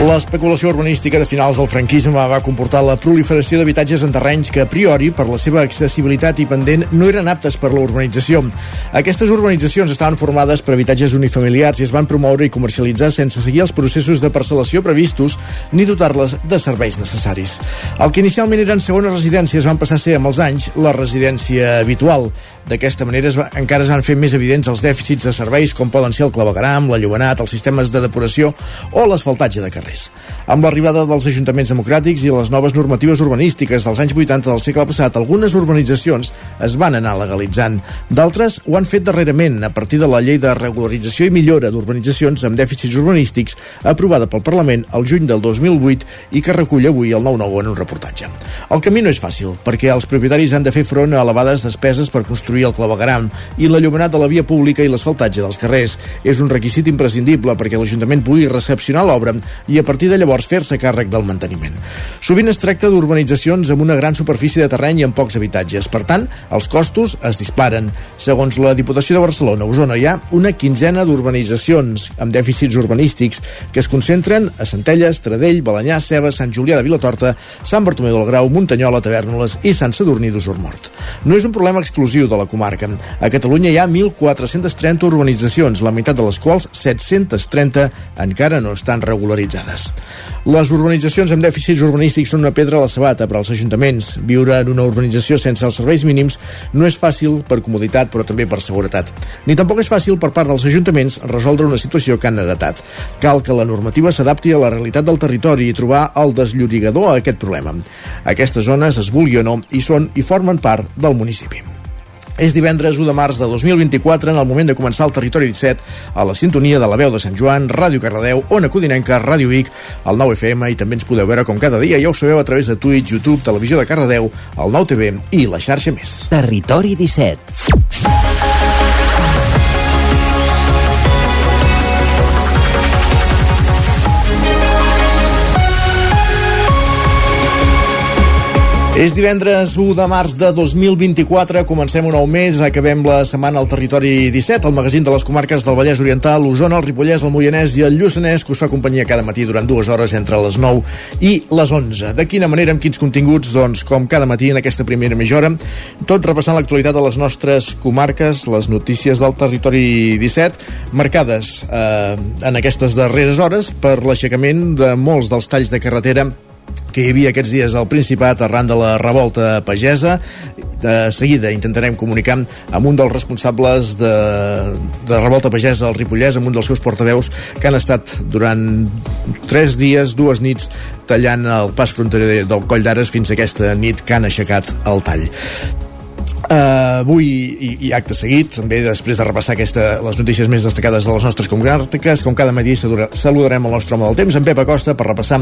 L'especulació urbanística de finals del franquisme va comportar la proliferació d'habitatges en terrenys que, a priori, per la seva accessibilitat i pendent, no eren aptes per la urbanització. Aquestes urbanitzacions estaven formades per habitatges unifamiliars i es van promoure i comercialitzar sense seguir els processos de parcel·lació previstos ni dotar-les de serveis necessaris. El que inicialment eren segones residències van passar a ser, amb els anys, la residència habitual. D'aquesta manera es va, encara es van fer més evidents els dèficits de serveis com poden ser el clavegaram, la llumenat, els sistemes de depuració o l'asfaltatge de carrers. Amb l'arribada dels ajuntaments democràtics i les noves normatives urbanístiques dels anys 80 del segle passat, algunes urbanitzacions es van anar legalitzant. D'altres ho han fet darrerament a partir de la llei de regularització i millora d'urbanitzacions amb dèficits urbanístics aprovada pel Parlament el juny del 2008 i que recull avui el 9-9 en un reportatge. El camí no és fàcil, perquè els propietaris han de fer front a elevades despeses per construir construir el clavegaram i l'allumenat de la via pública i l'asfaltatge dels carrers. És un requisit imprescindible perquè l'Ajuntament pugui recepcionar l'obra i a partir de llavors fer-se càrrec del manteniment. Sovint es tracta d'urbanitzacions amb una gran superfície de terreny i amb pocs habitatges. Per tant, els costos es disparen. Segons la Diputació de Barcelona, a Osona hi ha una quinzena d'urbanitzacions amb dèficits urbanístics que es concentren a Centelles, Tradell, Balanyà, Ceba, Sant Julià de Vilatorta, Sant Bartomeu del Grau, Muntanyola, Tavernoles i Sant Sadurní d'Usormort. No és un problema exclusiu de la comarca. A Catalunya hi ha 1.430 urbanitzacions, la meitat de les quals, 730, encara no estan regularitzades. Les urbanitzacions amb dèficits urbanístics són una pedra a la sabata per als ajuntaments. Viure en una urbanització sense els serveis mínims no és fàcil per comoditat, però també per seguretat. Ni tampoc és fàcil per part dels ajuntaments resoldre una situació que han heretat. Cal que la normativa s'adapti a la realitat del territori i trobar el desllorigador a aquest problema. Aquestes zones, es vulgui o no, hi són i formen part del municipi. És divendres 1 de març de 2024, en el moment de començar el Territori 17, a la sintonia de la veu de Sant Joan, Ràdio Cardedeu, Ona Codinenca, Ràdio Vic, el 9 FM, i també ens podeu veure com cada dia, ja ho sabeu, a través de Twitch, YouTube, Televisió de Cardedeu, el 9 TV i la xarxa més. Territori 17. És divendres 1 de març de 2024, comencem un nou mes, acabem la setmana al territori 17, el magazín de les comarques del Vallès Oriental, l'Osona, el Ripollès, el Moianès i el Lluçanès, que us fa companyia cada matí durant dues hores entre les 9 i les 11. De quina manera, amb quins continguts? Doncs com cada matí en aquesta primera mitja hora, tot repassant l'actualitat de les nostres comarques, les notícies del territori 17, marcades eh, en aquestes darreres hores per l'aixecament de molts dels talls de carretera que hi havia aquests dies al Principat arran de la revolta pagesa. De seguida intentarem comunicar amb un dels responsables de, de revolta pagesa al Ripollès, amb un dels seus portaveus que han estat durant tres dies, dues nits, tallant el pas fronterer del Coll d'Ares fins a aquesta nit que han aixecat el tall. Uh, avui i, i acte seguit, també després de repassar aquesta, les notícies més destacades de les nostres comarques, com cada matí saludarem el nostre home del temps, en Pep Acosta, per repassar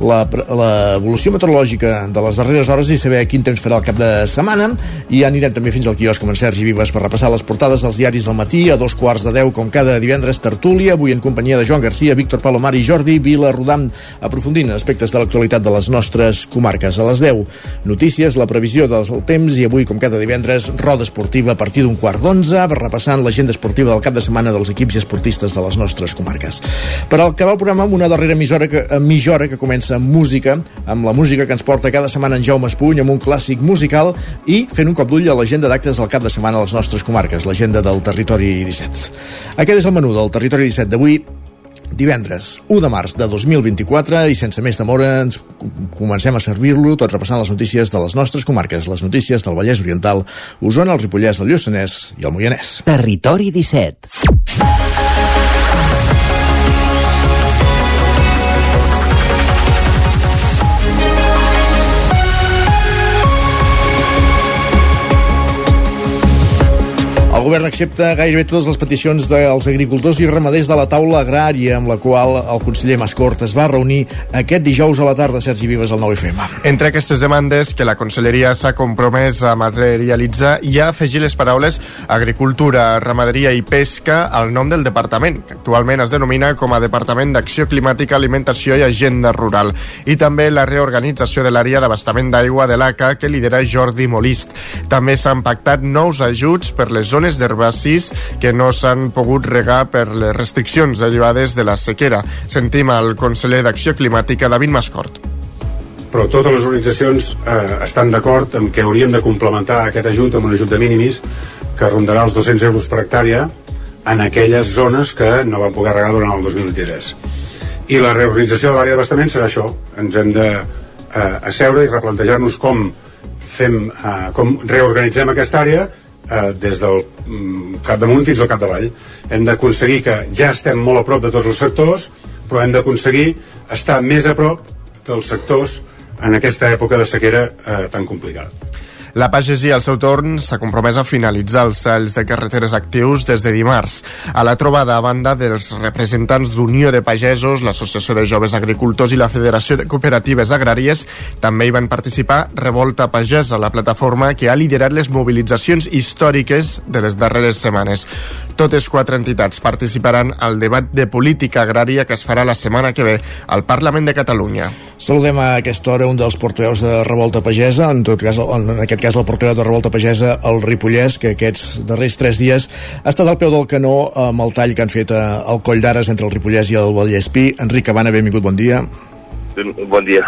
l'evolució meteorològica de les darreres hores i saber quin temps farà el cap de setmana i anirem també fins al quiosc amb en Sergi Vives per repassar les portades dels diaris del matí a dos quarts de deu, com cada divendres tertúlia, avui en companyia de Joan Garcia, Víctor Palomar i Jordi Vila Rodam, aprofundint aspectes de l'actualitat de les nostres comarques. A les 10, notícies, la previsió del temps i avui, com cada divendres, divendres, roda esportiva a partir d'un quart d'onze, repassant l'agenda esportiva del cap de setmana dels equips i esportistes de les nostres comarques. Per al acabar el programa amb una darrera emissora que, emissora que comença amb música, amb la música que ens porta cada setmana en Jaume Espuny, amb un clàssic musical i fent un cop d'ull a l'agenda d'actes del cap de setmana a les nostres comarques, l'agenda del territori 17. Aquest és el menú del territori 17 d'avui divendres 1 de març de 2024 i sense més demora ens comencem a servir-lo tot repassant les notícies de les nostres comarques, les notícies del Vallès Oriental, Osona, el Ripollès, el Lluçanès i el Moianès. Territori 17. Govern accepta gairebé totes les peticions dels agricultors i ramaders de la taula agrària amb la qual el conseller Mascort es va reunir aquest dijous a la tarda, Sergi Vives, al 9FM. Entre aquestes demandes que la Conselleria s'ha compromès a materialitzar i a afegir les paraules Agricultura, Ramaderia i Pesca al nom del departament, que actualment es denomina com a Departament d'Acció Climàtica, Alimentació i Agenda Rural, i també la reorganització de l'àrea d'abastament d'aigua de l'ACA que lidera Jordi Molist. També s'han pactat nous ajuts per les zones d'herbacis que no s'han pogut regar per les restriccions derivades de la sequera. Sentim el conseller d'Acció Climàtica, David Mascort però totes les organitzacions eh, estan d'acord en que hauríem de complementar aquest ajut amb un ajut de mínimis que rondarà els 200 euros per hectàrea en aquelles zones que no van poder regar durant el 2023. I la reorganització de l'àrea d'abastament serà això. Ens hem de eh, asseure i replantejar-nos com fem, eh, com reorganitzem aquesta àrea eh, des del mm, capdamunt fins al capdavall. Hem d'aconseguir que ja estem molt a prop de tots els sectors, però hem d'aconseguir estar més a prop dels sectors en aquesta època de sequera eh, tan complicada. La pagesia, al seu torn, s'ha compromès a finalitzar els talls de carreteres actius des de dimarts. A la trobada, a banda dels representants d'Unió de Pagesos, l'Associació de Joves Agricultors i la Federació de Cooperatives Agràries, també hi van participar Revolta Pagesa, la plataforma que ha liderat les mobilitzacions històriques de les darreres setmanes. Totes quatre entitats participaran al debat de política agrària que es farà la setmana que ve al Parlament de Catalunya. Saludem a aquesta hora un dels portaveus de Revolta Pagesa, en tot cas, en aquest cas el portaveu de Revolta Pagesa, el Ripollès, que aquests darrers tres dies ha estat al peu del canó amb el tall que han fet al Coll d'Ares entre el Ripollès i el Vallespí. Enric Cabana, benvingut, bon dia. Bon dia.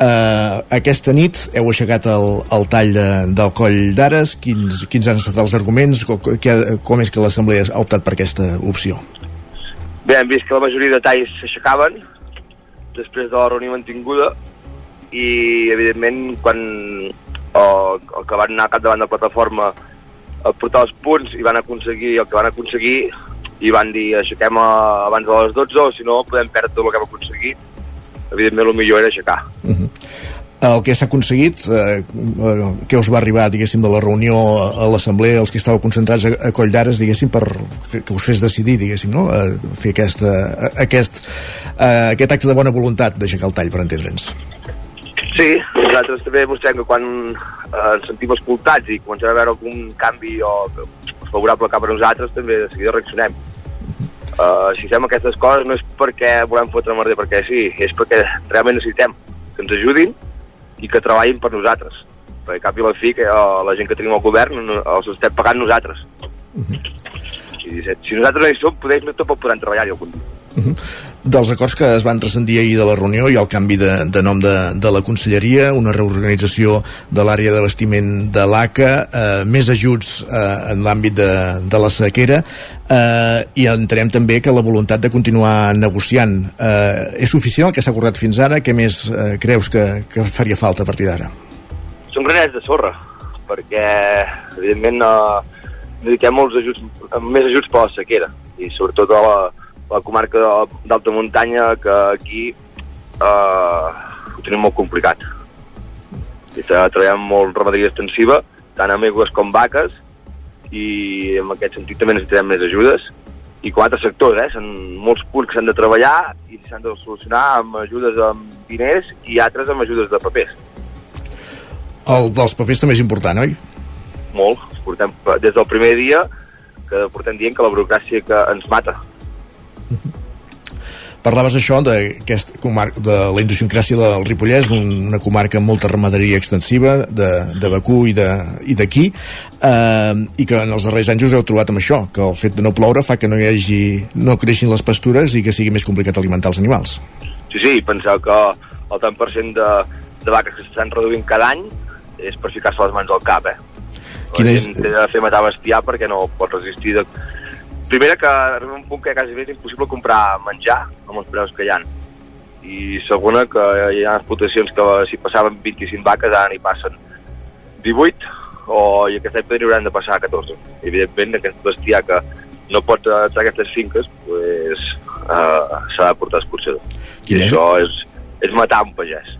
Uh, aquesta nit heu aixecat el, el tall de, del coll d'Ares quins, quins han estat els arguments com, com és que l'Assemblea ha optat per aquesta opció Bé, hem vist que la majoria de talls s'aixecaven després de la reunió mantinguda i evidentment quan el, el que van anar cap davant de la plataforma a portar els punts i van aconseguir el que van aconseguir i van dir aixequem abans de les 12 o si no podem perdre tot el que hem aconseguit evidentment el millor era aixecar. Uh -huh. El que s'ha aconseguit, eh, eh, que us va arribar, diguéssim, de la reunió a l'assemblea, els que estàveu concentrats a, a Coll d'Ares, diguéssim, per que, que us fes decidir, diguéssim, no? a fer aquesta, a, aquest, a, aquest acte de bona voluntat d'aixecar el tall, per entendre'ns. Sí, nosaltres també mostrem que quan eh, ens sentim escoltats i comencem a veure algun canvi o favorable cap a nosaltres, també de seguida reaccionem Uh, si fem aquestes coses no és perquè volem fotre merder perquè sí, és perquè realment necessitem que ens ajudin i que treballin per nosaltres. Perquè cap i la fi que uh, la gent que tenim al govern els estem pagant nosaltres. Uh -huh. I, si nosaltres no hi som, podem, no tot podran treballar-hi algun dia. Uh -huh. Dels acords que es van transcendir ahir de la reunió i el canvi de, de nom de, de la conselleria, una reorganització de l'àrea d'abastiment de l'ACA, eh, més ajuts eh, en l'àmbit de, de la sequera, eh, i entenem també que la voluntat de continuar negociant eh, és suficient el que s'ha acordat fins ara? Què més eh, creus que, que faria falta a partir d'ara? Són granets de sorra, perquè evidentment eh, dediquem molts ajuts, més ajuts per la sequera, i sobretot a la, la comarca d'alta muntanya que aquí eh, ho tenim molt complicat. I treballem molt ramaderia extensiva, tant amb aigües com vaques, i en aquest sentit també necessitem més ajudes i com altres sectors, eh? Són molts punts que s'han de treballar i s'han de solucionar amb ajudes amb diners i altres amb ajudes de papers. El dels papers també és important, oi? Molt. Portem, des del primer dia que portem dient que la burocràcia que ens mata Parlaves això de, de la idiosincràsia del Ripollès, una comarca amb molta ramaderia extensiva, de, de Bacú i d'aquí, eh, i que en els darrers anys us heu trobat amb això, que el fet de no ploure fa que no hi hagi, no creixin les pastures i que sigui més complicat alimentar els animals. Sí, sí, penseu que el tant per cent de, de vaques que s'estan reduint cada any és per ficar-se les mans al cap, eh? Quina és... Té de fer matar bestiar perquè no pot resistir de, primera que arriba un punt que quasi és impossible comprar menjar amb els preus que hi ha i segona que hi ha explotacions que si passaven 25 vaques ara n'hi passen 18 o i aquest any podrien de passar a 14 I, evidentment aquest bestiar que no pot estar aquestes finques pues, uh, s'ha de portar a escorxador. I això és, és matar un pagès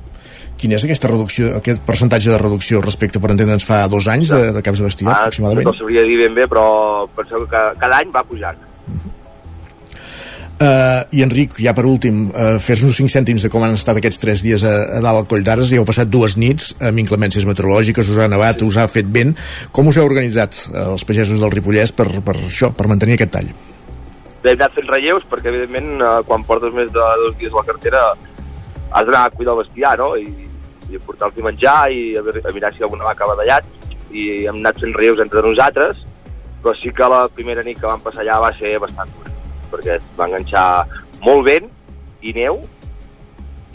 Quin és aquesta reducció, aquest percentatge de reducció respecte, per entendre'ns, fa dos anys de, de caps de bestiar, Ah, aproximadament? No sabria dir ben bé, però penseu que cada, any va pujant. Uh, I Enric, ja per últim, uh, fer-nos 5 cèntims de com han estat aquests 3 dies a, a dalt al Coll d'Ares, ja heu passat dues nits amb inclemències meteorològiques, us ha nevat, us ha fet vent. Com us heu organitzat, uh, els pagesos del Ripollès, per, per això, per mantenir aquest tall? Hem anat fent relleus perquè, evidentment, eh, quan portes més de dos dies a la cartera has d'anar a cuidar el bestiar, no? I, i portar-los menjar i a, a mirar si alguna vaca ha badallat. I hem anat fent relleus entre nosaltres, però sí que la primera nit que vam passar allà va ser bastant dura perquè va enganxar molt vent i neu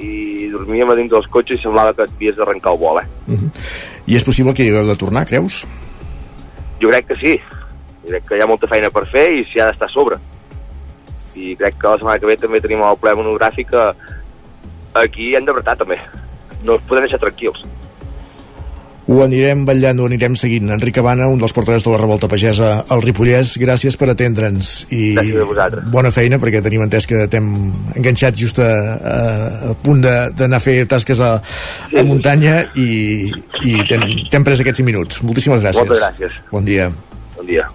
i dormíem a dins dels cotxes i semblava que havies d'arrencar el vol, eh? Uh -huh. I és possible que hi hagueu de tornar, creus? Jo crec que sí. Jo crec que hi ha molta feina per fer i s'hi ha d'estar a sobre. I crec que la setmana que ve també tenim el ple monogràfic que aquí hem d'apretar també. No ens podem deixar tranquils. Ho anirem vetllant, ho anirem seguint. Enric Cabana, un dels portaveus de la revolta pagesa al Ripollès, gràcies per atendre'ns i bona feina perquè tenim entès que t'hem enganxat just a, a, a punt d'anar a fer tasques a, a muntanya i, i t'hem pres aquests 5 minuts. Moltíssimes gràcies. Moltes gràcies. Bon dia. Bon dia.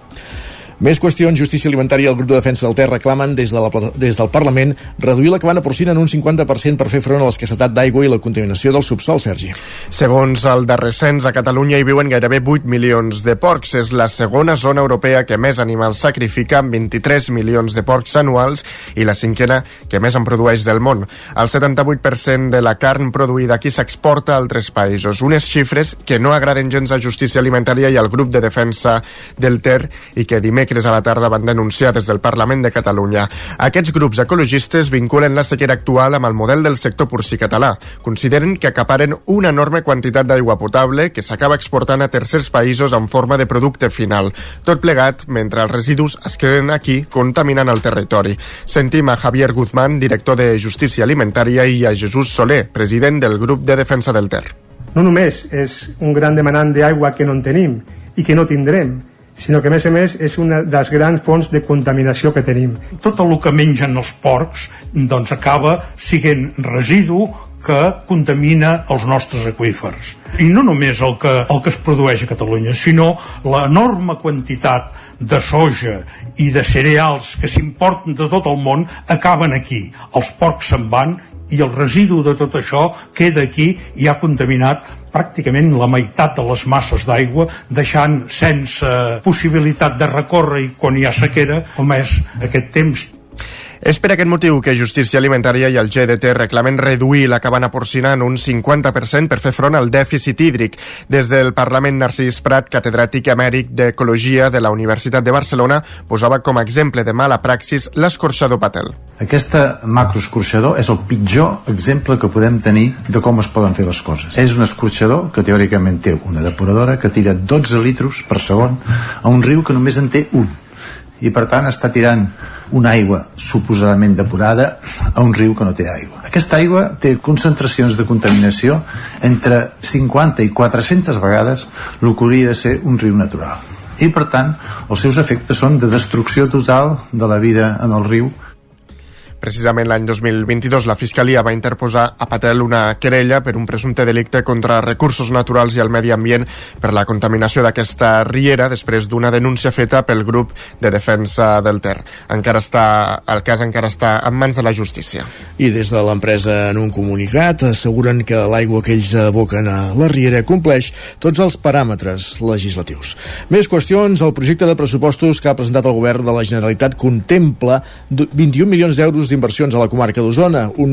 Més qüestions, Justícia Alimentària i el grup de defensa del Ter reclamen des, de la, des del Parlament reduir la cabana porcina en un 50% per fer front a l'escassetat d'aigua i la contaminació del subsol, Sergi. Segons el darrer cens, a Catalunya hi viuen gairebé 8 milions de porcs. És la segona zona europea que més animals sacrifica, amb 23 milions de porcs anuals, i la cinquena que més en produeix del món. El 78% de la carn produïda aquí s'exporta a altres països. Unes xifres que no agraden gens a Justícia Alimentària i al grup de defensa del Ter i que dimecres a la tarda van denunciar des del Parlament de Catalunya. Aquests grups ecologistes vinculen la sequera actual amb el model del sector porcí català. Consideren que acaparen una enorme quantitat d'aigua potable que s'acaba exportant a tercers països en forma de producte final. Tot plegat mentre els residus es queden aquí contaminant el territori. Sentim a Javier Guzmán, director de Justícia Alimentària, i a Jesús Soler, president del grup de defensa del Ter. no només és un gran demanant d'aigua que no en tenim i que no tindrem, sinó que a més a més és una de les grans fonts de contaminació que tenim. tot el que mengen els porcs doncs acaba sent residu que contamina els nostres aqüífers. I no només el que, el que es produeix a Catalunya, sinó l'enorme quantitat de soja i de cereals que s'importen de tot el món acaben aquí. Els porcs se'n van i el residu de tot això queda aquí i ha contaminat pràcticament la meitat de les masses d'aigua, deixant sense possibilitat de recórrer i quan hi ha sequera, com és aquest temps És per aquest motiu que Justícia Alimentària i el GDT reclamen reduir la cabana porcina en un 50% per fer front al dèficit hídric. Des del Parlament, Narcís Prat, catedràtic emèric d'Ecologia de la Universitat de Barcelona, posava com a exemple de mala praxis l'escorxador patel. Aquesta macroescorxador és el pitjor exemple que podem tenir de com es poden fer les coses. És un escorxador que teòricament té una depuradora que tira 12 litros per segon a un riu que només en té un i per tant està tirant una aigua suposadament depurada a un riu que no té aigua. Aquesta aigua té concentracions de contaminació entre 50 i 400 vegades el que hauria de ser un riu natural. I per tant, els seus efectes són de destrucció total de la vida en el riu Precisament l'any 2022 la Fiscalia va interposar a Patel una querella per un presumpte delicte contra recursos naturals i el medi ambient per la contaminació d'aquesta riera després d'una denúncia feta pel grup de defensa del Ter. Encara està, el cas encara està en mans de la justícia. I des de l'empresa en un comunicat asseguren que l'aigua que ells aboquen a la riera compleix tots els paràmetres legislatius. Més qüestions, el projecte de pressupostos que ha presentat el govern de la Generalitat contempla 21 milions d'euros d'inversions a la comarca d'Osona, un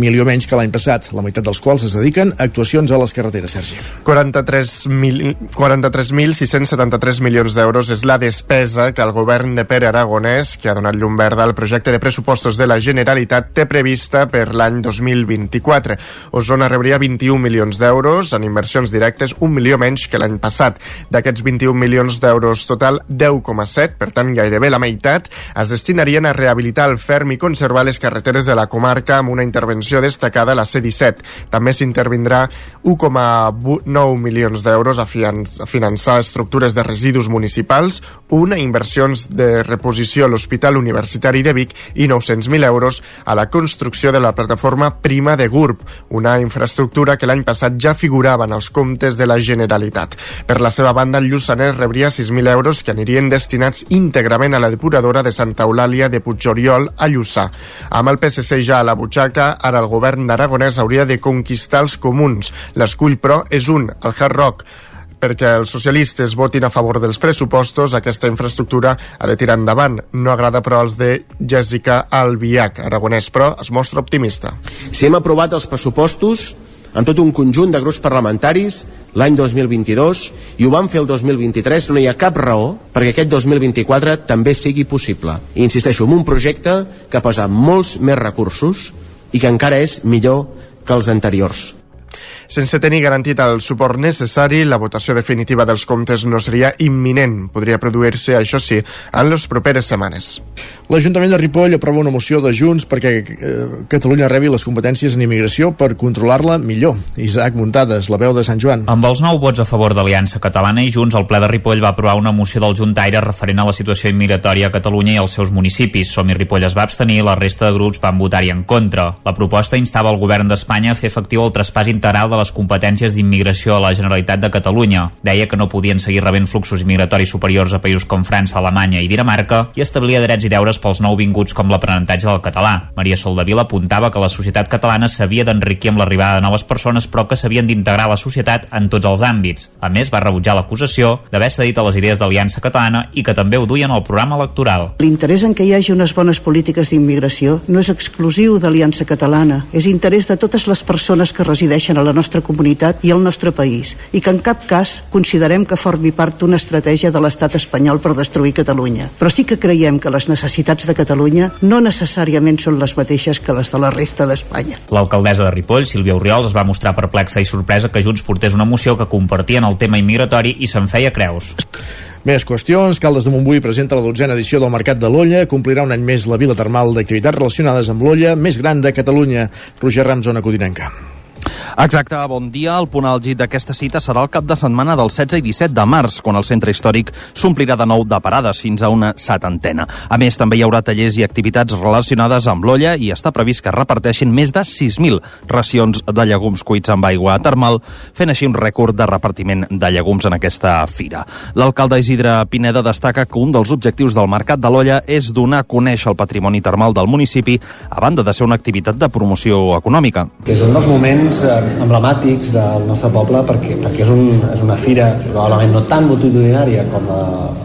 milió menys que l'any passat, la meitat dels quals es dediquen a actuacions a les carreteres, Sergi. 43.673 milions d'euros és la despesa que el govern de Pere Aragonès, que ha donat llum verda al projecte de pressupostos de la Generalitat, té prevista per l'any 2024. Osona rebria 21 milions d'euros en inversions directes, un milió menys que l'any passat. D'aquests 21 milions d'euros total, 10,7, per tant gairebé la meitat, es destinarien a rehabilitar el ferm i conservar preservar les carreteres de la comarca amb una intervenció destacada a la C-17. També s'intervindrà 1,9 milions d'euros a, a finançar estructures de residus municipals, una inversions de reposició a l'Hospital Universitari de Vic i 900.000 euros a la construcció de la plataforma Prima de GURB, una infraestructura que l'any passat ja figurava en els comptes de la Generalitat. Per la seva banda, el Lluçanès rebria 6.000 euros que anirien destinats íntegrament a la depuradora de Santa Eulàlia de Puigoriol a Lluçà. Amb el PSC ja a la butxaca, ara el govern d'Aragonès hauria de conquistar els comuns. L'escull, però, és un, el Hard Rock perquè els socialistes votin a favor dels pressupostos, aquesta infraestructura ha de tirar endavant. No agrada, però, als de Jessica Albiach. Aragonès, però, es mostra optimista. Si hem aprovat els pressupostos, en tot un conjunt de grups parlamentaris l'any 2022 i ho vam fer el 2023, no hi ha cap raó perquè aquest 2024 també sigui possible. I insisteixo, en un projecte que posa molts més recursos i que encara és millor que els anteriors. Sense tenir garantit el suport necessari, la votació definitiva dels comptes no seria imminent. Podria produir-se, això sí, en les properes setmanes. L'Ajuntament de Ripoll aprova una moció de Junts perquè eh, Catalunya rebi les competències en immigració per controlar-la millor. Isaac Muntades, la veu de Sant Joan. Amb els nou vots a favor d'Aliança Catalana i Junts, el ple de Ripoll va aprovar una moció del Juntaire referent a la situació immigratòria a Catalunya i als seus municipis. Som i Ripoll es va abstenir i la resta de grups van votar-hi en contra. La proposta instava el govern d'Espanya a fer efectiu el traspàs integral de les competències d'immigració a la Generalitat de Catalunya. Deia que no podien seguir rebent fluxos immigratoris superiors a països com França, Alemanya i Dinamarca i establia drets i deures pels nouvinguts com l'aprenentatge del català. Maria Soldavila apuntava que la societat catalana s'havia d'enriquir amb l'arribada de noves persones però que s'havien d'integrar a la societat en tots els àmbits. A més, va rebutjar l'acusació d'haver cedit a les idees d'Aliança Catalana i que també ho duien al programa electoral. L'interès en què hi hagi unes bones polítiques d'immigració no és exclusiu d'Aliança Catalana, és interès de totes les persones que resideixen a la nostra comunitat i al nostre país i que en cap cas considerem que formi part d'una estratègia de l'estat espanyol per destruir Catalunya. Però sí que creiem que les necessitats de Catalunya no necessàriament són les mateixes que les de la resta d'Espanya. L'alcaldessa de Ripoll, Sílvia Oriols, es va mostrar perplexa i sorpresa que Junts portés una moció que compartien el tema immigratori i se'n feia creus. Més qüestions. Caldes de Montbui presenta la dotzena edició del Mercat de l'Olla. Complirà un any més la vila termal d'activitats relacionades amb l'olla més gran de Catalunya. Roger Ram, zona codinenca. Exacte, bon dia. El punt àlgid d'aquesta cita serà el cap de setmana del 16 i 17 de març, quan el centre històric s'omplirà de nou de parades fins a una setantena. A més, també hi haurà tallers i activitats relacionades amb l'olla i està previst que reparteixin més de 6.000 racions de llegums cuits amb aigua termal, fent així un rècord de repartiment de llegums en aquesta fira. L'alcalde Isidre Pineda destaca que un dels objectius del Mercat de l'Olla és donar a conèixer el patrimoni termal del municipi, a banda de ser una activitat de promoció econòmica. És un dels moments eh, emblemàtics del nostre poble perquè, perquè és, un, és una fira probablement no tan multitudinària com la,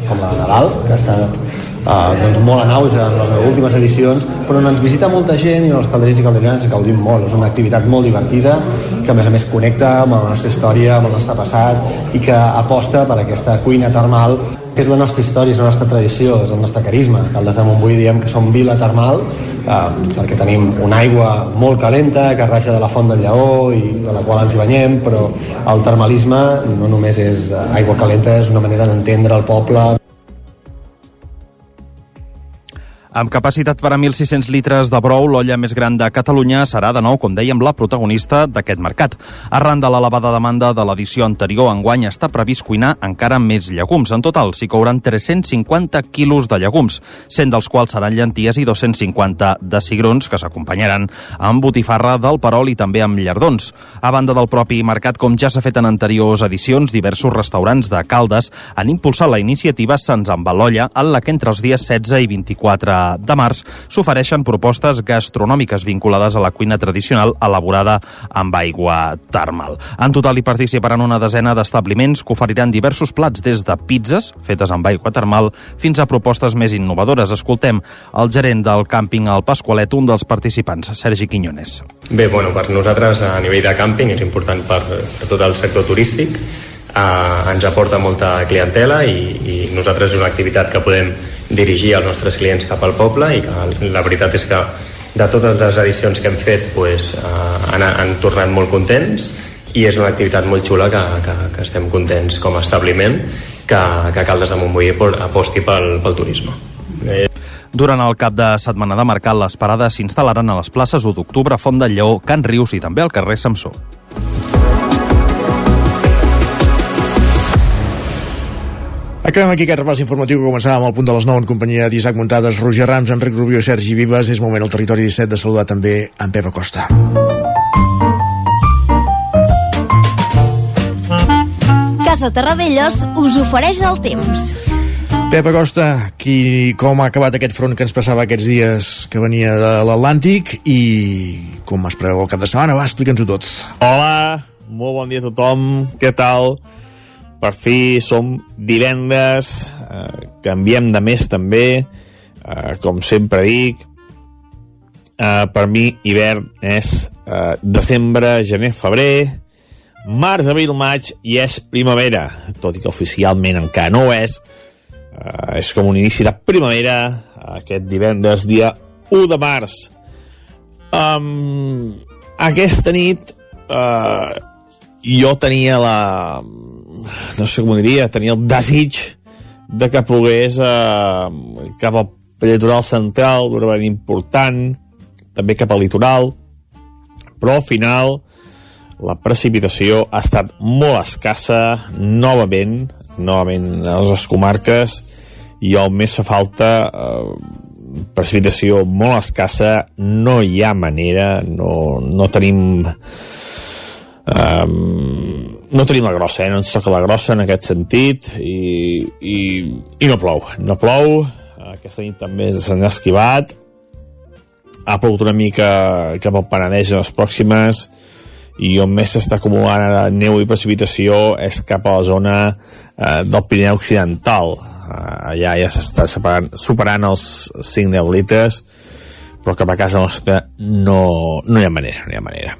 com la de Nadal, que ha estat Uh, doncs molt en auge en les últimes edicions però on ens visita molta gent i els calderins i calderines gaudim molt, és una activitat molt divertida que a més a més connecta amb la nostra història, amb el nostre passat i que aposta per aquesta cuina termal que és la nostra història, és la nostra tradició, és el nostre carisma. Caldes de Montbui diem que som vila termal eh, perquè tenim una aigua molt calenta que raja de la font del Lleó i de la qual ens hi banyem, però el termalisme no només és aigua calenta, és una manera d'entendre el poble, Amb capacitat per a 1.600 litres de brou, l'olla més gran de Catalunya serà de nou, com dèiem, la protagonista d'aquest mercat. Arran de l'elevada demanda de l'edició anterior, enguany està previst cuinar encara més llegums. En total, s'hi couran 350 quilos de llegums, 100 dels quals seran llenties i 250 de cigrons, que s'acompanyaran amb botifarra del perol i també amb llardons. A banda del propi mercat, com ja s'ha fet en anteriors edicions, diversos restaurants de Caldes han impulsat la iniciativa Se'ns amb l'olla, en la que entre els dies 16 i 24 de març s'ofereixen propostes gastronòmiques vinculades a la cuina tradicional elaborada amb aigua termal. En total hi participaran una desena d'establiments que oferiran diversos plats des de pizzas fetes amb aigua termal fins a propostes més innovadores. Escoltem el gerent del càmping al Pasqualet, un dels participants, Sergi Quiñones. Bé, bueno, per nosaltres a nivell de càmping és important per, per tot el sector turístic eh, ens aporta molta clientela i, i nosaltres és una activitat que podem dirigir els nostres clients cap al poble i que la veritat és que de totes les edicions que hem fet pues, eh, han, han tornat molt contents i és una activitat molt xula que, que, que estem contents com a establiment que, que Caldes de Montbui aposti pel, pel turisme. Eh, Durant el cap de setmana de mercat, les parades s'instal·laran a les places 1 d'octubre, Font del Lleó, Can Rius i també al carrer Samsó. Acabem aquí aquest repàs informatiu que començàvem al punt de les 9 en companyia d'Isaac Muntades, Roger Rams, Enric Rubio, Sergi Vives. És moment al territori 17 de saludar també en Pep Acosta. Casa Terradellos us ofereix el temps. Pep Acosta, qui, com ha acabat aquest front que ens passava aquests dies que venia de l'Atlàntic i com es preveu el cap de setmana? Va, explica'ns-ho tot. Hola, molt bon dia a tothom, què tal? Per fi som divendres, eh, canviem de mes també, eh, com sempre dic, eh, per mi hivern és eh, desembre, gener, febrer, març, abril, maig i és primavera, tot i que oficialment encara no ho és, eh, és com un inici de primavera, aquest divendres, dia 1 de març. Um, aquesta nit eh, jo tenia la no sé com ho diria, tenia el desig de que plogués eh, cap al litoral central d'una manera important, també cap al litoral, però al final la precipitació ha estat molt escassa novament, novament a les comarques i on més fa falta eh, precipitació molt escassa no hi ha manera no, no tenim um, no tenim la grossa, eh? no ens toca la grossa en aquest sentit i, i, i no plou, no plou. Aquesta nit també se n'ha esquivat. Ha plogut una mica cap al Penedès en les pròximes i on més s'està acumulant ara neu i precipitació és cap a la zona eh, del Pirineu Occidental. Eh, allà ja s'està superant els 5-10 litres però cap a casa nostra no, no hi ha manera, no hi ha manera.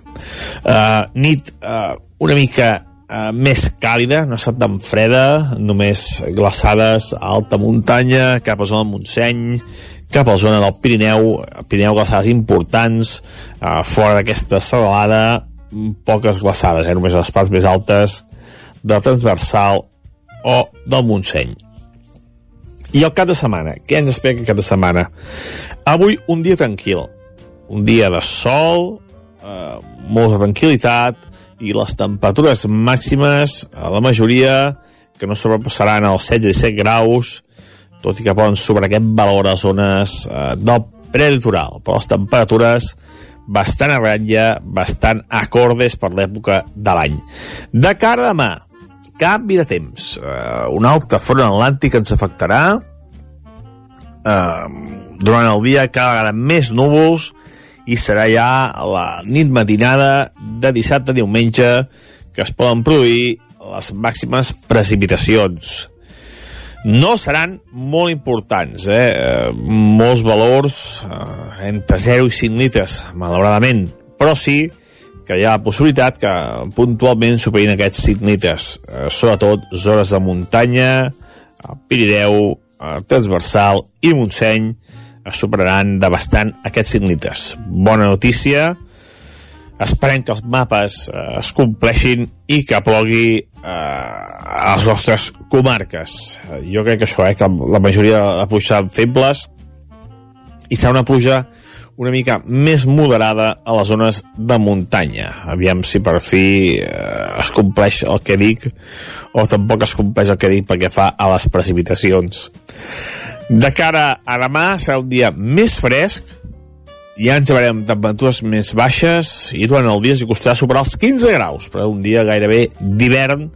Uh, nit uh, una mica uh, més càlida, no ha estat tan freda, només glaçades a alta muntanya, cap a zona del Montseny, cap a la zona del Pirineu, Pirineu glaçades importants, uh, fora d'aquesta serralada, poques glaçades, eh, només a les parts més altes del transversal o del Montseny. I el cap de setmana, què ens espera aquest cap de setmana? Avui un dia tranquil, un dia de sol, eh, molta tranquil·litat i les temperatures màximes a la majoria que no sobrepassaran els 16-17 graus, tot i que poden sobre aquest valor a zones eh, del prelitoral, però les temperatures bastant a ratlla, bastant acordes per l'època de l'any. De cara a demà, canvi de temps. Uh, un altre front atlàntic ens afectarà. Uh, durant el dia cada vegada més núvols i serà ja la nit matinada de dissabte a diumenge que es poden produir les màximes precipitacions. No seran molt importants, eh? molts valors eh, entre 0 i 5 litres, malauradament, però sí que hi ha la possibilitat que puntualment superin aquests 5 litres, eh, sobretot zones de muntanya, Pirineu, transversal i Montseny, es superaran de bastant aquests 5 litres. Bona notícia, esperem que els mapes eh, es compleixin i que plogui eh, a les nostres comarques. Eh, jo crec que això, eh, que la majoria de pluja seran febles i serà una pluja una mica més moderada a les zones de muntanya. Aviam si per fi eh, es compleix el que dic o tampoc es compleix el que dic perquè fa a les precipitacions. De cara a demà serà un dia més fresc, ja ens veurem temperatures més baixes i durant el dia s'hi costarà superar els 15 graus, però un dia gairebé d'hivern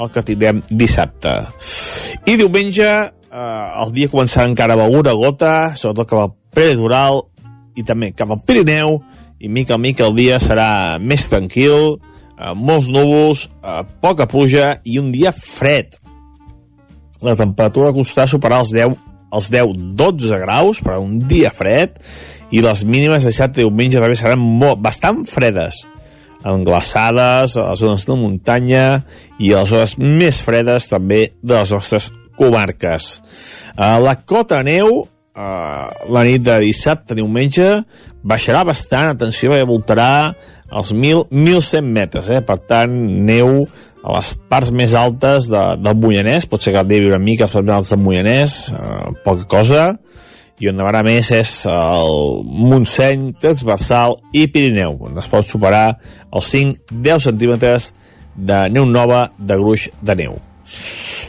el que tindrem dissabte. I diumenge eh, el dia començarà encara a beure gota, sobretot cap al prelitoral i també cap al Pirineu, i mica a mica el dia serà més tranquil, eh, molts núvols, eh, poca pluja i un dia fred. La temperatura costarà superar els 10 els 10-12 graus per un dia fred i les mínimes de dissabte i diumenge també seran molt, bastant fredes amb glaçades a les zones de muntanya i a les zones més fredes també de les nostres comarques. A la cota neu, la nit de dissabte diumenge, baixarà bastant, atenció, perquè voltarà els 1.100 metres, eh? per tant, neu a les parts més altes de, del Moianès, pot ser que el deia una mica les parts més altes del Moianès, eh, poca cosa, i on nevarà més és el Montseny, Transversal i Pirineu, on es pot superar els 5-10 centímetres de neu nova de gruix de neu.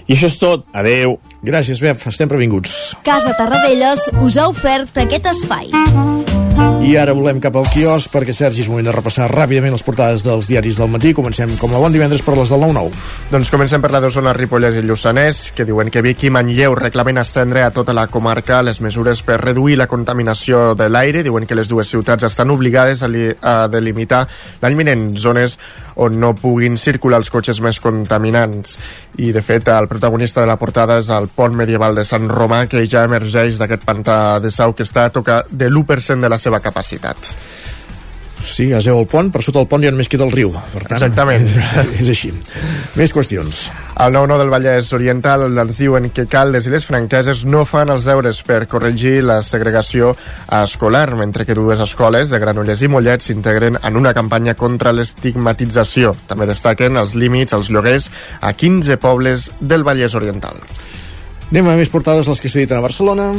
I això és tot. Adeu. Gràcies, Bep. Estem previnguts. Casa Tarradellas us ha ofert aquest espai. I ara volem cap al quios perquè, Sergi, és moment de repassar ràpidament les portades dels diaris del matí. Comencem com la bon divendres per les del 9-9. Doncs comencem per la d'Osona, Ripollès i Lluçanès, que diuen que Vic i Manlleu reclamen estendre a tota la comarca les mesures per reduir la contaminació de l'aire. Diuen que les dues ciutats estan obligades a, li, a delimitar l'any vinent zones on no puguin circular els cotxes més contaminants. I, de fet, el protagonista de la portada és el pont medieval de Sant Romà, que ja emergeix d'aquest pantà de Sau que està a tocar de l'1% de la seva capacitat. Sí, es veu el pont, per sota el pont ja només queda el riu. Per tant, Exactament. És, és així. Més qüestions. Al 9-9 del Vallès Oriental ens diuen que Caldes i les franqueses no fan els deures per corregir la segregació escolar, mentre que dues escoles de Granollers i Mollet s'integren en una campanya contra l'estigmatització. També destaquen els límits als lloguers a 15 pobles del Vallès Oriental. Anem a més portades, les que s'editen a Barcelona.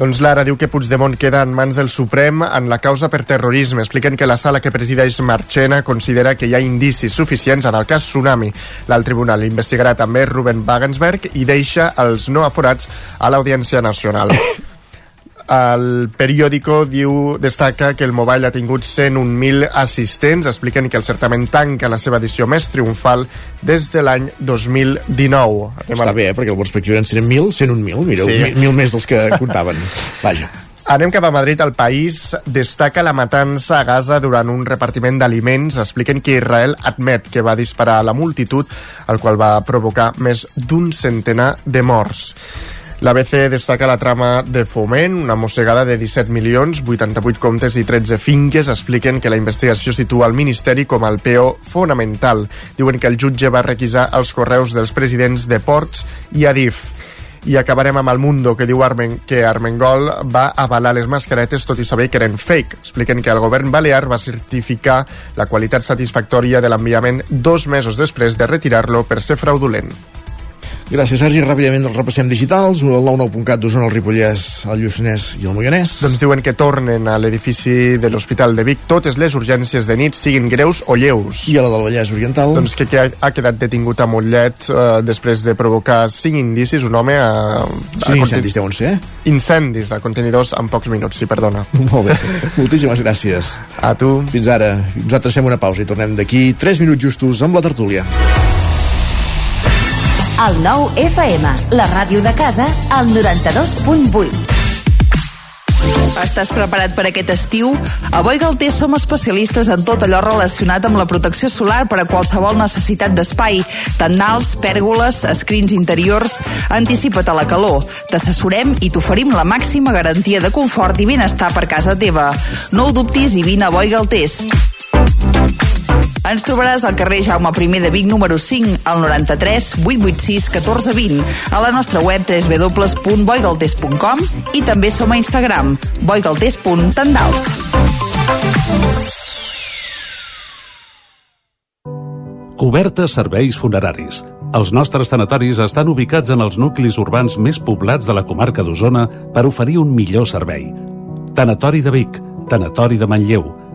Doncs l'ara diu que Puigdemont queda en mans del Suprem en la causa per terrorisme. Expliquen que la sala que presideix Marchena considera que hi ha indicis suficients en el cas Tsunami. L'alt tribunal investigarà també Ruben Wagensberg i deixa els no aforats a l'Audiència Nacional. El periòdico diu, destaca que el Mobile ha tingut 101.000 assistents. Expliquen que el certament tanca la seva edició més triomfal des de l'any 2019. Anem Està bé, eh? perquè el perspectiva eren 100.000, 101.000, mireu, Sí. sí. mil més dels que comptaven. Vaja. Anem cap a Madrid. El país destaca la matança a Gaza durant un repartiment d'aliments. Expliquen que Israel admet que va disparar a la multitud, el qual va provocar més d'un centenar de morts. L'ABC destaca la trama de Foment, una mossegada de 17 milions, 88 comptes i 13 finques. Expliquen que la investigació situa el Ministeri com el PO fonamental. Diuen que el jutge va requisar els correus dels presidents de Ports i Adif. I acabarem amb el Mundo, que diu Armen, que Armengol va avalar les mascaretes tot i saber que eren fake. Expliquen que el govern balear va certificar la qualitat satisfactòria de l'enviament dos mesos després de retirar-lo per ser fraudulent. Gràcies, Sergi. Ràpidament els repassem digitals. El 99.cat d'Osona, el Ripollès, el Lluçanès i el Moianès. Doncs diuen que tornen a l'edifici de l'Hospital de Vic totes les urgències de nit, siguin greus o lleus. I a la del Vallès Oriental? Doncs que, que ha, ha quedat detingut a Mollet eh, després de provocar cinc indicis, un home a... Sí, incendis deuen ser. Incendis a contenidors en pocs minuts, sí, perdona. Molt bé. Moltíssimes gràcies. A tu. Fins ara. Nosaltres fem una pausa i tornem d'aquí 3 minuts justos amb la tertúlia. El nou FM, la ràdio de casa, al 92.8. Estàs preparat per aquest estiu? A Boi som especialistes en tot allò relacionat amb la protecció solar per a qualsevol necessitat d'espai, tendals, pèrgoles, escrins interiors. Anticipa't a la calor. T'assessorem i t'oferim la màxima garantia de confort i benestar per casa teva. No ho dubtis i vine a Boi Galtés. Ens trobaràs al carrer Jaume I de Vic número 5 al 93 886 1420 a la nostra web www.boigaltés.com i també som a Instagram boigaltés.tendals. Cobertes serveis funeraris. Els nostres tanatoris estan ubicats en els nuclis urbans més poblats de la comarca d'Osona per oferir un millor servei. Tanatori de Vic, Tanatori de Manlleu,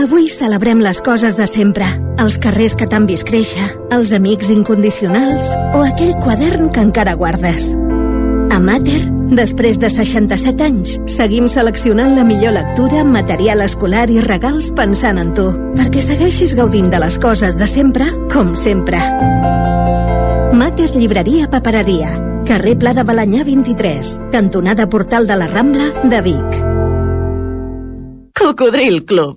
Avui celebrem les coses de sempre, els carrers que t'han vist créixer, els amics incondicionals o aquell quadern que encara guardes. A Mater, després de 67 anys, seguim seleccionant la millor lectura, material escolar i regals pensant en tu, perquè segueixis gaudint de les coses de sempre, com sempre. Mater Llibreria Papereria, carrer Pla de Balanyà 23, cantonada Portal de la Rambla de Vic. Cocodril Club.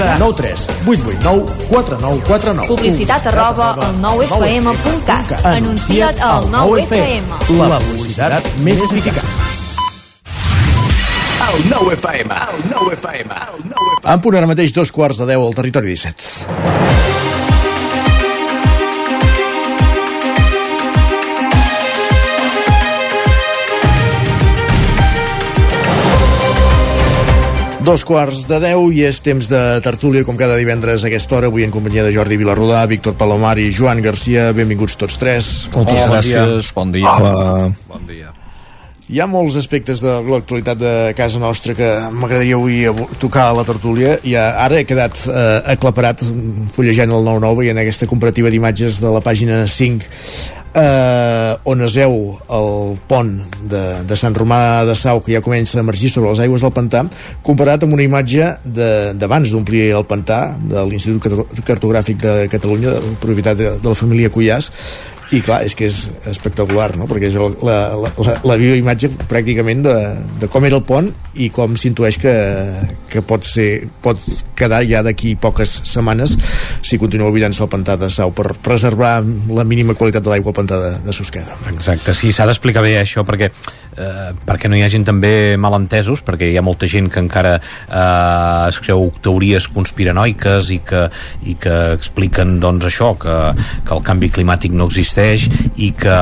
9 3 8 8 9 4 9 4 9. Publicitat arroba al 9FM.cat. Anuncia't al 9FM. La publicitat més eficaç. El 9 FM, el 9 FM, el 9 FM. En punt ara mateix dos quarts de 10 al territori 17. Dos quarts de deu i és temps de tertúlia com cada divendres a aquesta hora, avui en companyia de Jordi Vilarrodà, Víctor Palomar i Joan Garcia. Benvinguts tots tres. Moltes Hola, gràcies, bon dia. Hola. Bon dia. Hi ha molts aspectes de l'actualitat de casa nostra que m'agradaria avui tocar a la tertúlia. I ara he quedat eh, aclaparat fullejant el 9-9 i en aquesta comparativa d'imatges de la pàgina 5 eh, on es veu el pont de, de Sant Romà de Sau que ja comença a emergir sobre les aigües del pantà comparat amb una imatge d'abans d'omplir el pantà de l'Institut Carto- Cartogràfic de Catalunya de propietat de, de la família Cuyàs i clar, és que és espectacular no? perquè és la, la, la, la viva imatge pràcticament de, de com era el pont i com s'intueix que, que pot, ser, pot quedar ja d'aquí poques setmanes si continua buidant-se el pantà de Sau per preservar la mínima qualitat de l'aigua al pantà de, de Susqueda Exacte, sí, s'ha d'explicar bé això perquè, eh, perquè no hi hagin també malentesos, perquè hi ha molta gent que encara eh, es creu teories conspiranoiques i que, i que expliquen doncs això, que, que el canvi climàtic no existeix i que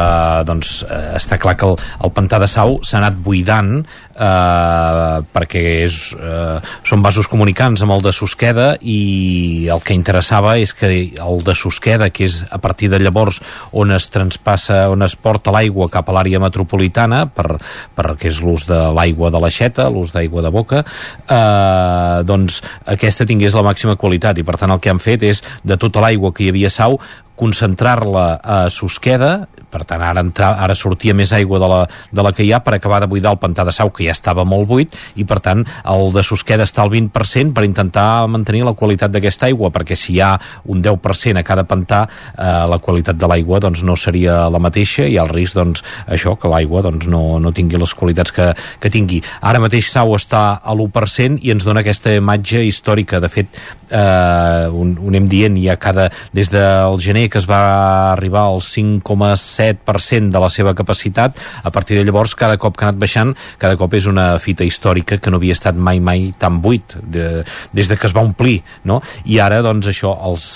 doncs, eh, està clar que el, el pantà de Sau s'ha anat buidant eh, perquè és, eh, són vasos comunicants amb el de Susqueda i el que interessava és que el de Susqueda, que és a partir de llavors on es transpassa, on es porta l'aigua cap a l'àrea metropolitana per, per que és l'ús de l'aigua de l'aixeta, l'ús d'aigua de boca, eh, doncs aquesta tingués la màxima qualitat i per tant el que han fet és de tota l'aigua que hi havia a Sau concentrar-la a Susqueda per tant ara, entrar, ara sortia més aigua de la, de la que hi ha per acabar de buidar el pantà de Sau que ja estava molt buit i per tant el de Susqueda està al 20% per intentar mantenir la qualitat d'aquesta aigua perquè si hi ha un 10% a cada pantà eh, la qualitat de l'aigua doncs no seria la mateixa i el risc doncs això que l'aigua doncs no, no tingui les qualitats que, que tingui. Ara mateix Sau està a l'1% i ens dona aquesta imatge històrica. De fet eh, un, un anem dient ja cada, des del gener que es va arribar al 5,7% de la seva capacitat a partir de llavors cada cop que ha anat baixant cada cop és una fita històrica que no havia estat mai mai tan buit de, des de que es va omplir no? i ara doncs això els,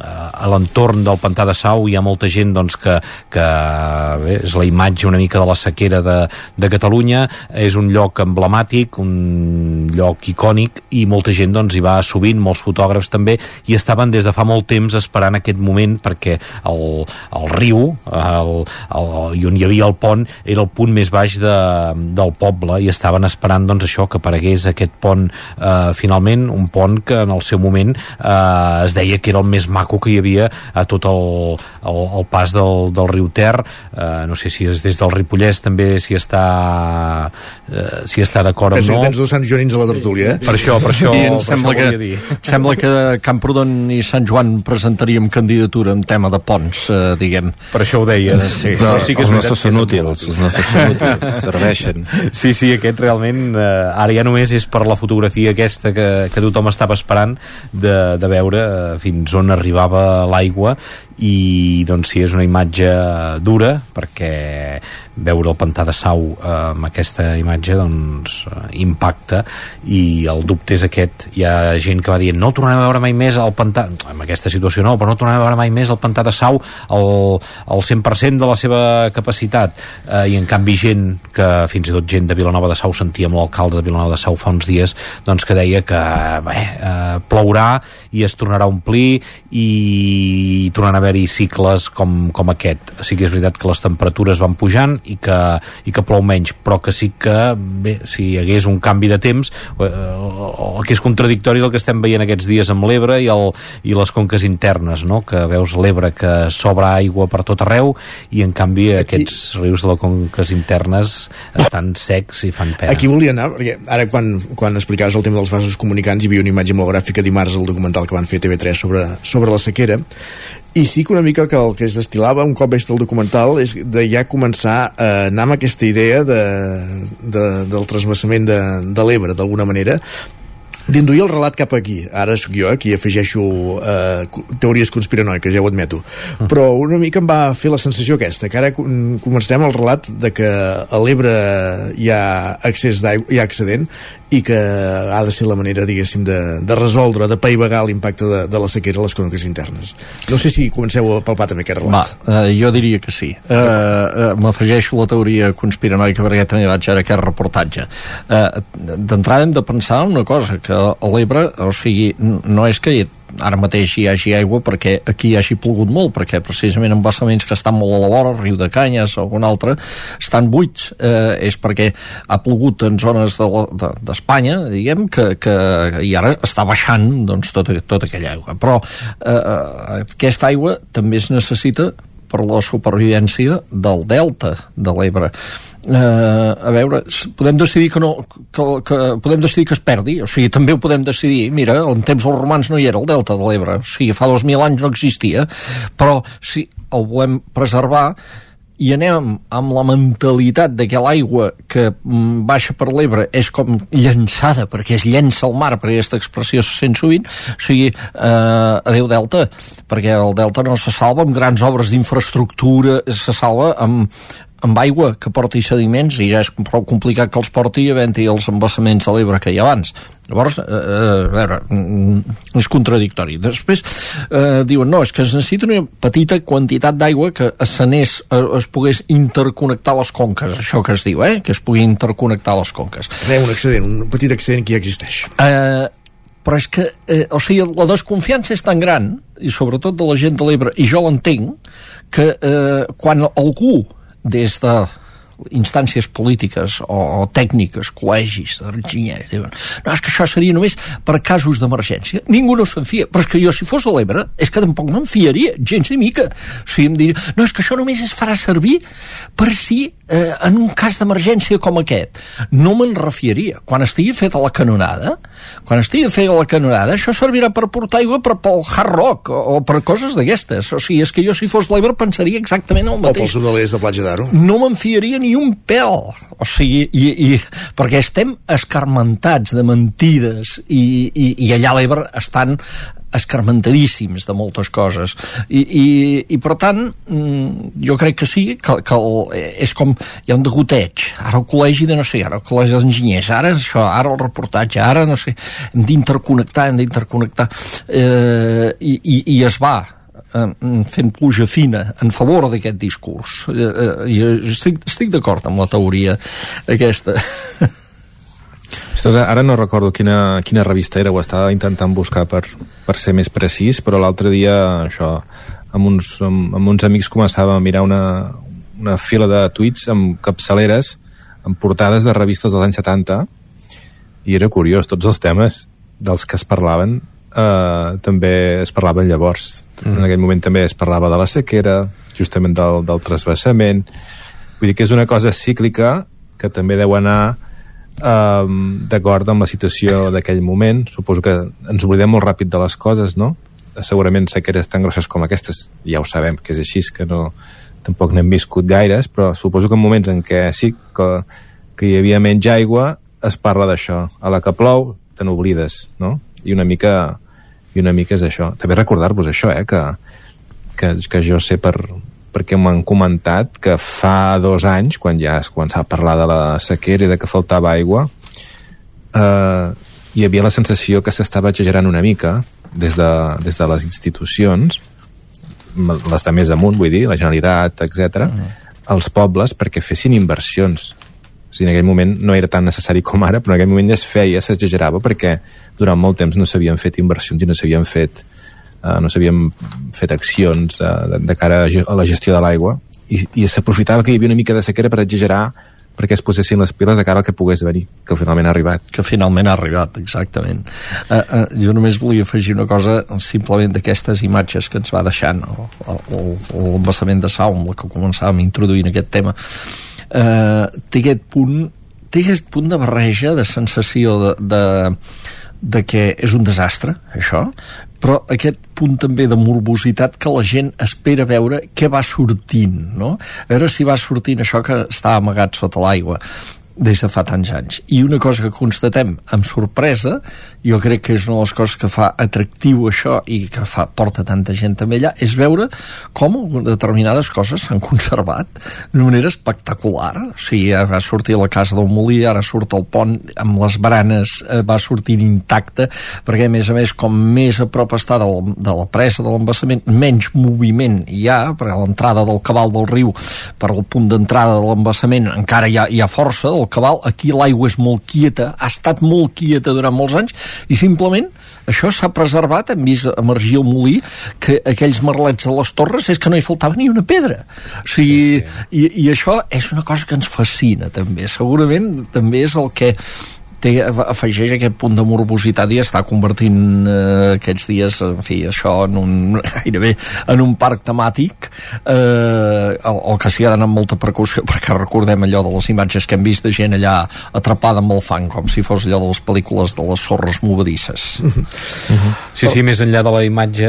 eh, a l'entorn del pantà de Sau hi ha molta gent doncs, que, que bé, és la imatge una mica de la sequera de, de Catalunya és un lloc emblemàtic un lloc icònic i molta gent doncs, hi va sovint, molts fotògrafs també i estaven des de fa molt temps esperant aquest moment perquè el, el riu el, el, i on hi havia el pont era el punt més baix de, del poble i estaven esperant doncs, això que aparegués aquest pont eh, finalment, un pont que en el seu moment eh, es deia que era el més maco que hi havia a tot el, el, el pas del, del riu Ter eh, no sé si és des del Ripollès també si està eh, si està d'acord o no tens dos Sant Joanins a la tertúlia, eh? per això, per això, I em per sembla això que, dir. sembla que Camprodon i Sant Joan presentaríem candidatura en tema de ponts, eh, diguem. Per això ho deia. Sí, Però sí, sí que és els nostres són és útils, els nostres són útils, serveixen. Sí, sí, l'estudi aquest realment eh, ara ja només és per la fotografia aquesta que, que tothom estava esperant de, de veure eh, fins on arribava l'aigua. I doncs sí, és una imatge dura perquè veure el pantà de Sau eh, amb aquesta imatge doncs eh, impacta. I el dubte és aquest. Hi ha gent que va dir no tornarem a veure mai més el pantà en aquesta situació no, però no tornarem a veure mai més el pantà de Sau el 100% de la seva capacitat. Eh, i en canvi gent que fins i tot gent de Vilanova de Sau sentíem l'alcalde de Vilanova de Sau fa uns dies doncs que deia que bé, eh, plourà i es tornarà a omplir i tornaran a haver-hi cicles com, com aquest. Sí que és veritat que les temperatures van pujant i que, i que plou menys, però que sí que, bé, si hi hagués un canvi de temps, eh, el que és contradictori és el que estem veient aquests dies amb l'Ebre i, el, i les conques internes, no? que veus l'Ebre que s'obre aigua per tot arreu i en canvi Aquí... aquests rius de les conques internes estan secs i fan pena. Aquí volia anar, perquè ara quan, quan explicaves el tema dels vasos comunicants hi havia una imatge molt gràfica dimarts al documental que van fer TV3 sobre, sobre la sequera i sí que una mica que el que es destilava un cop vist el documental és de ja començar a anar amb aquesta idea de, de, del transvasament de, de l'Ebre d'alguna manera d'induir el relat cap aquí. Ara sóc jo, aquí afegeixo eh, teories conspiranoiques, ja ho admeto. Mm. Però una mica em va fer la sensació aquesta, que ara començarem el relat de que a l'Ebre hi ha accés d'aigua, hi ha excedent, i que ha de ser la manera, diguéssim, de, de resoldre, de paivagar l'impacte de, de la sequera a les conques internes. No sé si comenceu a palpar també aquest relat. Va, eh, jo diria que sí. Eh, eh, M'afegeixo la teoria conspiranoica perquè també vaig ara aquest reportatge. Eh, D'entrada hem de pensar una cosa, que a l'Ebre, o sigui, no és que ara mateix hi hagi aigua perquè aquí hi hagi plogut molt, perquè precisament embassaments que estan molt a la vora, Riu de Canyes o algun altre, estan buits. Eh, és perquè ha plogut en zones d'Espanya, de, de, diguem, que, que i ara està baixant doncs, tota, tota aquella aigua. Però eh, eh, aquesta aigua també es necessita per la supervivència del delta de l'Ebre eh, a veure, podem decidir que no que, que, podem decidir que es perdi o sigui, també ho podem decidir, mira en temps dels romans no hi era el delta de l'Ebre o sigui, fa dos mil anys no existia però si el volem preservar i anem amb la mentalitat de que l'aigua que mm, baixa per l'Ebre és com llançada, perquè es llença al mar, perquè aquesta expressió se sent sovint, o sigui, eh, adeu Delta, perquè el Delta no se salva amb grans obres d'infraestructura, se salva amb, amb aigua que porti sediments i ja és prou complicat que els porti havent-hi els embassaments de l'Ebre que hi ha abans. Llavors, eh, eh, a veure, mm, és contradictori. Després eh, diuen, no, és que es necessita una petita quantitat d'aigua que es sanés, eh, es pogués interconnectar les conques, això que es diu, eh? que es pugui interconnectar les conques. Re, un excedent, un petit excedent que ja existeix. Eh, però és que, eh, o sigui, la desconfiança és tan gran, i sobretot de la gent de l'Ebre, i jo l'entenc, que eh, quan algú des de instàncies polítiques o, o tècniques, col·legis, d'enginyeria, diuen no, és que això seria només per casos d'emergència. Ningú no se'n fia, però és que jo si fos a l'Ebre és que tampoc me'n fiaria, gens ni mica. O sigui, em diria, no, és que això només es farà servir per si eh, en un cas d'emergència com aquest. No me'n refiaria. Quan estigui feta la canonada, quan estigui feta la canonada, això servirà per portar aigua per, pel hard rock o, o per coses d'aquestes. O sigui, és que jo si fos l'Ebre pensaria exactament el mateix. O pels de Platja d'Aro. No me'n fiaria ni un pèl. O sigui, i, i, perquè estem escarmentats de mentides i, i, i allà a l'Ebre estan escarmentadíssims de moltes coses. I, i, i per tant mm, jo crec que sí que, que el, és com hi ha un degoteig. Ara el col·legi de no sé, ara el col·legi d'enginyers ara això, ara el reportatge, ara no sé hem d'interconnectar, hem d'interconnectar. Eh, i, i, i es va. eh, fent pluja fina en favor d'aquest discurs. Eh, eh, i estic, estic d'acord amb la teoria aquesta. Ostres, ara no recordo quina, quina revista era, ho estava intentant buscar per, per ser més precís, però l'altre dia això, amb uns, amb, amb uns amics començàvem a mirar una, una fila de tuits amb capçaleres amb portades de revistes dels anys 70 i era curiós, tots els temes dels que es parlaven eh, també es parlaven llavors mm. en aquell moment també es parlava de la sequera justament del, del trasbassament vull dir que és una cosa cíclica que també deu anar um, d'acord amb la situació d'aquell moment suposo que ens oblidem molt ràpid de les coses no? segurament sequeres tan grosses com aquestes ja ho sabem que és així que no, tampoc n'hem viscut gaires però suposo que en moments en què sí que, que hi havia menys aigua, es parla d'això. A la que plou, te n'oblides, no? I una mica i una mica és això. També recordar-vos això, eh, que, que, que jo sé per, perquè m'han comentat que fa dos anys, quan ja es començava a parlar de la sequera i de que faltava aigua, eh, hi havia la sensació que s'estava exagerant una mica des de, des de les institucions, les de més amunt, vull dir, la Generalitat, etc, mm. als pobles perquè fessin inversions. O sigui, en aquell moment no era tan necessari com ara, però en aquell moment ja es feia, s'exagerava, perquè durant molt temps no s'havien fet inversions i no s'havien fet uh, no s'havien fet accions uh, de, de cara a la gestió de l'aigua i, i s'aprofitava que hi havia una mica de sequera per exagerar perquè es posessin les piles de cara al que pogués venir, que finalment ha arribat. Que finalment ha arribat, exactament. Uh, uh, jo només volia afegir una cosa simplement d'aquestes imatges que ens va deixant l'embassament de Sau, amb la que començàvem introduint aquest tema. Uh, té aquest punt té aquest punt de barreja, de sensació de, de, de que és un desastre, això, però aquest punt també de morbositat que la gent espera veure què va sortint, no? A veure si va sortint això que està amagat sota l'aigua des de fa tants anys. I una cosa que constatem amb sorpresa, jo crec que és una de les coses que fa atractiu això i que fa, porta tanta gent també allà, és veure com determinades coses s'han conservat d'una manera espectacular. O sigui, va sortir la casa del Molí, ara surt el pont amb les baranes, eh, va sortir intacte, perquè a més a més, com més a prop està de la, de la presa, de l'embassament, menys moviment hi ha, perquè l'entrada del cabal del riu per al punt d'entrada de l'embassament encara hi ha, hi ha força, el cabal, aquí l'aigua és molt quieta, ha estat molt quieta durant molts anys, i simplement això s'ha preservat, hem vist emergir el molí, que aquells merlets de les torres és que no hi faltava ni una pedra. O sigui, sí, sí. I, i això és una cosa que ens fascina també, segurament també és el que té, afegeix aquest punt de morbositat i està convertint eh, aquests dies, en fi, això en un, gairebé en un parc temàtic eh, el, el que s'hi ha d'anar amb molta precaució perquè recordem allò de les imatges que hem vist de gent allà atrapada amb el fang com si fos allò de les pel·lícules de les sorres movedisses uh -huh. Uh -huh. Sí, sí, més enllà de la imatge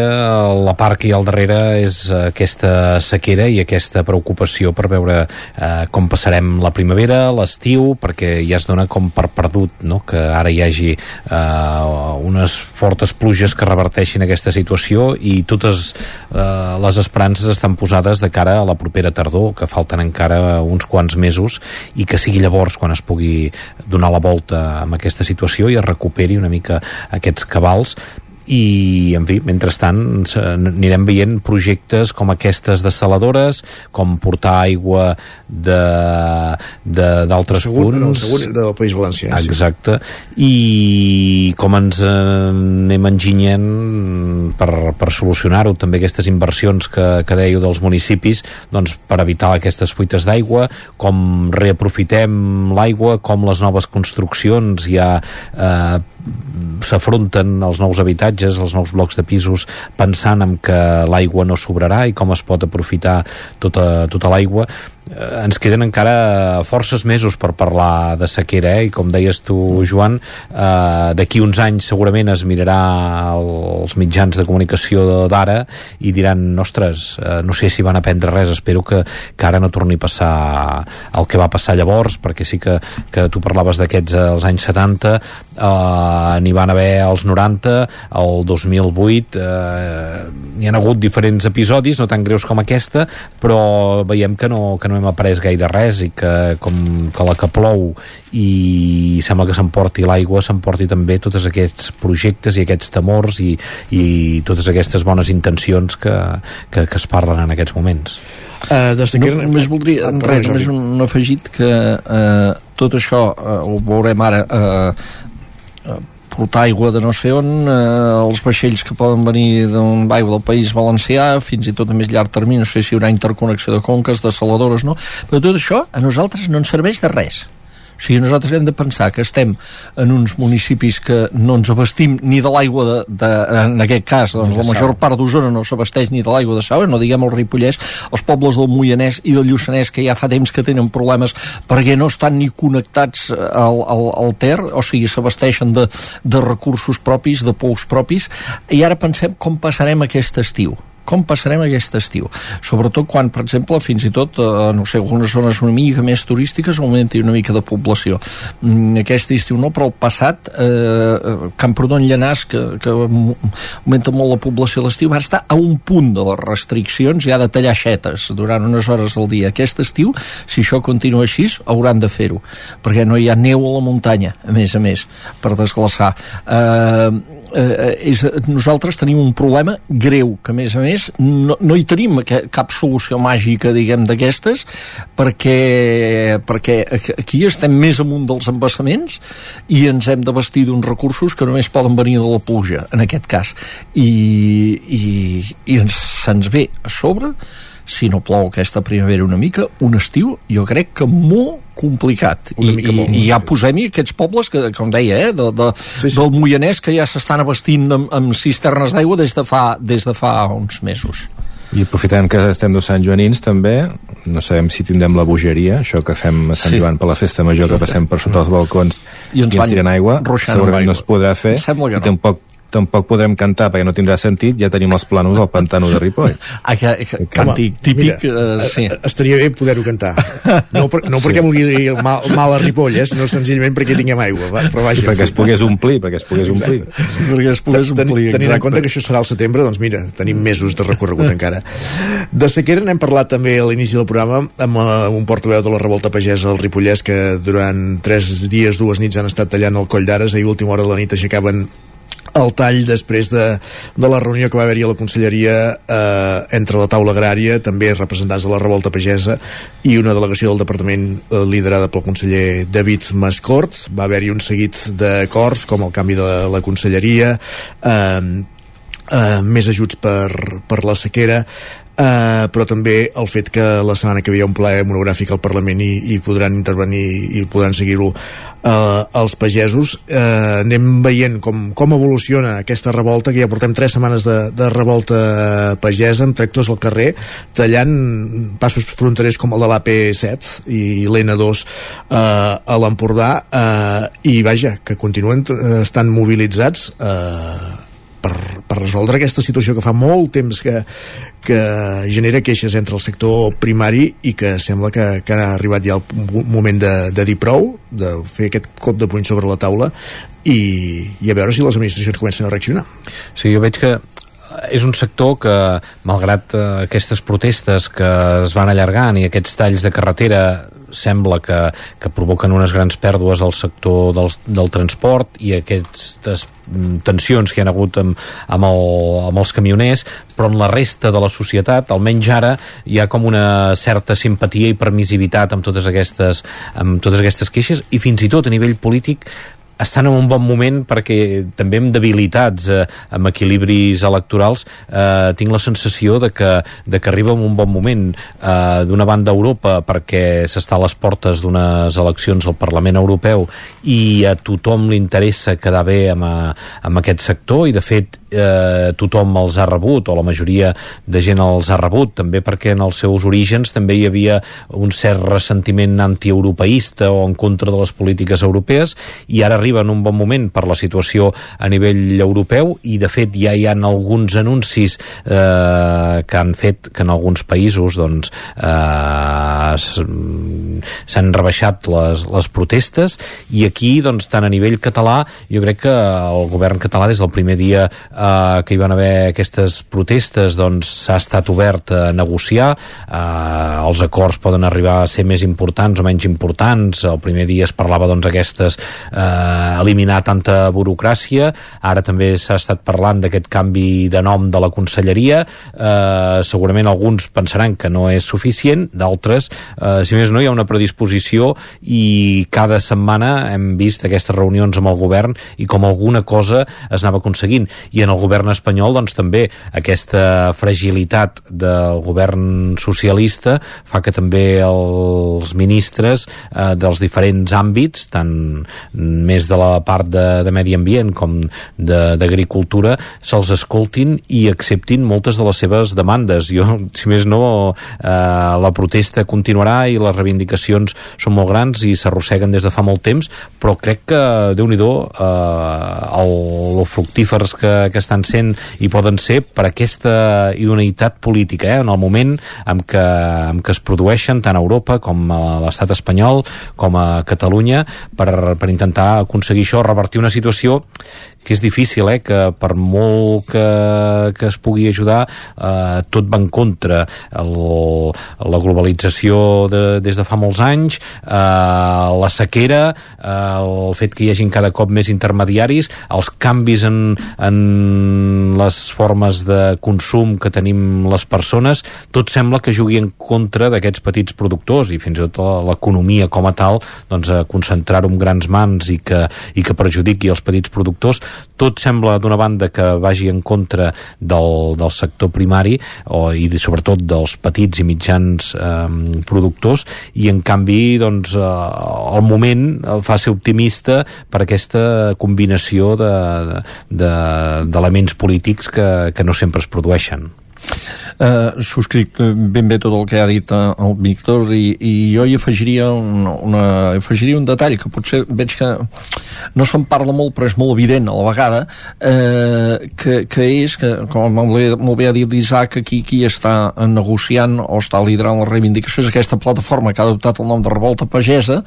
la part que hi ha al darrere és aquesta sequera i aquesta preocupació per veure eh, com passarem la primavera, l'estiu perquè ja es dona com per perdut no? que ara hi hagi eh, unes fortes pluges que reverteixin aquesta situació i totes eh, les esperances estan posades de cara a la propera tardor, que falten encara uns quants mesos i que sigui llavors quan es pugui donar la volta amb aquesta situació i es recuperi una mica aquests cabals i, en fi, mentrestant anirem veient projectes com aquestes desaladores, com portar aigua d'altres punts. El segon del País Valencià. Exacte. Sí. I com ens anem enginyent per, per solucionar-ho, també aquestes inversions que, que dèieu dels municipis, doncs per evitar aquestes fuites d'aigua, com reaprofitem l'aigua, com les noves construccions ja eh, s'afronten els nous habitatges, els nous blocs de pisos pensant en que l'aigua no sobrarà i com es pot aprofitar tota, tota l'aigua ens queden encara forces mesos per parlar de sequera eh? i com deies tu Joan eh, d'aquí uns anys segurament es mirarà els mitjans de comunicació d'ara i diran ostres, eh, no sé si van aprendre res espero que, que ara no torni a passar el que va passar llavors perquè sí que, que tu parlaves d'aquests als anys 70 eh, n'hi van haver als 90 el 2008 eh, n'hi han hagut diferents episodis no tan greus com aquesta però veiem que no, que no hem après gaire res i que com que la que plou i sembla que s'emporti l'aigua s'emporti també tots aquests projectes i aquests temors i, i totes aquestes bones intencions que, que, que es parlen en aquests moments. Uh, de no, només voldria, ah, res, només un afegit que uh, tot això uh, ho veurem ara uh, uh, portar aigua de no sé on, eh, els vaixells que poden venir d'un aigua del País Valencià, fins i tot a més llarg termini, no sé si hi haurà interconnexió de conques, de saladores, no? Però tot això a nosaltres no ens serveix de res o sigui, nosaltres hem de pensar que estem en uns municipis que no ens abastim ni de l'aigua de, de, en aquest cas, doncs la major part d'Osona no s'abasteix ni de l'aigua de Sau, no diguem el Ripollès, els pobles del Moianès i del Lluçanès que ja fa temps que tenen problemes perquè no estan ni connectats al, al, al Ter, o sigui, s'abasteixen de, de recursos propis, de pous propis, i ara pensem com passarem aquest estiu com passarem aquest estiu? Sobretot quan, per exemple, fins i tot eh, no sé, algunes zones una mica més turístiques augmenti una mica de població. Mm, aquest estiu no, però el passat eh, Camprodon Llanàs que, que augmenta molt la població a l'estiu va estar a un punt de les restriccions ja de tallar xetes durant unes hores al dia. Aquest estiu, si això continua així hauran de fer-ho, perquè no hi ha neu a la muntanya, a més a més per desglaçar. Eh, eh, és, nosaltres tenim un problema greu, que a més a més no, no hi tenim cap solució màgica, diguem, d'aquestes, perquè, perquè aquí estem més amunt dels embassaments i ens hem de vestir d'uns recursos que només poden venir de la pluja, en aquest cas. I, i, i ens, se'ns ve a sobre si no plou aquesta primavera una mica, un estiu, jo crec que molt complicat. I, i, i ja posem-hi aquests pobles que, com deia, eh, de, de, sí, sí. del Moianès que ja s'estan abastint amb, amb cisternes d'aigua des, de fa, des de fa uns mesos. I aprofitant que estem dos Sant Joanins també, no sabem si tindrem la bogeria, això que fem a Sant sí. Joan per la festa major, que passem per sota els balcons i ens, i ens tiren aigua, segurament no es podrà fer, i tampoc tampoc podem cantar perquè no tindrà sentit, ja tenim els planos al pantano de Ripoll. Ah, que, que, càntic típic, mira, uh, sí. Estaria bé poder-ho cantar. No, per, no perquè vulgui mal, mal a Ripoll, eh, sinó senzillament perquè tinguem aigua. Va, però vaja, perquè es pogués omplir, perquè es pogués omplir. perquè es pogués omplir, exacte. Tenint en compte que això serà al setembre, doncs mira, tenim mesos de recorregut encara. De sequera n'hem parlat també a l'inici del programa amb uh, un portaveu de la revolta pagesa al Ripollès que durant tres dies, dues nits han estat tallant el coll d'Ares, ahir última hora de la nit aixecaven el tall després de, de la reunió que va haver-hi a la Conselleria eh, entre la taula agrària, també representants de la revolta pagesa i una delegació del departament eh, liderada pel conseller David Mascort. Va haver-hi un seguit d'acords com el canvi de la Conselleria, eh, eh, més ajuts per, per la sequera, Uh, però també el fet que la setmana que ve hi ha un ple monogràfic al Parlament i, i podran intervenir i podran seguir-ho uh, els pagesos. Uh, anem veient com, com evoluciona aquesta revolta, que ja portem tres setmanes de, de revolta pagesa amb tractors al carrer, tallant passos fronterers com el de l'AP7 i l'N2 uh, a l'Empordà. Uh, i vaja, que continuen estan mobilitzats uh, per, per resoldre aquesta situació que fa molt temps que, que genera queixes entre el sector primari i que sembla que, que ha arribat ja el moment de, de dir prou, de fer aquest cop de puny sobre la taula i, i a veure si les administracions comencen a reaccionar. Sí, jo veig que és un sector que, malgrat eh, aquestes protestes que es van allargant i aquests talls de carretera sembla que, que provoquen unes grans pèrdues al sector del, del transport i aquestes mm, tensions que hi ha hagut amb, amb, el, amb els camioners, però en la resta de la societat, almenys ara, hi ha com una certa simpatia i permissivitat amb totes aquestes, amb totes aquestes queixes i fins i tot a nivell polític estan en un bon moment perquè també amb debilitats, eh, amb equilibris electorals, eh, tinc la sensació de que, de que arriba en un bon moment eh, d'una banda Europa perquè s'està a les portes d'unes eleccions al Parlament Europeu i a tothom li interessa quedar bé amb, a, eh, amb aquest sector i de fet eh, tothom els ha rebut o la majoria de gent els ha rebut també perquè en els seus orígens també hi havia un cert ressentiment antieuropeista o en contra de les polítiques europees i ara arriba en un bon moment per la situació a nivell europeu i de fet ja hi ha alguns anuncis eh, que han fet que en alguns països doncs eh, s'han rebaixat les, les protestes i aquí doncs tant a nivell català jo crec que el govern català des del primer dia eh, que hi van haver aquestes protestes doncs s'ha estat obert a negociar. Eh, els acords poden arribar a ser més importants o menys importants. El primer dia es parlava doncs aquestes eh, eliminar tanta burocràcia. Ara també s'ha estat parlant d'aquest canvi de nom de la conselleria. Eh, segurament alguns pensaran que no és suficient, d'altres eh, si més no hi ha una predisposició i cada setmana hem vist aquestes reunions amb el govern i com alguna cosa es anava aconseguint. I en el govern espanyol doncs també aquesta fragilitat del govern socialista fa que també els ministres eh, dels diferents àmbits, tant més de la part de, de medi ambient com d'agricultura, se'ls escoltin i acceptin moltes de les seves demandes. Jo, si més no, eh, la protesta continuarà i les reivindicacions són molt grans i s'arrosseguen des de fa molt temps, però crec que, déu nhi eh, el, el fructífers que, que estan sent i poden ser per aquesta idoneïtat política, eh? en el moment en què, en què es produeixen tant a Europa com a l'estat espanyol com a Catalunya per, per intentar aconseguir això, revertir una situació que és difícil, eh? que per molt que, que es pugui ajudar eh, tot va en contra el, la globalització de, des de fa molts anys eh, la sequera eh, el fet que hi hagin cada cop més intermediaris els canvis en, en les formes de consum que tenim les persones tot sembla que jugui en contra d'aquests petits productors i fins i tot l'economia com a tal doncs, a concentrar-ho en grans mans i que, i que perjudiqui els petits productors tot sembla d'una banda que vagi en contra del, del sector primari o, i sobretot dels petits i mitjans eh, productors i en canvi doncs, eh, el moment fa ser optimista per aquesta combinació d'elements de, de, polítics que, que no sempre es produeixen. Uh, subscric ben bé tot el que ha dit uh, el Víctor i, i jo hi afegiria un, una, afegiria un detall que potser veig que no se'n parla molt però és molt evident a la vegada uh, que, que és que com molt bé ha dit l'Isaac aquí qui està negociant o està liderant la reivindicació és aquesta plataforma que ha adoptat el nom de Revolta Pagesa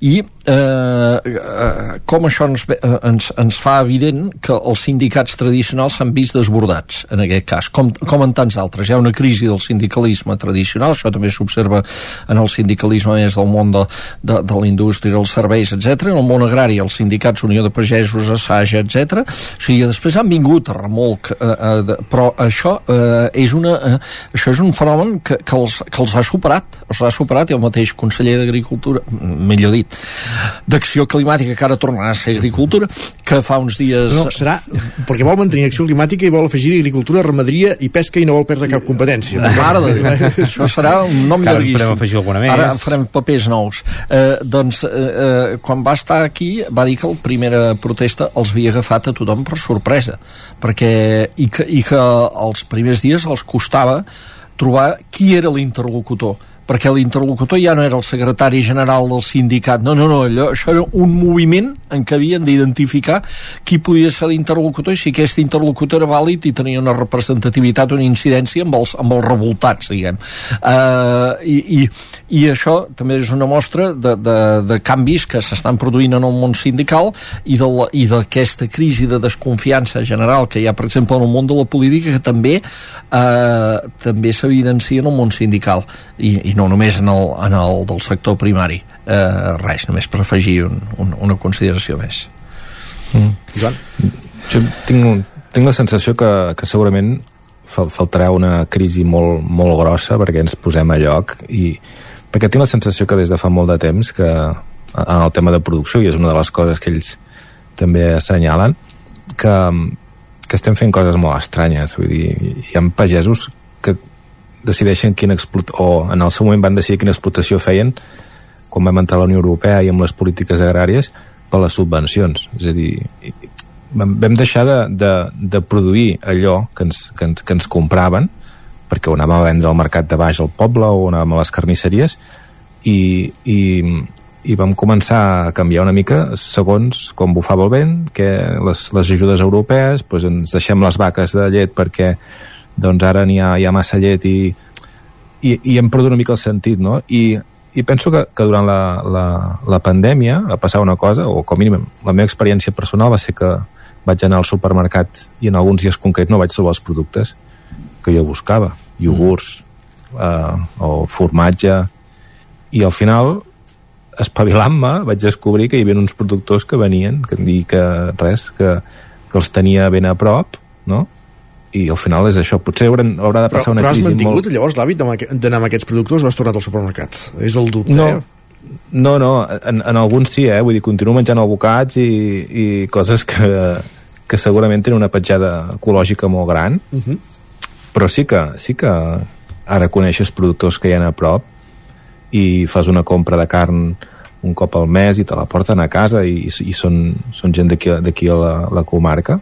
i uh, uh, com això ens, ens, ens fa evident que els sindicats tradicionals s'han vist desbordats en aquest cas. Com, com en tants altres. Hi ha una crisi del sindicalisme tradicional, això també s'observa en el sindicalisme més del món de, de, de la indústria, els serveis, etc. En el món agrari, els sindicats Unió de Pagesos, Assaja, etc. O sigui, després han vingut a remolc, eh, eh, però això eh, és una, eh, això és un fenomen que, que, els, que els ha superat, els ha superat i el mateix conseller d'Agricultura, millor dit, d'Acció Climàtica, que ara tornarà a ser Agricultura, que fa uns dies... No, serà perquè vol mantenir acció climàtica i vol afegir agricultura, ramaderia i pesca i no vol perdre cap competència. Mare de Déu, això serà un nom Encara llarguíssim. afegir alguna més. Ara farem papers nous. Eh, doncs, eh, eh, quan va estar aquí, va dir que la primera protesta els havia agafat a tothom per sorpresa, perquè, i que, i que els primers dies els costava trobar qui era l'interlocutor perquè l'interlocutor ja no era el secretari general del sindicat, no, no, no, allò, això era un moviment en què havien d'identificar qui podia ser l'interlocutor i si aquest interlocutor era vàlid i tenia una representativitat, una incidència amb els, amb els revoltats, diguem. Uh, i, i, I això també és una mostra de, de, de canvis que s'estan produint en el món sindical i d'aquesta crisi de desconfiança general que hi ha, per exemple, en el món de la política que també uh, també s'evidencia en el món sindical i, i no només en el, en el del sector primari eh, res, només per afegir un, un, una consideració més mm. Joan? Jo tinc, un, tinc la sensació que, que segurament faltarà una crisi molt, molt grossa perquè ens posem a lloc i perquè tinc la sensació que des de fa molt de temps que en el tema de producció i és una de les coses que ells també assenyalen que, que estem fent coses molt estranyes vull dir, hi ha pagesos que decideixen quina explotació, o en el seu moment van decidir quina explotació feien quan vam entrar a la Unió Europea i amb les polítiques agràries per les subvencions. És a dir, vam, vam deixar de, de, de produir allò que ens, que, ens, que ens compraven perquè ho anàvem a vendre al mercat de baix al poble o anàvem a les carnisseries i, i, i vam començar a canviar una mica segons com bufava el vent, que les, les ajudes europees, doncs ens deixem les vaques de llet perquè doncs ara n'hi ha, hi ha massa llet i, i, i hem perdut una mica el sentit, no? I, i penso que, que durant la, la, la pandèmia va passar una cosa, o com a mínim la meva experiència personal va ser que vaig anar al supermercat i en alguns dies concrets no vaig trobar els productes que jo buscava, iogurts mm. eh, o formatge i al final espavilant-me vaig descobrir que hi havia uns productors que venien que, dir que res, que, que els tenia ben a prop no? I al final és això, potser haurà, haurà de passar però, una però has crisi mantingut molt... llavors l'hàbit d'anar amb aquests productors o has tornat al supermercat? És el dubte, no, eh? No, no, en, en alguns sí, eh? Vull dir, continuo menjant albocats i, i coses que, que segurament tenen una petjada ecològica molt gran, Uh -huh. però sí que, sí que ara coneixes productors que hi ha a prop i fas una compra de carn un cop al mes i te la porten a casa i, i són, són gent d'aquí a la, la comarca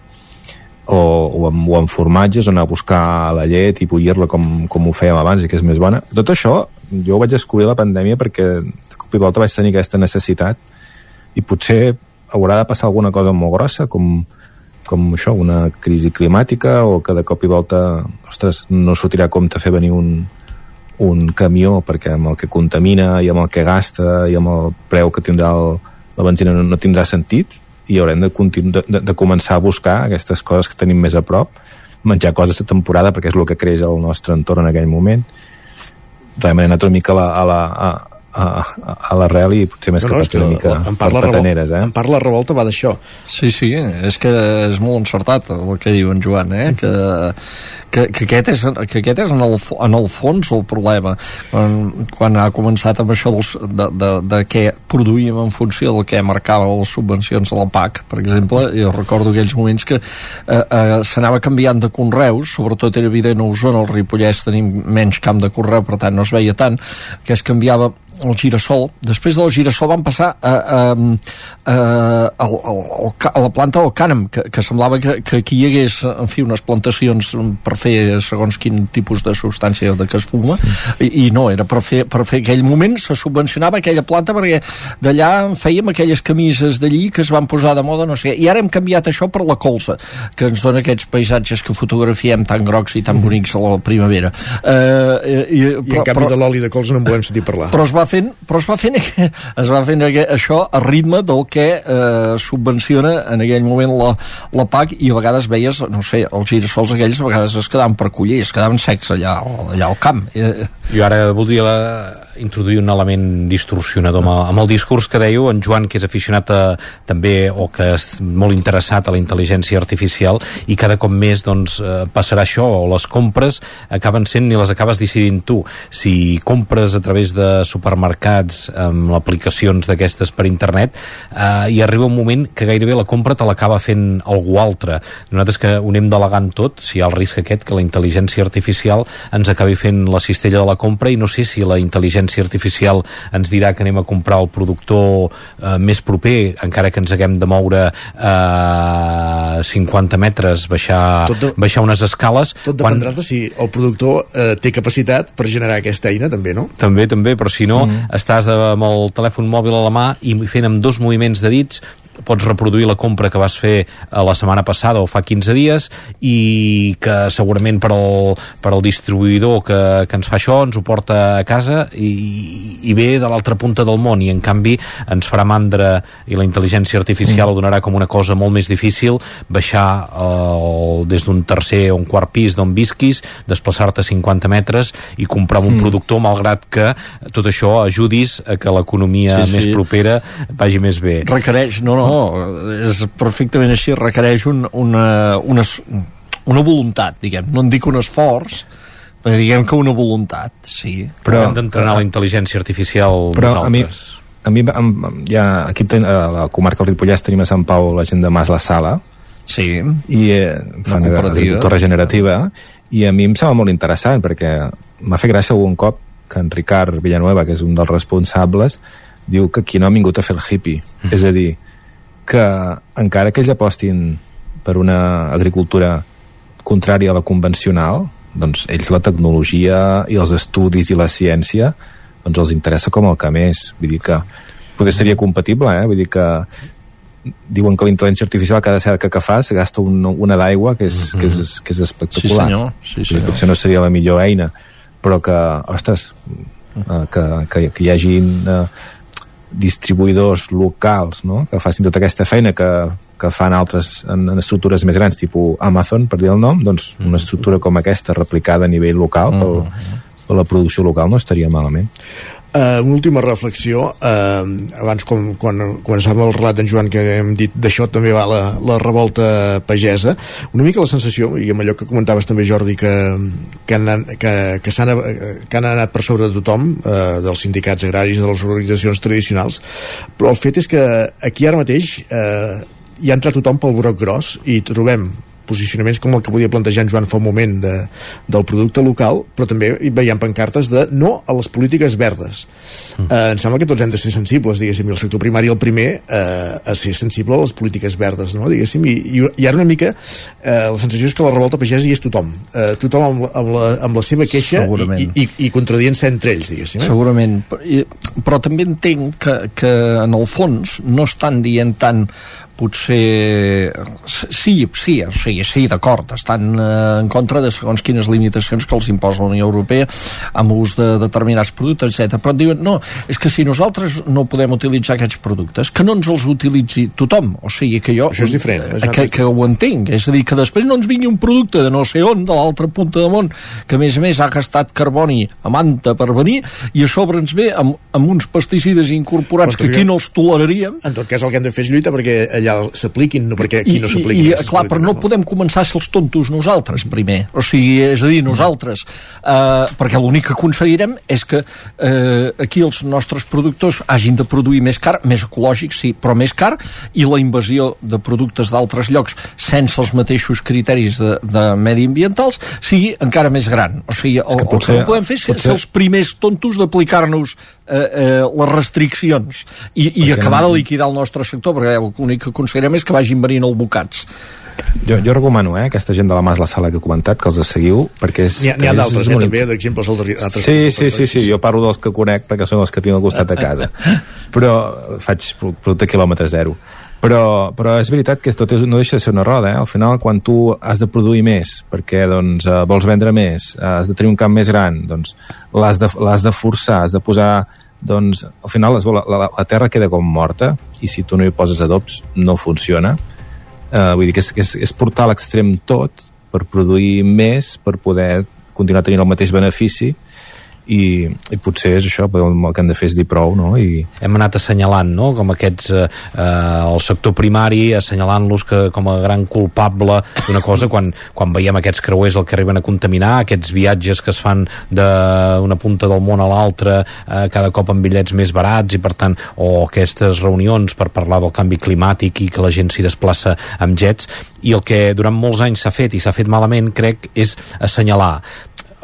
o, o, amb, o amb formatges, anar a buscar la llet i bullir-la com, com ho fèiem abans i que és més bona. Tot això jo ho vaig descobrir la pandèmia perquè de cop i volta vaig tenir aquesta necessitat i potser haurà de passar alguna cosa molt grossa com, com això, una crisi climàtica o que de cop i volta ostres, no sortirà a compte fer venir un, un camió perquè amb el que contamina i amb el que gasta i amb el preu que tindrà el, la benzina no, no tindrà sentit i haurem de, de, de començar a buscar aquestes coses que tenim més a prop menjar coses de temporada perquè és el que creix al nostre entorn en aquell moment. Realment he anat una mica a la, a la, a, a, a l'arrel i potser més no, no, que una mica en parla, per pataneres, eh? en parla la revolta va d'això sí, sí, és que és molt encertat el que diu en Joan eh? que, que, que aquest és, que aquest és en, el, en el fons el problema quan, quan ha començat amb això dels, de, de, de què produïm en funció del que marcava les subvencions de la PAC per exemple, jo recordo aquells moments que eh, eh, s'anava canviant de conreus sobretot era evident a Osona, al Ripollès tenim menys camp de conreu, per tant no es veia tant que es canviava el girassol, després del girassol van passar a, a, a, a, a, a la planta del cànem, que, que semblava que, que aquí hi hagués, en fi, unes plantacions per fer segons quin tipus de substància de que es fuma, i, i no, era per fer, per fer aquell moment, se subvencionava aquella planta perquè d'allà fèiem aquelles camises d'allí que es van posar de moda, no sé, i ara hem canviat això per la colza, que ens dona aquests paisatges que fotografiem tan grocs i tan bonics a la primavera. Uh, i, i, I en canvi però, de l'oli de colza no en volem sentir parlar. Però es va fent, però es va fent, es va fent això a ritme del que eh, subvenciona en aquell moment la, la PAC i a vegades veies, no sé, els girassols aquells a vegades es quedaven per collir, es quedaven secs allà, allà al camp. Eh, jo ara voldria la, introduir un element distorsionador amb el, amb el discurs que dèieu, en Joan, que és aficionat a, també, o que és molt interessat a la intel·ligència artificial, i cada cop més doncs, eh, passarà això, o les compres acaben sent ni les acabes decidint tu. Si compres a través de supermercats amb aplicacions d'aquestes per internet, eh, hi arriba un moment que gairebé la compra te l'acaba fent algú altre. Nosaltres que ho anem delegant tot, si hi ha el risc aquest que la intel·ligència artificial ens acabi fent la cistella de la compra i no sé si la intel·ligència artificial ens dirà que anem a comprar el productor eh, més proper, encara que ens haguem de moure eh, 50 metres, baixar, de, baixar unes escales. Tot dependrà quan... de si el productor eh, té capacitat per generar aquesta eina, també, no? També, també, però si no, mm. estàs amb el telèfon mòbil a la mà i fent amb dos moviments de dits pots reproduir la compra que vas fer eh, la setmana passada o fa 15 dies i que segurament per al, per al distribuïdor que, que ens fa això ens ho porta a casa i, i ve de l'altra punta del món i en canvi ens farà mandra i la intel·ligència artificial mm. ho donarà com una cosa molt més difícil baixar el, des d'un tercer o un quart pis d'on visquis desplaçar-te 50 metres i comprar un mm. productor malgrat que tot això ajudis a que l'economia sí, sí. més propera vagi més bé. Requereix, no, no, no, és perfectament així, requereix un, una, una, una voluntat, diguem, no en dic un esforç, però diguem que una voluntat, sí. Però hem d'entrenar la intel·ligència artificial però nosaltres. A mi, a mi ja, aquí a la comarca del Ripollès tenim a Sant Pau la gent de Mas la Sala, sí. i eh, fan agricultura regenerativa, i a mi em sembla molt interessant, perquè m'ha fet gràcia algun cop que en Ricard Villanueva, que és un dels responsables, diu que aquí no ha vingut a fer el hippie. Mm. És a dir, que encara que ells apostin per una agricultura contrària a la convencional, doncs ells la tecnologia i els estudis i la ciència doncs els interessa com el que més. Vull dir que potser seria compatible, eh? Vull dir que diuen que la intel·ligència artificial cada cerca que fas gasta un, una d'aigua que, és, mm -hmm. que, és, que és espectacular. Sí, senyor. Sí, senyor. Potser no seria la millor eina, però que, ostres, eh, que, que, que hi hagi eh, distribuïdors locals no? que facin tota aquesta feina que, que fan altres en, en estructures més grans tipus Amazon, per dir el nom doncs una mm. estructura com aquesta replicada a nivell local mm. pel, per la producció local no estaria malament Uh, una última reflexió. Uh, abans com, quan començàvem el relat d'en Joan que hem dit d'això també va la, la revolta pagesa. Una mica la sensació, i amb allò que comentaves també Jordi que, que, han, que, que, han, que han anat per sobre de tothom uh, dels sindicats agraris, de les organitzacions tradicionals però el fet és que aquí ara mateix uh, hi ha entrat tothom pel broc gros i trobem posicionaments com el que podia plantejar en Joan fa un moment de, del producte local, però també hi veiem pancartes de no a les polítiques verdes. Mm. Eh, em sembla que tots hem de ser sensibles, diguéssim, i el sector primari el primer eh, a ser sensible a les polítiques verdes, no? diguéssim, i, i, i ara una mica eh, la sensació és que la revolta pagesa hi és tothom. Eh, tothom amb, amb, la, amb la seva queixa i, i, i contradient-se entre ells, diguéssim. Eh? Segurament, però, però també entenc que, que en el fons no estan dient tant potser sí, sí, o sigui, sí, d'acord estan eh, en contra de segons quines limitacions que els imposa la Unió Europea amb ús de determinats productes, etc. però diuen, no, és que si nosaltres no podem utilitzar aquests productes, que no ens els utilitzi tothom, o sigui que jo Això és diferent, eh? que, que ho entenc, és a dir, que després no ens vingui un producte de no sé on, de l'altra punta del món, que a més a més ha gastat carboni a manta per venir, i a sobre ens ve amb, amb uns pesticides incorporats que aquí no els toleraríem. En tot cas, el que hem de fer és lluita perquè allà s'apliquin, no perquè aquí I, no i, s'apliquin. i aquestes clar, però no podem començar a ser els tontos nosaltres primer, o sigui, és a dir, nosaltres. Eh, perquè l'únic que aconseguirem és que eh, aquí els nostres productors hagin de produir més car, més ecològic sí, però més car, i la invasió de productes d'altres llocs sense els mateixos criteris de, de mediambientals sigui encara més gran. O sigui, el, que el que no podem fer és ser, potser- ser els primers tontos d'aplicar-nos eh, eh, les restriccions i, i acabar no- de liquidar el nostre sector perquè l'únic que aconseguirem és que vagin venint albocats Jo, jo recomano, eh, aquesta gent de la Mas la Sala que he comentat, que els seguiu, perquè és... N'hi ha, ha d'altres, eh, molt també, d'exemples altres. Sí, sí, sí, sí, jo parlo dels que conec perquè són els que tinc al costat de casa. Però faig pro- producte quilòmetre zero. Però, però és veritat que tot és, no deixa de ser una roda, eh? Al final, quan tu has de produir més perquè doncs, eh, vols vendre més, eh, has de tenir un camp més gran, doncs l'has de, de forçar, has de posar doncs al final la, la, la terra queda com morta i si tu no hi poses adobs no funciona uh, vull dir que és, és, és portar a l'extrem tot per produir més, per poder continuar tenint el mateix benefici i, i potser és això, però el que hem de fer és dir prou, no? I, hem anat assenyalant, no?, com aquests eh, eh, el sector primari, assenyalant-los com a gran culpable d'una cosa, quan, quan veiem aquests creuers el que arriben a contaminar, aquests viatges que es fan d'una punta del món a l'altra, eh, cada cop amb bitllets més barats, i per tant, o aquestes reunions per parlar del canvi climàtic i que la gent s'hi desplaça amb jets, i el que durant molts anys s'ha fet, i s'ha fet malament, crec, és assenyalar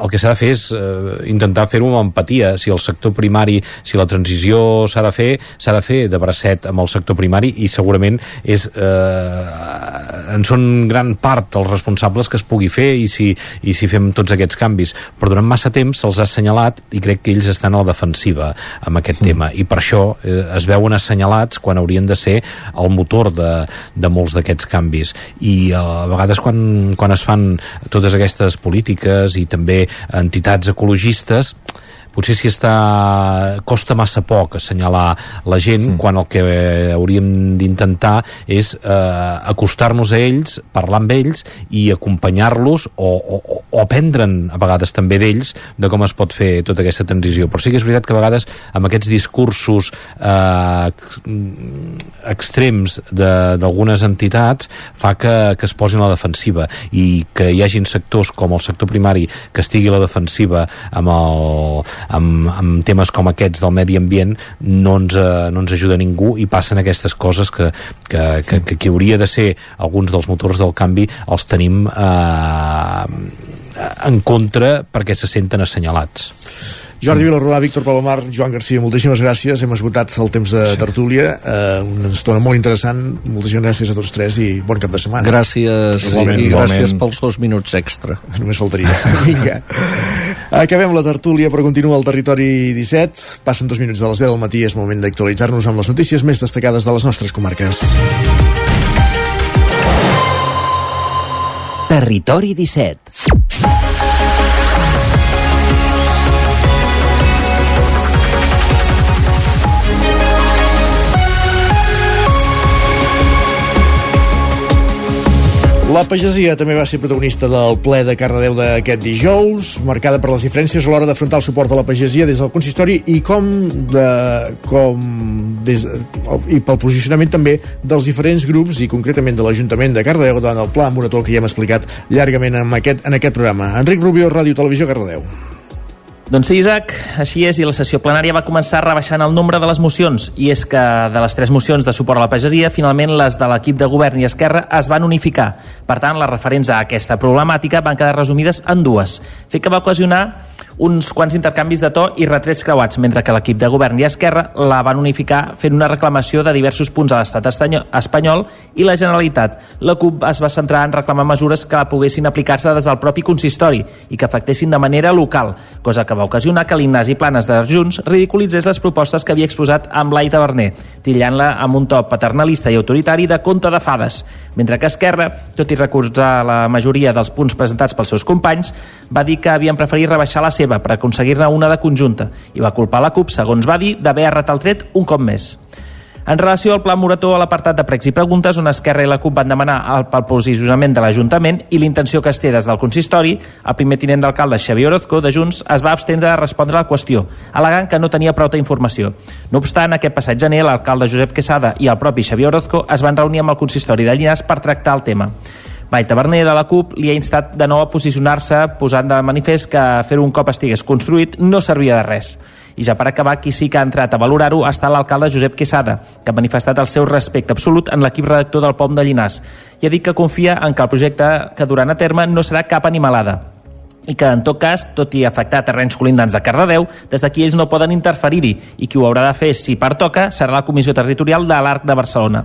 el que s'ha de fer és eh, intentar fer-ho amb empatia. Si el sector primari, si la transició s'ha de fer, s'ha de fer de bracet amb el sector primari i segurament és, eh, en són gran part els responsables que es pugui fer i si, i si fem tots aquests canvis. Però durant massa temps se'ls ha assenyalat i crec que ells estan a la defensiva amb aquest mm. tema i per això eh, es veuen assenyalats quan haurien de ser el motor de, de molts d'aquests canvis. I eh, a vegades quan, quan es fan totes aquestes polítiques i també entitats ecologistes potser si està costa massa poc assenyalar la gent mm. quan el que hauríem d'intentar és eh, acostar-nos a ells, parlar amb ells i acompanyar-los o, o, o aprendre'n a vegades també d'ells de com es pot fer tota aquesta transició però sí que és veritat que a vegades amb aquests discursos eh, extrems d'algunes entitats fa que, que es posin a la defensiva i que hi hagin sectors com el sector primari que estigui a la defensiva amb el, amb, amb temes com aquests del medi ambient no ens, eh, no ens ajuda ningú i passen aquestes coses que, que, que, que qui hauria de ser alguns dels motors del canvi els tenim eh, en contra perquè se senten assenyalats. Jordi Vilarrodà, Víctor Palomar, Joan Garcia, moltíssimes gràcies. Hem esgotat el temps de tertúlia. Eh, una estona molt interessant. Moltíssimes gràcies a tots tres i bon cap de setmana. Gràcies, Igualment, i igualment. gràcies pels dos minuts extra. Només faltaria. Vinga. Acabem la tertúlia, però continua el territori 17. Passen dos minuts de les 10 del matí. És moment d'actualitzar-nos amb les notícies més destacades de les nostres comarques. Territori 17. La pagesia també va ser protagonista del ple de Cardedeu d'aquest dijous, marcada per les diferències a l'hora d'afrontar el suport a la pagesia des del consistori i com, de, com des, i pel posicionament també dels diferents grups i concretament de l'Ajuntament de Cardedeu davant el pla Morató que ja hem explicat llargament en aquest, en aquest programa. Enric Rubio, Ràdio Televisió, Cardedeu. Doncs sí, Isaac, així és, i la sessió plenària va començar rebaixant el nombre de les mocions, i és que de les tres mocions de suport a la pagesia, finalment les de l'equip de govern i Esquerra es van unificar. Per tant, les referents a aquesta problemàtica van quedar resumides en dues, fet que va ocasionar uns quants intercanvis de to i retrets creuats, mentre que l'equip de govern i Esquerra la van unificar fent una reclamació de diversos punts a l'estat espanyol i la Generalitat. La CUP es va centrar en reclamar mesures que poguessin aplicar-se des del propi consistori i que afectessin de manera local, cosa que va ocasionar que l'Ignasi Planes de Junts ridiculitzés les propostes que havia exposat amb Blai Taverner, tillant-la amb un to paternalista i autoritari de conte de fades, mentre que Esquerra, tot i recolzar la majoria dels punts presentats pels seus companys, va dir que havien preferit rebaixar la seva seva per aconseguir-ne una de conjunta i va culpar la CUP, segons va dir, d'haver errat el tret un cop més. En relació al pla Morató a l'apartat de pregs i preguntes, on Esquerra i la CUP van demanar el, pel posicionament de l'Ajuntament i l'intenció que es té des del consistori, el primer tinent d'alcalde Xavier Orozco de Junts es va abstendre a respondre a la qüestió, al·legant que no tenia prou informació. No obstant, aquest passat gener, l'alcalde Josep Quesada i el propi Xavier Orozco es van reunir amb el consistori de Llinars per tractar el tema. Mai Taverner de la CUP li ha instat de nou a posicionar-se posant de manifest que fer-ho un cop estigués construït no servia de res. I ja per acabar, qui sí que ha entrat a valorar-ho estat l'alcalde Josep Quesada, que ha manifestat el seu respecte absolut en l'equip redactor del POM de Llinars i ha dit que confia en que el projecte que duran a terme no serà cap animalada i que, en tot cas, tot i afectar terrenys colindants de Cardedeu, des d'aquí ells no poden interferir-hi i qui ho haurà de fer, si pertoca, serà la Comissió Territorial de l'Arc de Barcelona.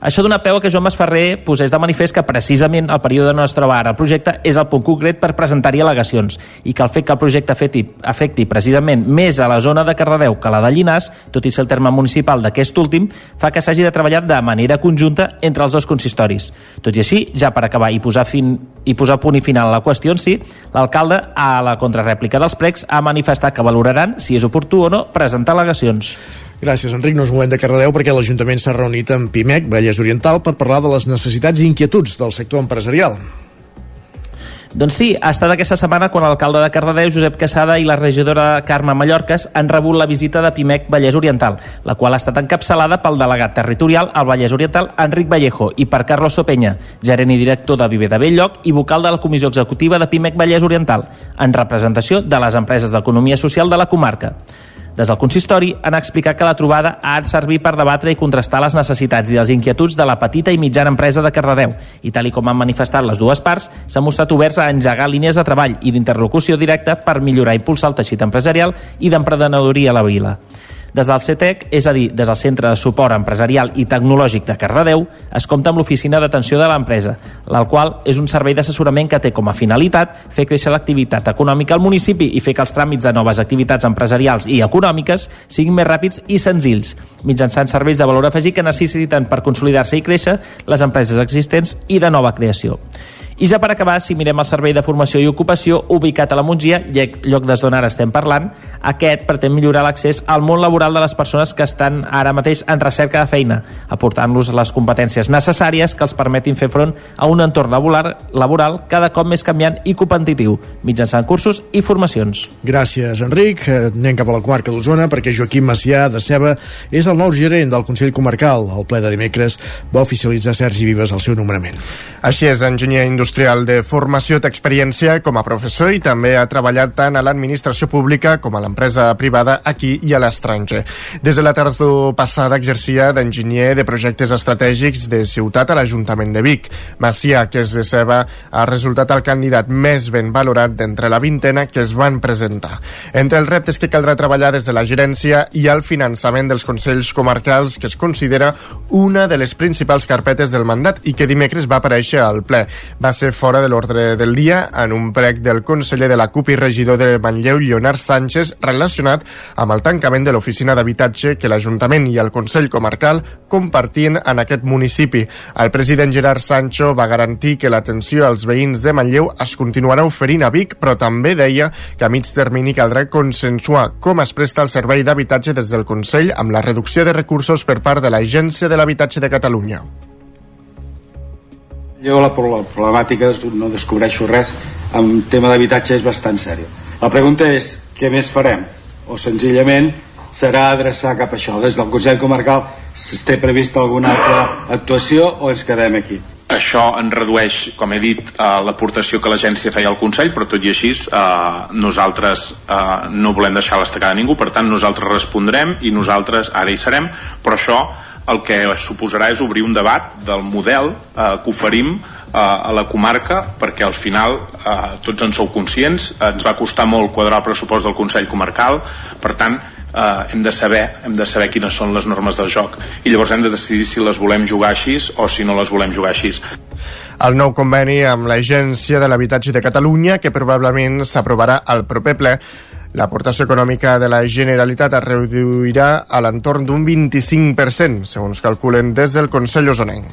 Això dona peu a que Joan Masferrer posés de manifest que precisament el període on es troba ara el projecte és el punt concret per presentar-hi al·legacions i que el fet que el projecte afecti, afecti precisament més a la zona de Cardedeu que la de Llinars, tot i ser el terme municipal d'aquest últim, fa que s'hagi de treballar de manera conjunta entre els dos consistoris. Tot i així, ja per acabar i posar, fin, i posar punt i final a la qüestió en si, l'alcalde, a la contrarèplica dels pregs, ha manifestat que valoraran si és oportú o no presentar al·legacions. Gràcies, Enric. No és moment de Cardedeu perquè l'Ajuntament s'ha reunit amb PIMEC, Vallès Oriental, per parlar de les necessitats i inquietuds del sector empresarial. Doncs sí, ha estat aquesta setmana quan l'alcalde de Cardedeu, Josep Casada, i la regidora Carme Mallorques han rebut la visita de PIMEC Vallès Oriental, la qual ha estat encapçalada pel delegat territorial al Vallès Oriental, Enric Vallejo, i per Carlos Sopenya, gerent i director de Viver de Belllloc i vocal de la Comissió Executiva de PIMEC Vallès Oriental, en representació de les empreses d'economia social de la comarca. Des del consistori han explicat que la trobada ha de servir per debatre i contrastar les necessitats i les inquietuds de la petita i mitjana empresa de Cardedeu i tal i com han manifestat les dues parts, s'han mostrat oberts a engegar línies de treball i d'interlocució directa per millorar i impulsar el teixit empresarial i d'emprenedoria a la vila. Des del CETEC, és a dir, des del Centre de Suport Empresarial i Tecnològic de Cardedeu, es compta amb l'oficina d'atenció de l'empresa, la qual és un servei d'assessorament que té com a finalitat fer créixer l'activitat econòmica al municipi i fer que els tràmits de noves activitats empresarials i econòmiques siguin més ràpids i senzills, mitjançant serveis de valor afegit que necessiten per consolidar-se i créixer les empreses existents i de nova creació. I ja per acabar, si mirem el Servei de Formació i Ocupació, ubicat a la Montgia, lloc des d'on ara estem parlant, aquest pretén millorar l'accés al món laboral de les persones que estan ara mateix en recerca de feina, aportant-los les competències necessàries que els permetin fer front a un entorn laboral, laboral cada cop més canviant i competitiu, mitjançant cursos i formacions. Gràcies, Enric. Eh, anem cap a la comarca d'Osona perquè Joaquim Macià de Ceba és el nou gerent del Consell Comarcal. El ple de dimecres va oficialitzar Sergi Vives el seu nomenament. Així és, enginyer industrial industrial de formació té experiència com a professor i també ha treballat tant a l'administració pública com a l'empresa privada aquí i a l'estranger. Des de la tardor passada exercia d'enginyer de projectes estratègics de ciutat a l'Ajuntament de Vic. Macià, que és de Ceba, ha resultat el candidat més ben valorat d'entre la vintena que es van presentar. Entre els reptes que caldrà treballar des de la gerència i el finançament dels Consells Comarcals, que es considera una de les principals carpetes del mandat i que dimecres va aparèixer al ple. Va ser fora de l'ordre del dia en un prec del conseller de la CUP i regidor de Manlleu, Leonard Sánchez, relacionat amb el tancament de l'oficina d'habitatge que l'Ajuntament i el Consell Comarcal compartien en aquest municipi. El president Gerard Sancho va garantir que l'atenció als veïns de Manlleu es continuarà oferint a Vic, però també deia que a mig termini caldrà consensuar com es presta el servei d'habitatge des del Consell amb la reducció de recursos per part de l'Agència de l'Habitatge de Catalunya. Jo la, problemàtica, no descobreixo res, en tema d'habitatge és bastant sèrio. La pregunta és, què més farem? O senzillament serà adreçar cap a això. Des del Consell Comarcal s'està prevista alguna altra actuació o ens quedem aquí? Això en redueix, com he dit, eh, l'aportació que l'agència feia al Consell, però tot i així eh, nosaltres eh, no volem deixar l'estacada a ningú, per tant nosaltres respondrem i nosaltres ara hi serem, però això el que suposarà és obrir un debat del model eh, que oferim a la comarca perquè al final eh, tots en sou conscients ens va costar molt quadrar el pressupost del Consell Comarcal per tant eh, hem de saber hem de saber quines són les normes del joc. I llavors hem de decidir si les volem jugar així o si no les volem jugar així. El nou conveni amb l'Agència de l'Habitatge de Catalunya, que probablement s'aprovarà al proper ple, L'aportació econòmica de la Generalitat es reduirà a l'entorn d'un 25%, segons calculen des del Consell Osonenc.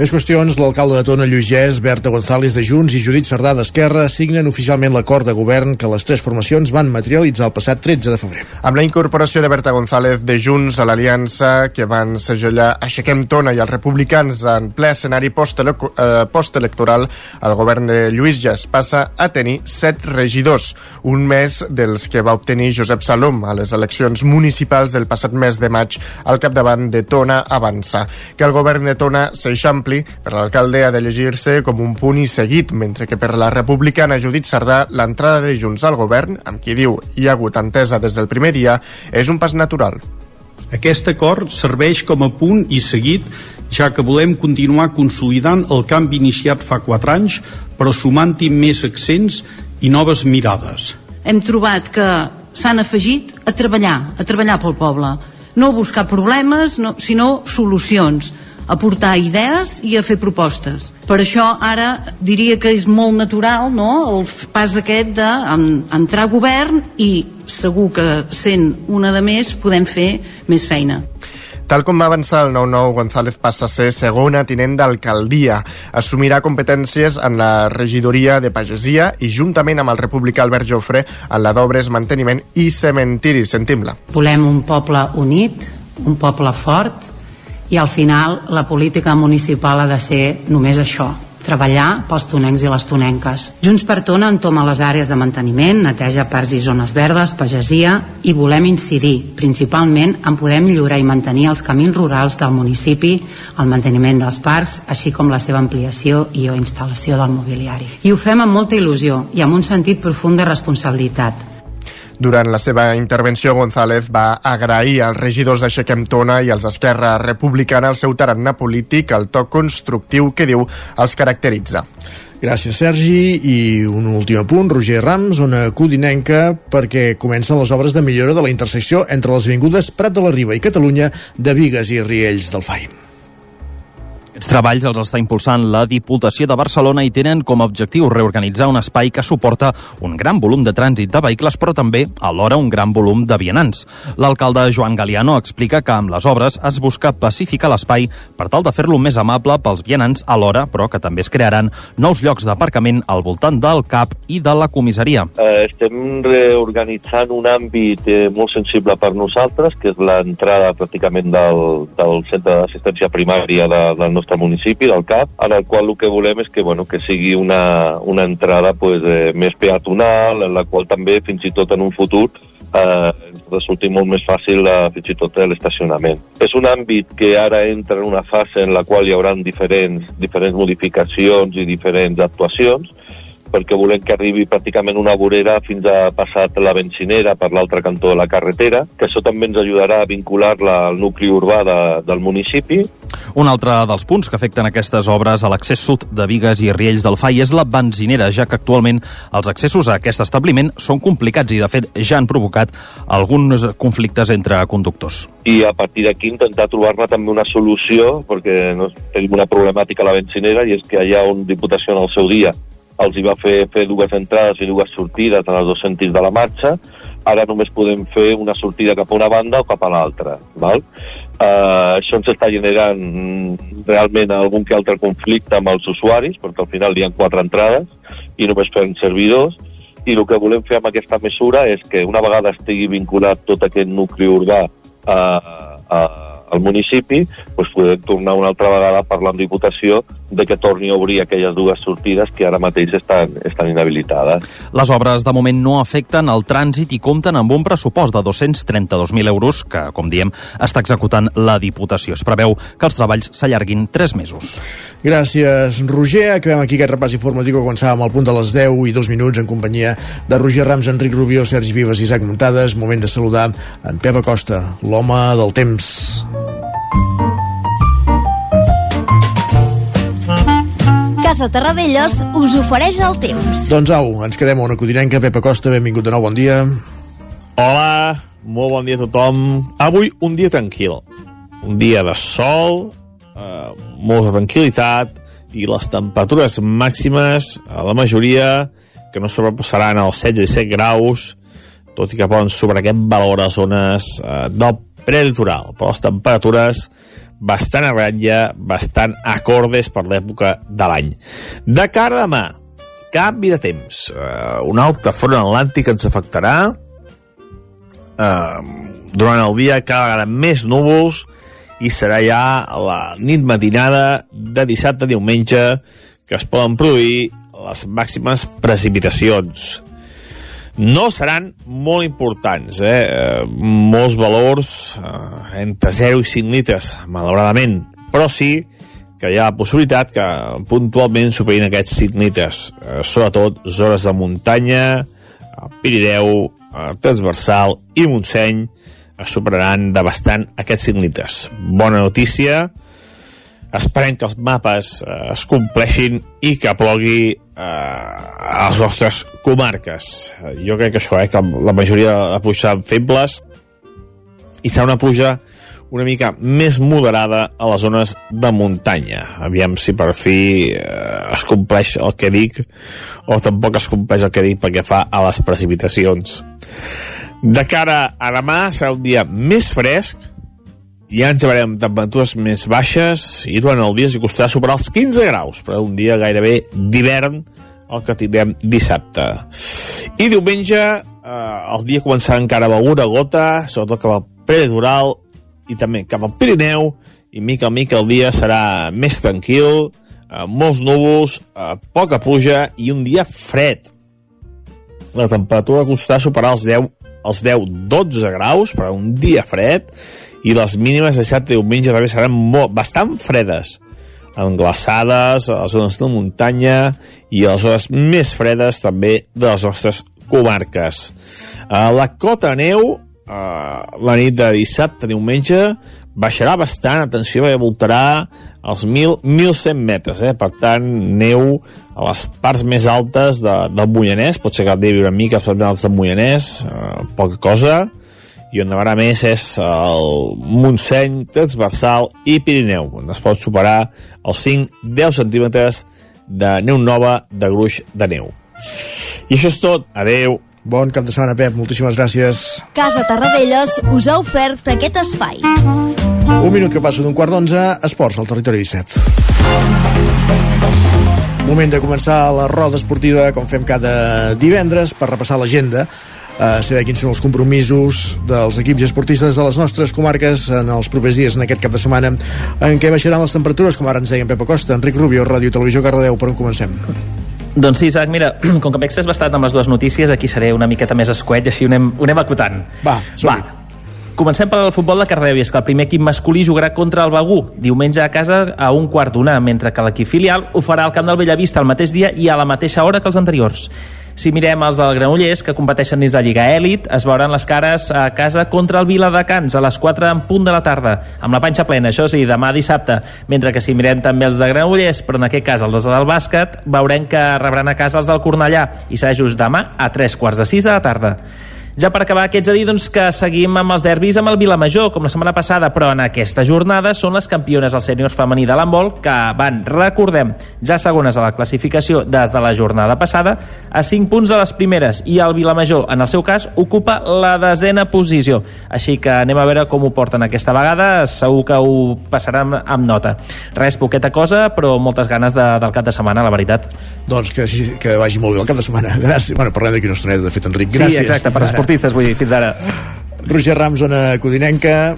Més qüestions, l'alcalde de Tona, Lluís Berta González de Junts i Judit Cerdà d'Esquerra signen oficialment l'acord de govern que les tres formacions van materialitzar el passat 13 de febrer. Amb la incorporació de Berta González de Junts a l'aliança que van segellar Aixequem Tona i els republicans en ple escenari eh, postelectoral, el govern de Lluís Ges passa a tenir set regidors, un més dels que va obtenir Josep Salom a les eleccions municipals del passat mes de maig al capdavant de Tona Avança. Que el govern de Tona s'eixampli ampli, per l'alcalde ha de llegir-se com un punt i seguit, mentre que per la republicana Judit Sardà l'entrada de Junts al govern, amb qui diu hi ha hagut entesa des del primer dia, és un pas natural. Aquest acord serveix com a punt i seguit ja que volem continuar consolidant el canvi iniciat fa 4 anys, però sumant-hi més accents i noves mirades. Hem trobat que s'han afegit a treballar, a treballar pel poble, no a buscar problemes, no, sinó solucions aportar idees i a fer propostes. Per això ara diria que és molt natural no? el pas aquest d'entrar a govern i segur que sent una de més podem fer més feina. Tal com va avançar el 9-9, González passa a ser segona tinent d'alcaldia. Assumirà competències en la regidoria de pagesia i juntament amb el republicà Albert Jofre en la d'obres, manteniment i cementiri. Sentim-la. Volem un poble unit, un poble fort, i al final la política municipal ha de ser només això, treballar pels tonencs i les tonenques. Junts per Tona entoma les àrees de manteniment, neteja parcs i zones verdes, pagesia i volem incidir principalment en poder millorar i mantenir els camins rurals del municipi, el manteniment dels parcs, així com la seva ampliació i o instal·lació del mobiliari. I ho fem amb molta il·lusió i amb un sentit profund de responsabilitat, durant la seva intervenció, González va agrair als regidors d'Aixequem Tona i als Esquerra Republicana el seu tarannà polític, el to constructiu que diu els caracteritza. Gràcies, Sergi. I un últim punt, Roger Rams, zona codinenca, perquè comencen les obres de millora de la intersecció entre les avingudes Prat de la Riba i Catalunya de Vigues i Riells del FAI. Aquests treballs els està impulsant la Diputació de Barcelona i tenen com a objectiu reorganitzar un espai que suporta un gran volum de trànsit de vehicles, però també alhora un gran volum de vianants. L'alcalde Joan Galiano explica que amb les obres es busca pacificar l'espai per tal de fer-lo més amable pels vianants alhora, però que també es crearan nous llocs d'aparcament al voltant del CAP i de la comissaria. Eh, estem reorganitzant un àmbit eh, molt sensible per nosaltres, que és l'entrada pràcticament del, del centre d'assistència primària de, del nostre nostre municipi, del CAP, en el qual el que volem és que, bueno, que sigui una, una entrada pues, eh, més peatonal, en la qual també, fins i tot en un futur, eh, resulti molt més fàcil eh, fins i tot l'estacionament. És un àmbit que ara entra en una fase en la qual hi haurà diferents, diferents modificacions i diferents actuacions, perquè volem que arribi pràcticament una vorera fins a passat la bencinera per l'altre cantó de la carretera, que això també ens ajudarà a vincular-la al nucli urbà de, del municipi. Un altre dels punts que afecten aquestes obres a l'accés sud de Vigues i Riells del FAI és la benzinera, ja que actualment els accessos a aquest establiment són complicats i, de fet, ja han provocat alguns conflictes entre conductors. I a partir d'aquí intentar trobar-ne també una solució, perquè no, tenim una problemàtica a la benzinera i és que ha un Diputació en el seu dia els hi va fer fer dues entrades i dues sortides en els dos sentits de la marxa, ara només podem fer una sortida cap a una banda o cap a l'altra. Val? Uh, això ens està generant realment algun que altre conflicte amb els usuaris, perquè al final hi ha quatre entrades i només fem servidors, i el que volem fer amb aquesta mesura és que una vegada estigui vinculat tot aquest nucli urbà a, a, al municipi, doncs podem tornar una altra vegada a parlar amb Diputació de que torni a obrir aquelles dues sortides que ara mateix estan, estan inhabilitades. Les obres de moment no afecten el trànsit i compten amb un pressupost de 232.000 euros que, com diem, està executant la Diputació. Es preveu que els treballs s'allarguin 3 mesos. Gràcies, Roger. Acabem aquí aquest repàs informatiu que començàvem al punt de les 10 i 2 minuts en companyia de Roger Rams, Enric Rubió, Sergi Vives i Isaac Montades. Moment de saludar en Pep Acosta, l'home del temps. Casa Terradellos us ofereix el temps. Doncs au, ens quedem a una codinenca. Pep Acosta, benvingut de nou, bon dia. Hola, molt bon dia a tothom. Avui un dia tranquil. Un dia de sol, eh, molta tranquil·litat i les temperatures màximes, a la majoria, que no sobrepassaran els 16-17 graus, tot i que poden sobre aquest valor a zones eh, del prelitoral, però les temperatures bastant a ratlla, bastant acordes per l'època de l'any. De cara a demà, canvi de temps. Uh, un altre front atlàntic ens afectarà. Uh, durant el dia cada vegada més núvols i serà ja la nit matinada de dissabte a diumenge que es poden produir les màximes precipitacions no seran molt importants, eh? eh molts valors eh, entre 0 i 5 litres, malauradament, però sí que hi ha la possibilitat que puntualment superin aquests 5 litres, eh, sobretot zones de muntanya, Pirineu, eh, transversal i Montseny es superaran de bastant aquests 5 litres. Bona notícia, esperem que els mapes eh, es compleixin i que plogui eh, a les nostres comarques. Eh, jo crec que això, eh, que la majoria de pluja seran febles i serà una pluja una mica més moderada a les zones de muntanya. Aviam si per fi eh, es compleix el que dic o tampoc es compleix el que dic perquè fa a les precipitacions. De cara a demà serà un dia més fresc, ja ens veurem temperatures més baixes i durant el dia es costarà superar els 15 graus, però un dia gairebé d'hivern el que tindrem dissabte. I diumenge eh, el dia començarà encara amb alguna gota, sobretot cap al Predoral i també cap al Pirineu, i mica a mica el dia serà més tranquil, eh, molts núvols, eh, poca pluja i un dia fred. La temperatura costarà superar els 10 els 10-12 graus per un dia fred i les mínimes de i diumenge també seran molt, bastant fredes amb glaçades a les zones de muntanya i a les zones més fredes també de les nostres comarques. A la cota neu, la nit de dissabte, diumenge, baixarà bastant, atenció, perquè voltarà els 1.100 metres, eh? per tant, neu a les parts més altes de, del Moianès, pot ser que el una mica les parts més altes del Moianès, eh, poca cosa, i on nevarà més és el Montseny, Transversal i Pirineu, on es pot superar els 5-10 centímetres de neu nova de gruix de neu. I això és tot. Adeu. Bon cap de setmana, Pep. Moltíssimes gràcies. Casa Tarradellas us ha ofert aquest espai. Un minut que passa d'un quart d'onze, esports al territori 17. Moment de començar la roda esportiva, com fem cada divendres, per repassar l'agenda a saber quins són els compromisos dels equips i esportistes de les nostres comarques en els propers dies, en aquest cap de setmana, en què baixaran les temperatures, com ara ens deia en Pep Acosta, Enric Rubio, Ràdio Televisió Cardedeu, per on comencem? Doncs sí, Isaac, mira, com que m'he bastant amb les dues notícies, aquí seré una miqueta més escuet i així ho anem, ho anem acotant. Va, Va, Comencem pel futbol de Cardedeu i és que el primer equip masculí jugarà contra el Begú diumenge a casa a un quart d'una, mentre que l'equip filial ho farà al camp del Bellavista el mateix dia i a la mateixa hora que els anteriors. Si mirem els del Granollers, que competeixen dins de Lliga Èlit, es veuran les cares a casa contra el Viladecans a les 4 en punt de la tarda, amb la panxa plena, això sí, demà dissabte. Mentre que si mirem també els de Granollers, però en aquest cas els del bàsquet, veurem que rebran a casa els del Cornellà i serà just demà a 3 quarts de 6 de la tarda. Ja per acabar, aquests a dir doncs, que seguim amb els derbis amb el Vilamajor, com la setmana passada, però en aquesta jornada són les campiones del sènior femení de l'handbol, que van, recordem, ja segones a la classificació des de la jornada passada, a 5 punts de les primeres, i el Vilamajor, en el seu cas, ocupa la desena posició. Així que anem a veure com ho porten aquesta vegada, segur que ho passaran amb nota. Res, poqueta cosa, però moltes ganes de, del cap de setmana, la veritat. Doncs que, que vagi molt bé el cap de setmana. Gràcies. Bueno, parlem d'aquí una estoneta, de fet, Enric. Gràcies. Sí, exacte, per esportistes, vull dir, fins ara. Roger Rams, zona codinenca,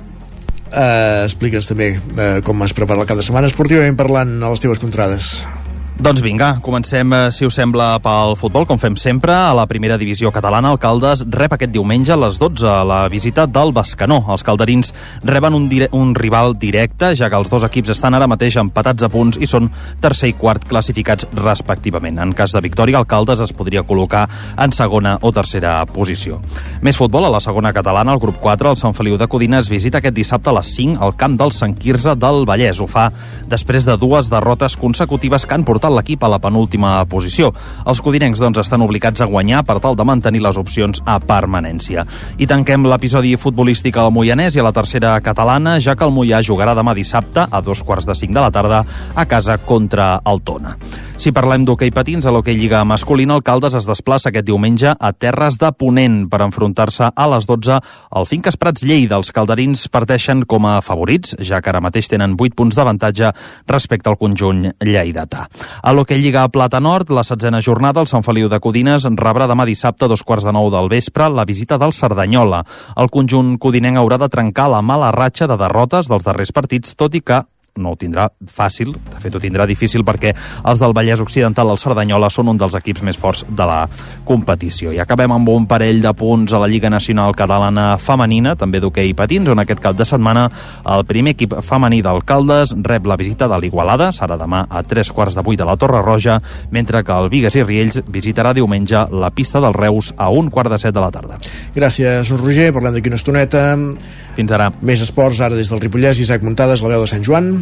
eh, explica'ns també eh, com es prepara el cap de setmana esportivament parlant a les teves contrades. Doncs vinga, comencem, eh, si us sembla, pel futbol, com fem sempre. A la primera divisió catalana, el Caldes rep aquest diumenge a les 12 la visita del Bascanó. Els calderins reben un, dire un rival directe, ja que els dos equips estan ara mateix empatats a punts i són tercer i quart classificats respectivament. En cas de victòria, el Caldes es podria col·locar en segona o tercera posició. Més futbol, a la segona catalana, el grup 4, el Sant Feliu de Codines visita aquest dissabte a les 5 al camp del Sant Quirze del Vallès. Ho fa després de dues derrotes consecutives que han portat l'equip a la penúltima posició. Els codinencs doncs, estan obligats a guanyar per tal de mantenir les opcions a permanència. I tanquem l'episodi futbolístic al Moianès i a la tercera catalana, ja que el Moià jugarà demà dissabte a dos quarts de cinc de la tarda a casa contra el Tona. Si parlem d'hoquei patins, a l'hoquei Lliga masculina, el Caldes es desplaça aquest diumenge a Terres de Ponent per enfrontar-se a les 12 al Finques Prats Lleida. Els calderins parteixen com a favorits, ja que ara mateix tenen 8 punts d'avantatge respecte al conjunt lleidatà. A l'hoquei Lliga Plata Nord, la setzena jornada, el Sant Feliu de Codines rebrà demà dissabte a dos quarts de nou del vespre la visita del Cerdanyola. El conjunt codinenc haurà de trencar la mala ratxa de derrotes dels darrers partits, tot i que no ho tindrà fàcil, de fet ho tindrà difícil perquè els del Vallès Occidental, el Cerdanyola, són un dels equips més forts de la competició. I acabem amb un parell de punts a la Lliga Nacional Catalana Femenina, també d'hoquei patins, on aquest cap de setmana el primer equip femení d'Alcaldes rep la visita de l'Igualada, serà demà a tres quarts de vuit a la Torre Roja, mentre que el Vigues i Riells visitarà diumenge la pista del Reus a un quart de set de la tarda. Gràcies, Roger. Parlem d'aquí una estoneta. Fins ara. Més esports, ara des del Ripollès. Isaac Muntades, la veu de Sant Joan.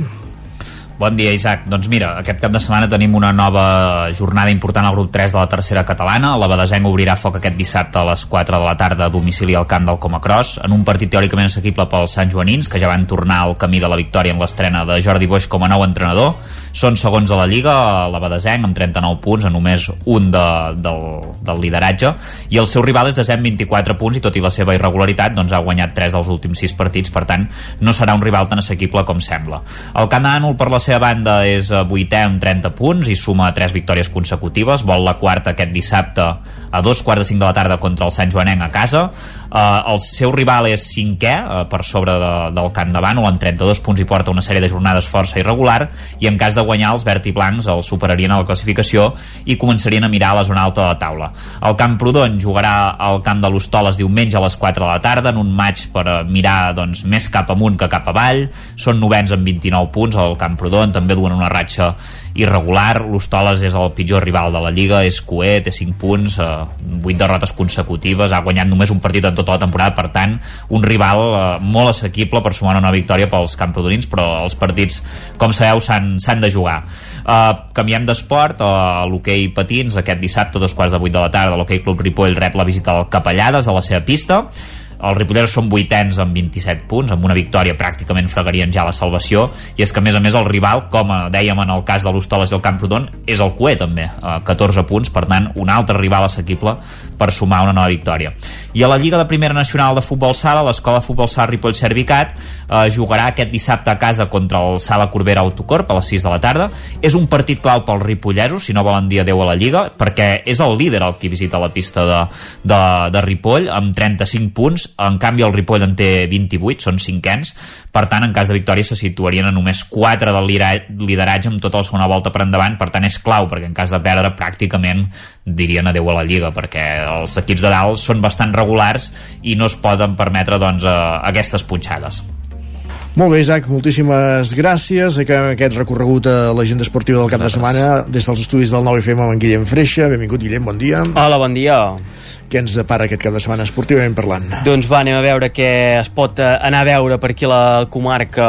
Bon dia, Isaac. Doncs mira, aquest cap de setmana tenim una nova jornada important al grup 3 de la tercera catalana. La Badesenc obrirà foc aquest dissabte a les 4 de la tarda a domicili al camp del Comacross, en un partit teòricament assequible pels Sant Joanins, que ja van tornar al camí de la victòria en l'estrena de Jordi Boix com a nou entrenador. Són segons a la Lliga, la Badesenc, amb 39 punts, a només un de, del, del lideratge, i el seu rival és de 24 punts, i tot i la seva irregularitat, doncs ha guanyat 3 dels últims 6 partits, per tant, no serà un rival tan assequible com sembla. El Can Ànol, per la seva banda, és vuitè amb 30 punts i suma 3 victòries consecutives, vol la quarta aquest dissabte a dos quarts de cinc de la tarda contra el Sant Joanenc a casa Uh, el seu rival és cinquè, uh, per sobre de, del Camp de Bànol, amb 32 punts i porta una sèrie de jornades força irregular, i en cas de guanyar els verd i blancs el superarien a la classificació i començarien a mirar a la zona alta de la taula. El Camp Prudon jugarà al Camp de l'Hostoles diumenge a les 4 de la tarda en un maig per mirar doncs, més cap amunt que cap avall. Són novens amb 29 punts al Camp Prudon, també duen una ratxa irregular. L'Hostoles és el pitjor rival de la Lliga, és coer, té 5 punts, eh, 8 derrotes consecutives, ha guanyat només un partit en tota la temporada, per tant, un rival eh, molt assequible per sumar una victòria pels camprodonins, però els partits, com sabeu, s'han de jugar. Uh, canviem d'esport, uh, l'hoquei patins, aquest dissabte, dos quarts de vuit de la tarda, l'hoquei Club Ripoll rep la visita del Capellades a la seva pista, els ripolleros són vuitens amb 27 punts, amb una victòria pràcticament fregarien ja la salvació, i és que a més a més el rival, com dèiem en el cas de l'Hostoles i el Camprodon, és el Cué també, a 14 punts, per tant un altre rival assequible per sumar una nova victòria. I a la Lliga de Primera Nacional de Futbol Sala, l'Escola Futbol Sala Ripoll Servicat eh, jugarà aquest dissabte a casa contra el Sala Corbera Autocorp a les 6 de la tarda. És un partit clau pels ripollesos, si no volen dir adeu a la Lliga, perquè és el líder el qui visita la pista de, de, de Ripoll amb 35 punts, en canvi el Ripoll en té 28, són cinquens, per tant en cas de victòria se situarien a només 4 del lideratge amb tota la segona volta per endavant, per tant és clau, perquè en cas de perdre pràcticament dirien adeu a la Lliga, perquè els equips de dalt són bastant regulars i no es poden permetre doncs, eh, aquestes punxades. Molt bé, Isaac, moltíssimes gràcies. Acabem aquest recorregut a l'agenda esportiva del cap de setmana des dels estudis del 9FM amb en Guillem Freixa. Benvingut, Guillem, bon dia. Hola, bon dia. Què ens depara aquest cap de setmana esportivament parlant? Doncs va, anem a veure què es pot eh, anar a veure per aquí a la comarca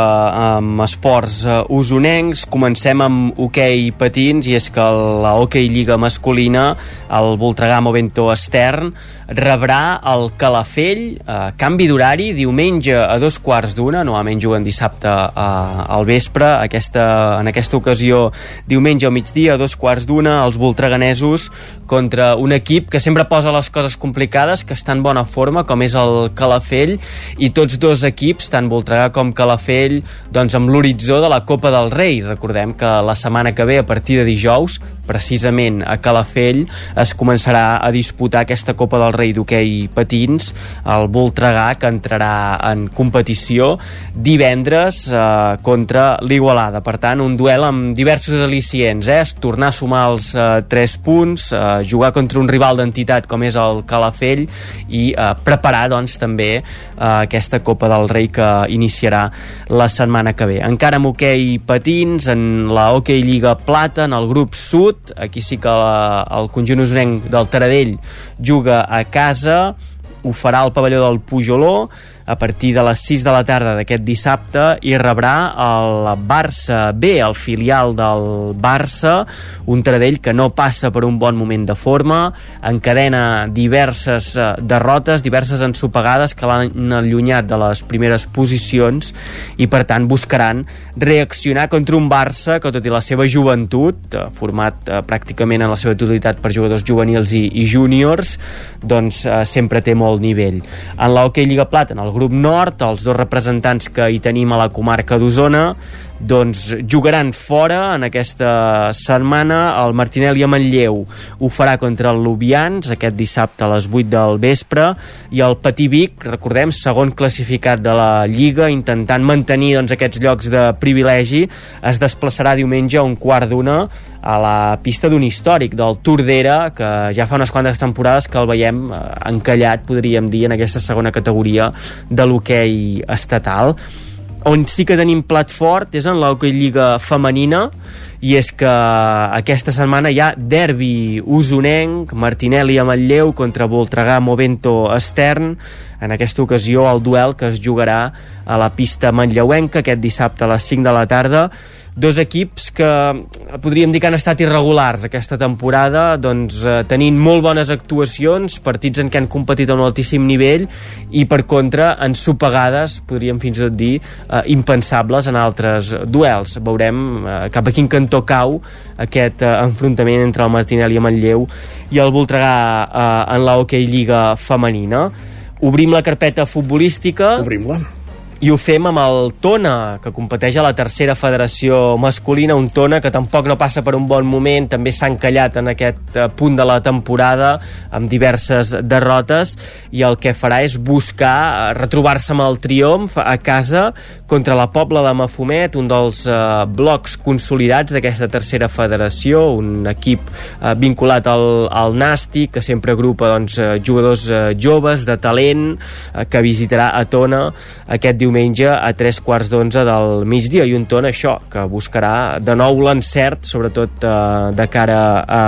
amb esports uh, usonencs. Comencem amb hoquei patins i és que la hoquei lliga masculina, el Voltregà Movento Estern, rebrà el Calafell, eh, canvi d'horari, diumenge a dos quarts d'una, normalment juguen dissabte eh, al vespre, aquesta, en aquesta ocasió diumenge al migdia a dos quarts d'una, els voltreganesos contra un equip que sempre posa les coses complicades, que està en bona forma, com és el Calafell, i tots dos equips, tant Voltregà com Calafell, doncs amb l'horitzó de la Copa del Rei. Recordem que la setmana que ve, a partir de dijous, precisament a Calafell, es començarà a disputar aquesta Copa del Rei d'hoquei patins, el Voltregà, que entrarà en competició. Divendres eh, contra l'Igualada. Per tant, un duel amb diversos al·licients, eh? tornar a sumar els eh, 3 punts, eh, jugar contra un rival d'entitat com és el Calafell i eh, preparar doncs també eh, aquesta Copa del Rei que iniciarà la setmana que ve. Encara amb hoquei patins, en la hoquei Lliga Plata, en el grup sud, aquí sí que la, el conjunt usonenc del Taradell juga a casa, ho farà al pavelló del Pujoló, a partir de les 6 de la tarda d'aquest dissabte i rebrà el Barça B, el filial del Barça, un Taradell que no passa per un bon moment de forma, encadena diverses eh, derrotes, diverses ensopegades que l'han allunyat de les primeres posicions i per tant buscaran reaccionar contra un Barça que tot i la seva joventut, eh, format eh, pràcticament en la seva totalitat per jugadors juvenils i, i júniors, doncs sempre té molt nivell. En l'Hockey Lliga Plata, en el grup nord, els dos representants que hi tenim a la comarca d'Osona, doncs jugaran fora en aquesta setmana el Martinelli a Manlleu. Ho farà contra el Lubians aquest dissabte a les 8 del vespre i el Patí Vic, recordem, segon classificat de la Lliga intentant mantenir doncs, aquests llocs de privilegi es desplaçarà diumenge a un quart d'una a la pista d'un històric del Tordera que ja fa unes quantes temporades que el veiem eh, encallat, podríem dir, en aquesta segona categoria de l'hoquei estatal on sí que tenim plat fort és en l'Hockey Lliga femenina i és que aquesta setmana hi ha derbi usonenc, Martinelli a Manlleu contra Voltregà Movento Estern en aquesta ocasió el duel que es jugarà a la pista manlleuenca aquest dissabte a les 5 de la tarda dos equips que podríem dir que han estat irregulars aquesta temporada, doncs eh, tenint molt bones actuacions, partits en què han competit a un altíssim nivell i per contra ensopegades, podríem fins i tot dir, eh, impensables en altres duels. Veurem eh, cap a quin cantó cau aquest eh, enfrontament entre el Martinelli i Manlleu i el Voltregà eh, en la Hockey Lliga femenina. Obrim la carpeta futbolística. Obrim-la i ho fem amb el Tona, que competeix a la tercera federació masculina, un Tona que tampoc no passa per un bon moment, també s'ha encallat en aquest eh, punt de la temporada amb diverses derrotes i el que farà és buscar eh, retrobar-se amb el triomf a casa contra la Pobla de Mafumet, un dels eh, blocs consolidats d'aquesta tercera federació, un equip eh, vinculat al, al Nàstic, que sempre agrupa doncs, eh, jugadors eh, joves, de talent, eh, que visitarà a Tona aquest diumenge a tres quarts d'onze del migdia. I un ton això, que buscarà de nou l'encert, sobretot eh, de cara a,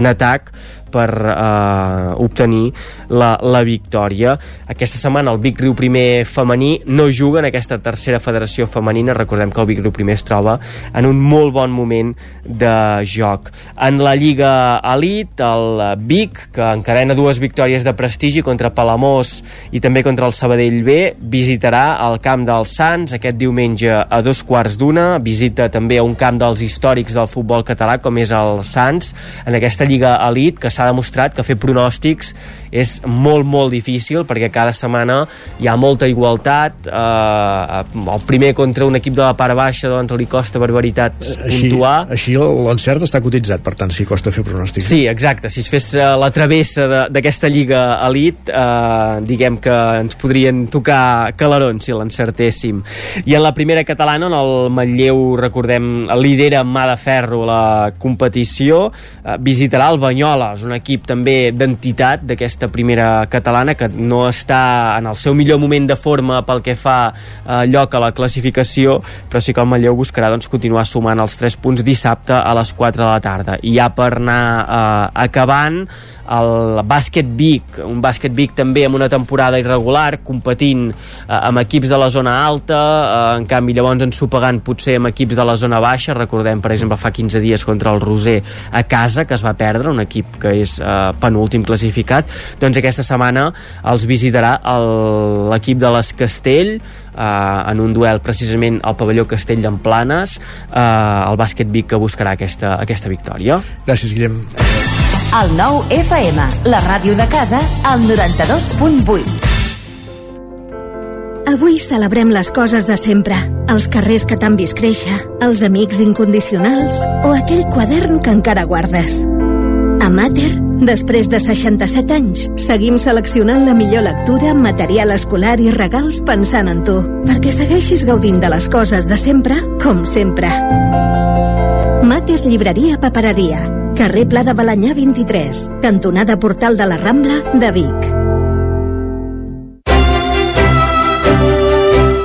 en atac per eh, obtenir la, la victòria. Aquesta setmana el Vic Riu Primer femení no juga en aquesta tercera federació femenina. Recordem que el Vic Riu Primer es troba en un molt bon moment de joc. En la Lliga Elite, el Vic, que encadena dues victòries de prestigi contra Palamós i també contra el Sabadell B, visitarà el camp dels Sants aquest diumenge a dos quarts d'una. Visita també a un camp dels històrics del futbol català, com és el Sants, en aquesta Lliga Elite, que s'ha s'ha demostrat que fer pronòstics és molt, molt difícil perquè cada setmana hi ha molta igualtat eh, el primer contra un equip de la part baixa doncs li costa barbaritats així, puntuar. així l'encert està cotitzat per tant si costa fer pronòstics. Sí, exacte, si es fes eh, la travessa d'aquesta lliga elit eh, diguem que ens podrien tocar calarons si l'encertéssim. I en la primera catalana on el Matlleu recordem lidera amb mà de ferro la competició eh, visitarà el Banyoles, un equip també d'entitat d'aquesta primera catalana que no està en el seu millor moment de forma pel que fa eh, lloc a la classificació, però sí que el Manlleu buscarà doncs, continuar sumant els 3 punts dissabte a les 4 de la tarda. I ja per anar eh, acabant, el bàsquet Vic, un bàsquet Vic també amb una temporada irregular, competint eh, amb equips de la zona alta, eh, en canvi llavors ensopegant potser amb equips de la zona baixa, recordem per exemple fa 15 dies contra el Roser a casa, que es va perdre, un equip que és eh, penúltim classificat, doncs aquesta setmana els visitarà l'equip de les Castell, eh, en un duel precisament al pavelló Castell d'en Planes eh, el bàsquet Vic que buscarà aquesta, aquesta victòria. Gràcies Guillem. El nou FM, la ràdio de casa, al 92.8 Avui celebrem les coses de sempre, els carrers que t'han vist créixer, els amics incondicionals o aquell quadern que encara guardes. A Mater, després de 67 anys, seguim seleccionant la millor lectura, material escolar i regals pensant en tu, perquè segueixis gaudint de les coses de sempre, com sempre. Mater Llibreria Papereria, carrer Pla de Balanyà 23, cantonada Portal de la Rambla de Vic.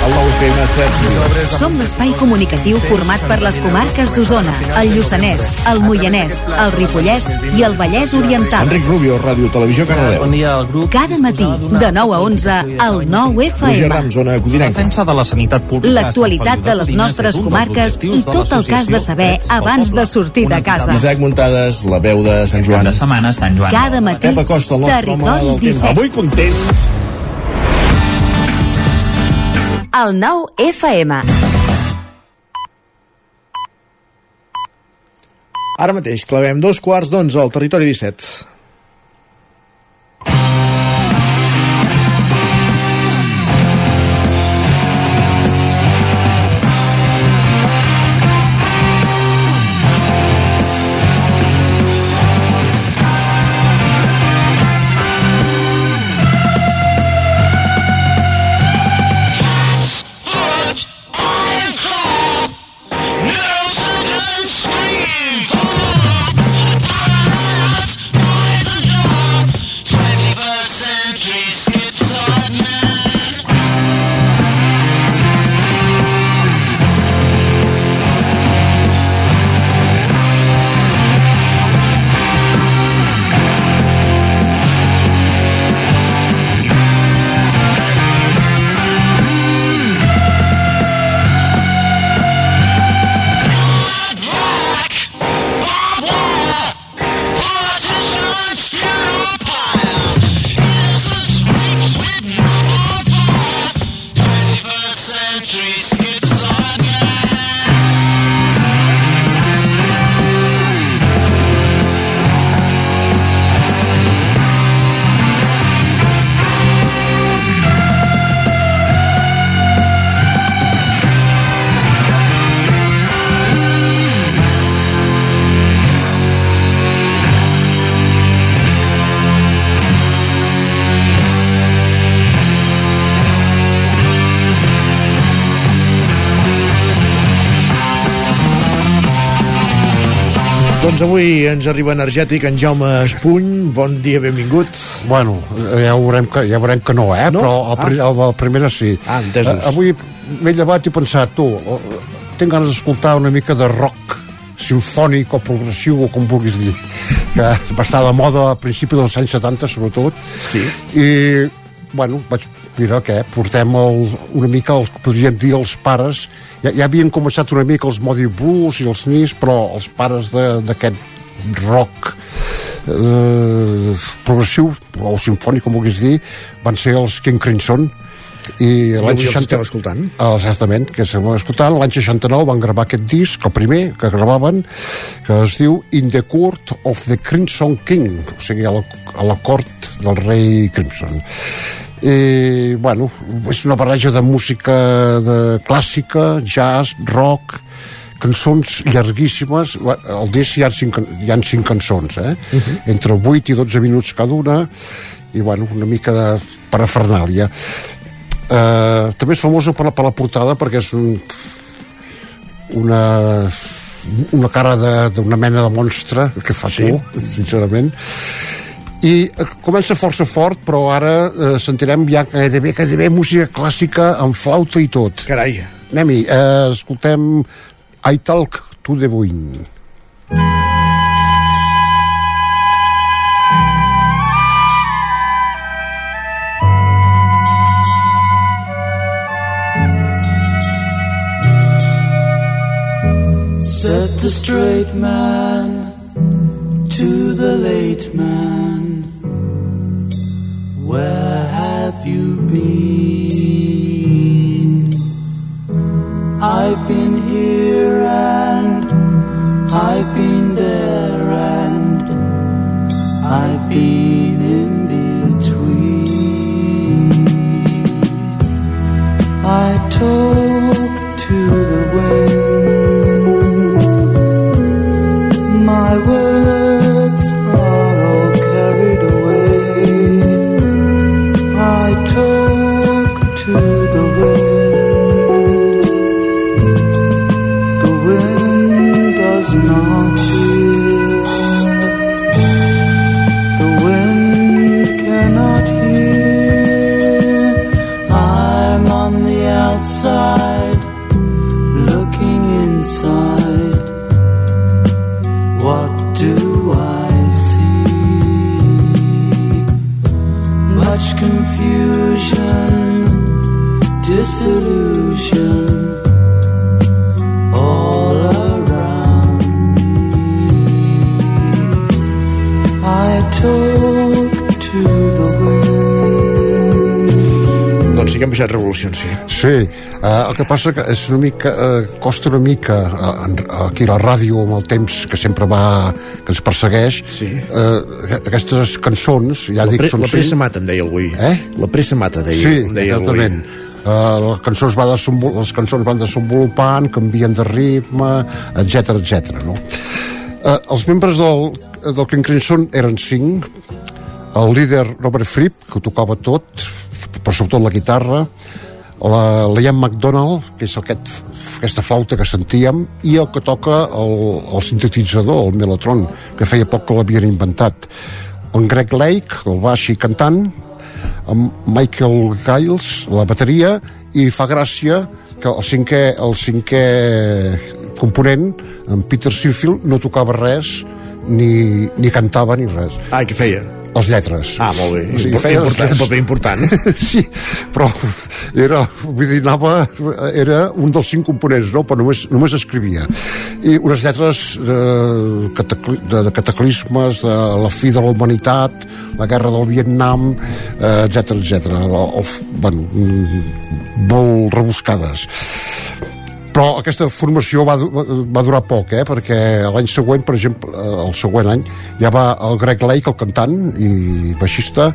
El 9FM, Sergi. Som l'espai comunicatiu format per les comarques d'Osona, el Lluçanès, el Moianès, el Ripollès i el Vallès Oriental. Enric Rubio, Ràdio Televisió, Cardedeu. Bon dia al grup. Cada matí, de 9 a 11, al 9 Roger FM. Zona codinenca. Defensa de la sanitat pública. L'actualitat de les nostres comarques i tot el has de saber abans de sortir de casa. Isaac Muntades, la veu de Sant Joan. de setmana, Sant Joan. Cada matí, Pep Acosta, el nostre home Territori del temps. 17. Avui contents. El 9 FM. Ara mateix clavem dos quarts d'onze al territori 17. Doncs avui ens arriba energètic en Jaume Espuny. Bon dia, benvingut. Bueno, ja veurem que, ja veurem que no, eh? No? Però el, pri- el, el primera sí. Ah, entesos. Eh, avui m'he llevat i he pensat, tu, eh, tinc ganes d'escoltar una mica de rock sinfònic o progressiu o com vulguis dir que va estar de moda a principis dels anys 70 sobretot sí. i bueno, vaig mira què, portem el, una mica els que podrien dir els pares. Ja, ja havien començat una mica els Modi Blues i els Nis però els pares d'aquest rock eh, progressiu o sinfònic com vulguis dir van ser els King Crimson. I l'any avui els 60 estem escoltant. Ah, exactament, que estem escoltant. L'any 69 van gravar aquest disc, el primer que gravaven, que es diu In the Court of the Crimson King o sigui, a la, a la cort del rei Crimson i bueno, és una barreja de música de clàssica, jazz, rock cançons llarguíssimes al disc hi ha cinc, hi ha cinc cançons eh? Uh -huh. entre 8 i 12 minuts cada una i bueno, una mica de parafernàlia uh, també és famosa per la, per la portada perquè és un, una una cara de- d'una mena de monstre que fa sí. por, sincerament i eh, comença força fort però ara eh, sentirem ja gairebé, gairebé música clàssica amb flauta i tot. Carai. Anem-hi, eh, escoltem I Talk to the Wind. Said the straight man to the late man, Where have you been? I've been here and I've been there and I've been in between. I talk to the wind. My que hem baixat revolucions, sí. Sí, eh, el que passa que és una mica, eh, costa una mica eh, aquí a la ràdio amb el temps que sempre va, que ens persegueix sí. eh, aquestes cançons ja La, dic, pre són la pressa mata, em deia avui. Eh? La pressa mata, deia, sí, em deia exactament Uh, les, cançons va les cançons van desenvolupant, canvien de ritme, etc etc. no? Uh, els membres del, del King Crimson eren cinc, el líder Robert Fripp, que ho tocava tot, però sobretot la guitarra, la Liam McDonald, que és aquest, aquesta flauta que sentíem, i el que toca el, el sintetitzador, el Mellotron, que feia poc que l'havien inventat. En Greg Lake, el baix i cantant, amb Michael Giles, la bateria, i fa gràcia que el cinquè, el cinquè component, en Peter Seafield, no tocava res, ni, ni cantava ni res. Ah, què feia? Les lletres. Ah, molt bé. O sigui, Impor- feia important, paper important. sí, però era, vull dir, anava, era un dels cinc components, no? però només, només escrivia. I unes lletres de, catacli, de, de cataclismes, de la fi de la humanitat, la guerra del Vietnam, eh, etc etc. El, el, bueno, mm, molt rebuscades però aquesta formació va, va durar poc, eh? perquè l'any següent, per exemple, eh, el següent any, ja va el Greg Lake, el cantant i baixista,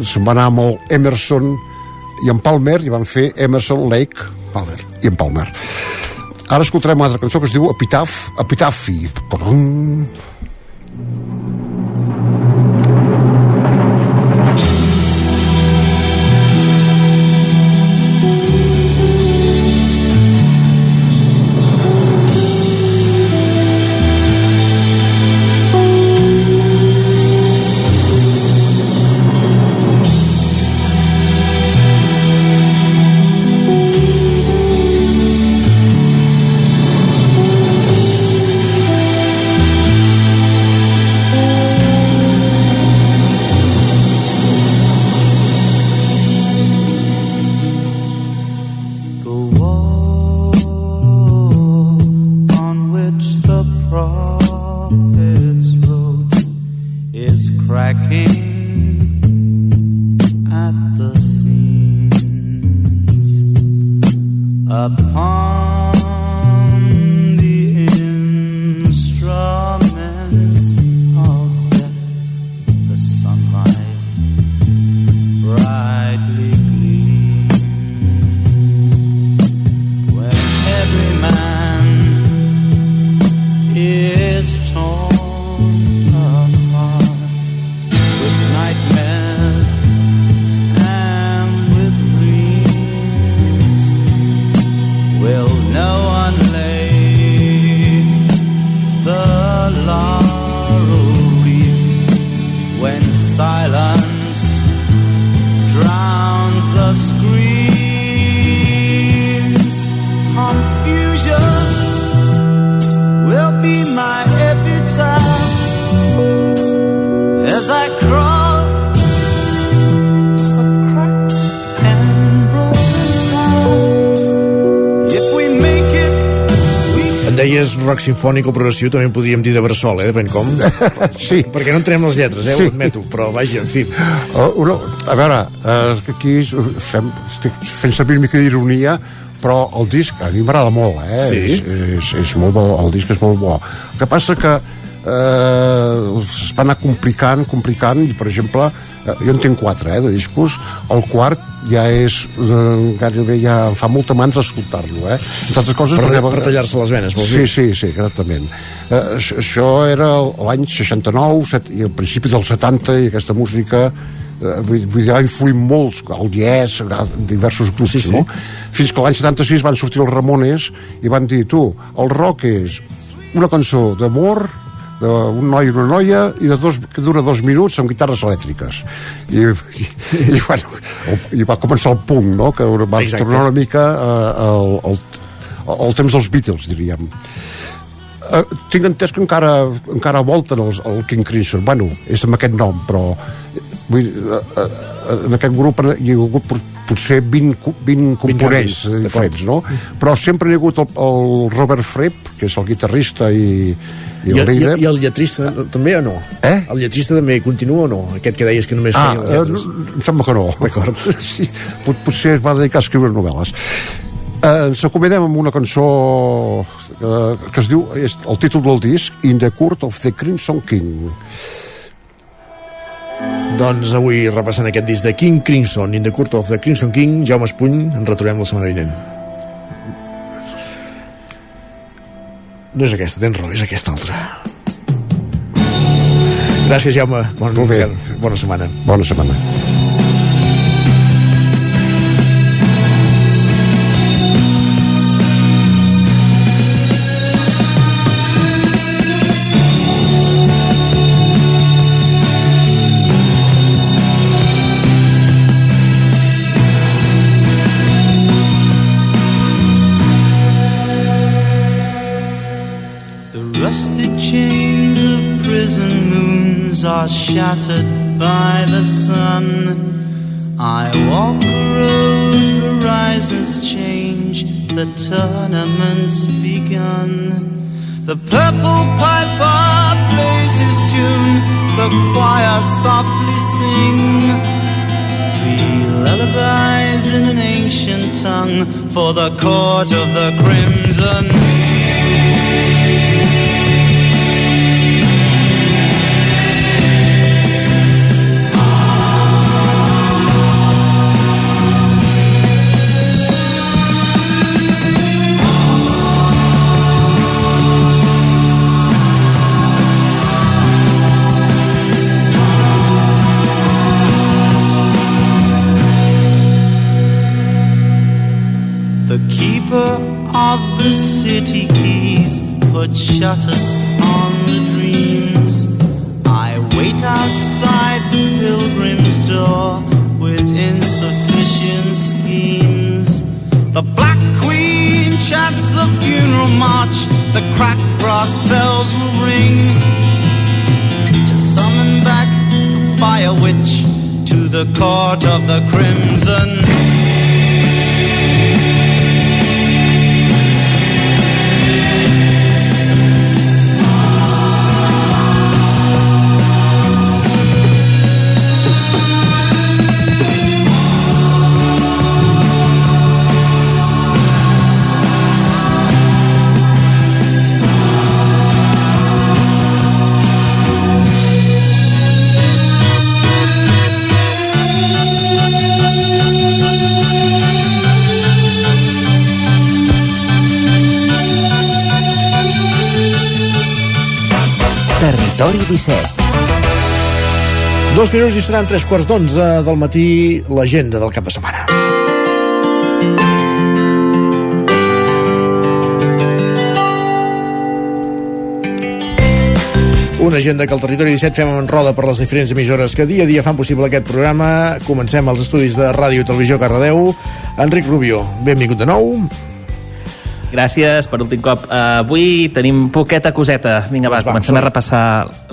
se'n va anar amb el Emerson i en Palmer, i van fer Emerson, Lake, Palmer i en Palmer. Ara escoltarem una altra cançó que es diu Epitaph, Epitafi. Prum. Rock sinfònic o progressiu, també en podríem dir de bressol, eh? Depèn com. sí. Perquè no entrem les lletres, eh? Sí. Ho admeto, però vaja, en fi. Uh, una, a veure, que aquí fem, estic fent servir una mica d'ironia, però el disc a mi m'agrada molt, eh? Sí? És, és, és molt bo, el disc és molt bo. El que passa que eh, es va anar complicant, complicant, i per exemple, eh, jo en tinc quatre, eh, de discos, el quart ja és eh, gairebé ja em fa molta mandra escoltar-lo, eh? Entre altres coses... Per- perquè- per tallar-se les venes, vols sí, dir? Sí, sí, exactament. Eh, això- era l'any 69 set, i al principi del 70 i aquesta música eh, vull, vull dir, va influir molts, el Yes, diversos grups, sí, sí. no? Fins que l'any 76 van sortir els Ramones i van dir, tu, el rock és una cançó d'amor, d'un noi i una noia i de dos, que dura dos minuts amb guitarres elèctriques i, i, i, bueno, i va començar el punk no? que va Exacte. tornar una mica al, al, al temps dels Beatles diríem Uh, tinc entès que encara, encara volten els, el King Crimson bueno, és amb aquest nom però vull, uh, uh, en aquest grup hi ha hagut pot- potser 20, co- 20 components canvis, diferents no? però sempre hi ha hagut el, el Robert Fripp que és el guitarrista i, i I, el i, líder I el lletrista també o no? Eh? El lletrista també continua o no? Aquest que deies que només Ah, feia les eh, lletres. no, em sembla que no. D'acord. Sí, pot, potser es va dedicar a escriure novel·les. Eh, ens acomodem amb una cançó eh, que es diu, és el títol del disc, In the Court of the Crimson King. Doncs avui repassant aquest disc de King Crimson, In the Court of the Crimson King, Jaume Espuny, en retrobem la setmana vinent. No és aquesta, tens raó, és aquesta altra. Gràcies, Jaume. Bon, Molt bé. Bona setmana. Bona setmana. Are shattered by the sun. I walk a road, horizons change, the tournament's begun. The purple piper plays his tune, the choir softly sing. Three lullabies in an ancient tongue for the court of the crimson. 17 Dos minuts i seran tres quarts d'onze del matí l'agenda del cap de setmana. Una agenda que al Territori 17 fem en roda per les diferents emissores que dia a dia fan possible aquest programa. Comencem els estudis de Ràdio i Televisió Cardedeu. Enric Rubio, benvingut de nou. Gràcies per últim cop. Uh, avui tenim poqueta coseta. Vinga, va, Doncs va, comencem som. a repassar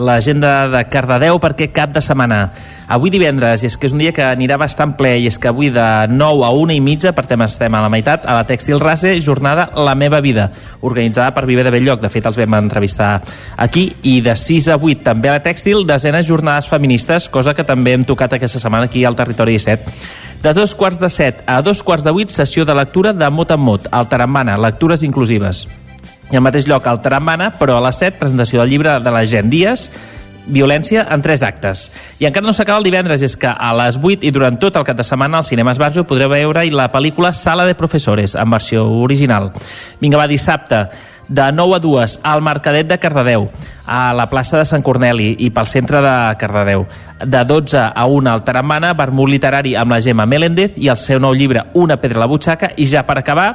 l'agenda de Cardedeu perquè cap de setmana. Avui divendres, i és que és un dia que anirà bastant ple, i és que avui de 9 a 1 i mitja, per tema estem a la meitat, a la Tèxtil Rase, jornada La meva vida, organitzada per Viver de Belllloc. De fet, els vam entrevistar aquí. I de 6 a 8, també a la Tèxtil, desenes jornades feministes, cosa que també hem tocat aquesta setmana aquí al Territori 17. De dos quarts de set a dos quarts de vuit, sessió de lectura de mot en mot, al Tarambana, lectures inclusives. I al mateix lloc, al Tarambana, però a les 7, presentació del llibre de la Gent Díaz, violència en tres actes. I encara no s'acaba el divendres, és que a les 8 i durant tot el cap de setmana al Cinema Esbarjo podreu veure la pel·lícula Sala de Professores, en versió original. Vinga, va, dissabte, de 9 a 2 al Mercadet de Cardedeu, a la plaça de Sant Corneli i pel centre de Cardedeu. De 12 a 1 al Tarambana, vermut literari amb la Gemma Meléndez i el seu nou llibre Una pedra a la butxaca i ja per acabar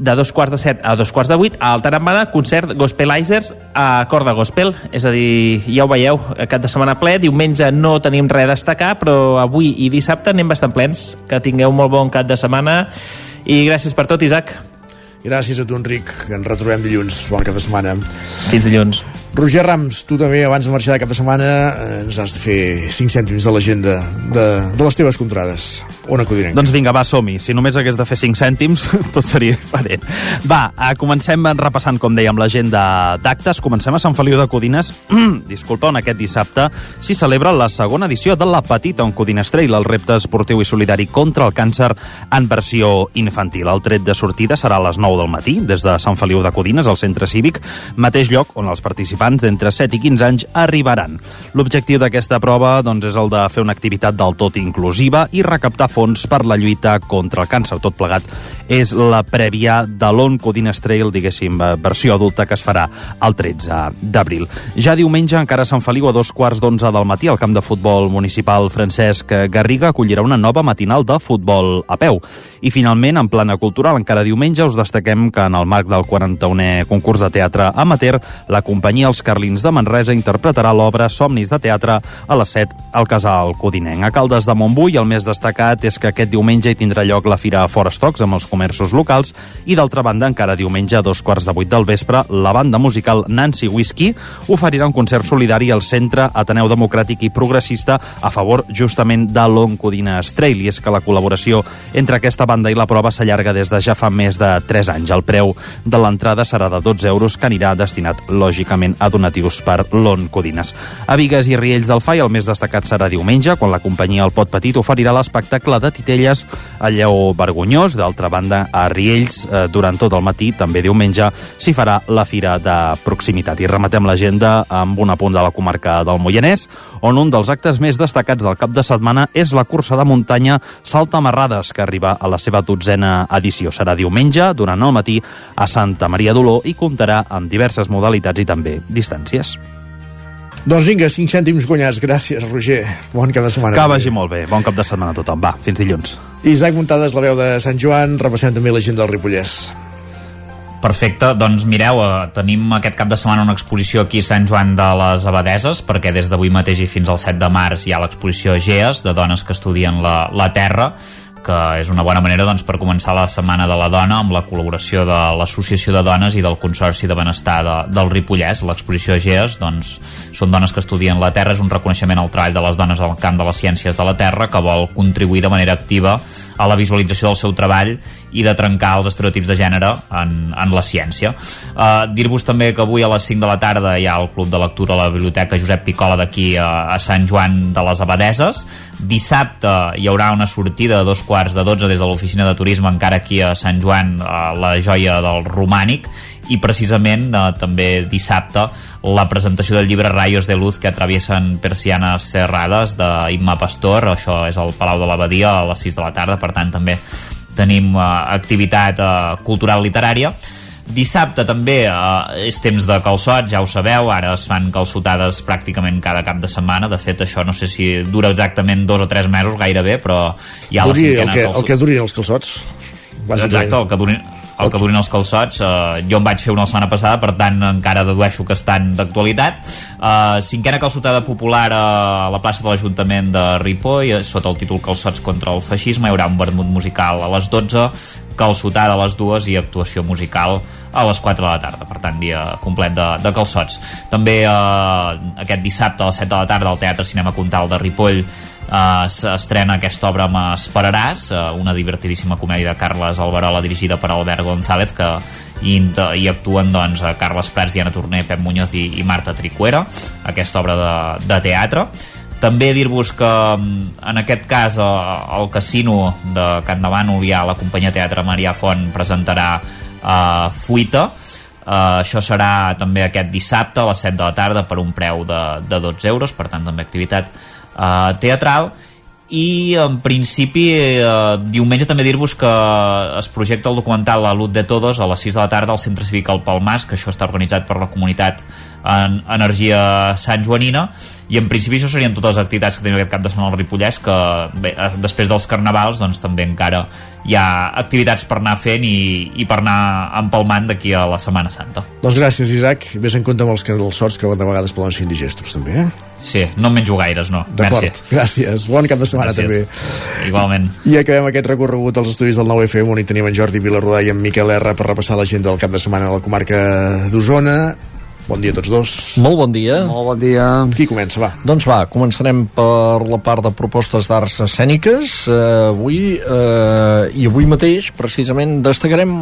de dos quarts de set a dos quarts de vuit a Altarambana, concert Gospelizers a Corda Gospel, és a dir, ja ho veieu, cap de setmana ple, diumenge no tenim res a destacar, però avui i dissabte anem bastant plens, que tingueu molt bon cap de setmana i gràcies per tot, Isaac. Gràcies a tu, Enric, que ens retrobem dilluns. Bon cap de setmana. Fins dilluns. Roger Rams, tu també, abans de marxar de cap de setmana, eh, ens has de fer 5 cèntims de l'agenda de, de les teves contrades. On acudirem? Doncs vinga, va, som-hi. Si només hagués de fer 5 cèntims, tot seria diferent. Va, eh, comencem repassant, com dèiem, l'agenda d'actes. Comencem a Sant Feliu de Codines. Disculpa, on aquest dissabte s'hi celebra la segona edició de La Petita on Codines Trail, el repte esportiu i solidari contra el càncer en versió infantil. El tret de sortida serà a les 9 del matí, des de Sant Feliu de Codines, al centre cívic, mateix lloc on els participants d'entre 7 i 15 anys arribaran. L'objectiu d'aquesta prova doncs, és el de fer una activitat del tot inclusiva i recaptar fons per la lluita contra el càncer. Tot plegat és la prèvia de l'On Codines Trail, diguéssim, eh, versió adulta que es farà el 13 d'abril. Ja diumenge, encara a Sant Feliu, a dos quarts d'onze del matí, al camp de futbol municipal Francesc Garriga acollirà una nova matinal de futbol a peu. I finalment, en plana cultural, encara diumenge, us destaquem que en el marc del 41è concurs de teatre amateur, la companyia Els Carlins de Manresa interpretarà l'obra Somnis de Teatre a les 7 al Casal Codinenc. A Caldes de Montbui, el més destacat és que aquest diumenge hi tindrà lloc la Fira Forestocs amb els comerços locals i, d'altra banda, encara diumenge a dos quarts de vuit del vespre, la banda musical Nancy Whisky oferirà un concert solidari al Centre Ateneu Democràtic i Progressista a favor justament de l'Oncodines Trail. I és que la col·laboració entre aquesta banda i la prova s'allarga des de ja fa més de 3 anys. El preu de l'entrada serà de 12 euros, que anirà destinat, lògicament, a donatius per l'ON Codines. A Vigues i Riells del Fai, el més destacat serà diumenge, quan la companyia El Pot Petit oferirà l'espectacle de titelles a Lleó Vergonyós. D'altra banda, a Riells, eh, durant tot el matí, també diumenge, s'hi farà la Fira de Proximitat. I rematem l'agenda amb un apunt de la comarca del Moianès, on un dels actes més destacats del cap de setmana és la cursa de muntanya Salta Marrades, que arriba a la seva dotzena edició. Serà diumenge, durant el matí, a Santa Maria d'Oló i comptarà amb diverses modalitats i també distàncies. Doncs vinga, 5 cèntims guanyats. Gràcies, Roger. Bon cap de setmana. Que vagi molt bé. Bon cap de setmana a tothom. Va, fins dilluns. Isaac Muntades, la veu de Sant Joan. Repassem també la gent del Ripollès. Perfecte, doncs mireu, eh, tenim aquest cap de setmana una exposició aquí a Sant Joan de les Abadeses, perquè des d'avui mateix i fins al 7 de març hi ha l'exposició GEAS, de dones que estudien la, la Terra, que és una bona manera doncs, per començar la Setmana de la Dona amb la col·laboració de l'Associació de Dones i del Consorci de Benestar de, del Ripollès. L'exposició GEAS doncs, són dones que estudien la Terra, és un reconeixement al treball de les dones al camp de les ciències de la Terra que vol contribuir de manera activa a la visualització del seu treball i de trencar els estereotips de gènere en, en la ciència. Uh, Dir-vos també que avui a les 5 de la tarda hi ha el Club de Lectura a la Biblioteca Josep Picola d'aquí a, a Sant Joan de les Abadeses. Dissabte hi haurà una sortida a dos quarts de 12 des de l'oficina de turisme encara aquí a Sant Joan, a la joia del Romànic, i precisament eh, també dissabte la presentació del llibre Rayos de Luz que atraviesen persianes cerrades d'Imma Pastor, això és al Palau de l'Abadia a les 6 de la tarda, per tant també tenim uh, activitat uh, cultural literària. Dissabte també eh, és temps de calçots, ja ho sabeu, ara es fan calçotades pràcticament cada cap de setmana, de fet això no sé si dura exactament dos o tres mesos gairebé, però hi ha Duri la el cinquena que, calçot- el que durin els calçots. Exacte, el que durin, el que durin els calçots eh, jo en vaig fer una la setmana passada per tant encara dedueixo que estan d'actualitat. Eh, cinquena calçotada popular a la plaça de l'Ajuntament de Ripoll eh, sota el títol Calçots contra el feixisme hi haurà un vermut musical a les 12 calçotada a les dues i actuació musical a les 4 de la tarda. Per tant dia complet de, de calçots. També eh, aquest dissabte a les 7 de la tarda al Teatre Cinema Comtal de Ripoll uh, s'estrena aquesta obra M'esperaràs, uh, una divertidíssima comèdia de Carles Alberola dirigida per Albert González que hi, hi actuen doncs, Carles Prats, Diana Torner, Pep Muñoz i, i Marta Tricuera. Aquesta obra de, de teatre també dir-vos que mm, en aquest cas eh, el casino de Can Davant hi ha la companyia Teatre Maria Font presentarà uh, Fuita. Uh, això serà també aquest dissabte a les 7 de la tarda per un preu de, de 12 euros, per tant també activitat uh, teatral i en principi eh, diumenge també dir-vos que es projecta el documental La Luz de Todos a les 6 de la tarda al Centre Cívic al Palmas que això està organitzat per la comunitat en Energia Sant Joanina i en principi això serien totes les activitats que tenim aquest cap de setmana al Ripollès que bé, eh, després dels carnavals doncs també encara hi ha activitats per anar fent i, i per anar empalmant d'aquí a la Setmana Santa Doncs gràcies, Isaac. Ves en compte amb els calçots que de vegades poden ser indigestos, també, eh? Sí, no en menjo gaires, no. D'acord, gràcies. Bon cap de setmana, Gràcies. també. Igualment. I acabem aquest recorregut als estudis del 9FM on hi tenim en Jordi Vilarrodà i en Miquel R per repassar l'agenda del cap de setmana a la comarca d'Osona. Bon dia a tots dos. Molt bon dia. Molt bon dia. Qui comença, va? Doncs va, començarem per la part de propostes d'arts escèniques. Uh, avui, uh, i avui mateix, precisament, destacarem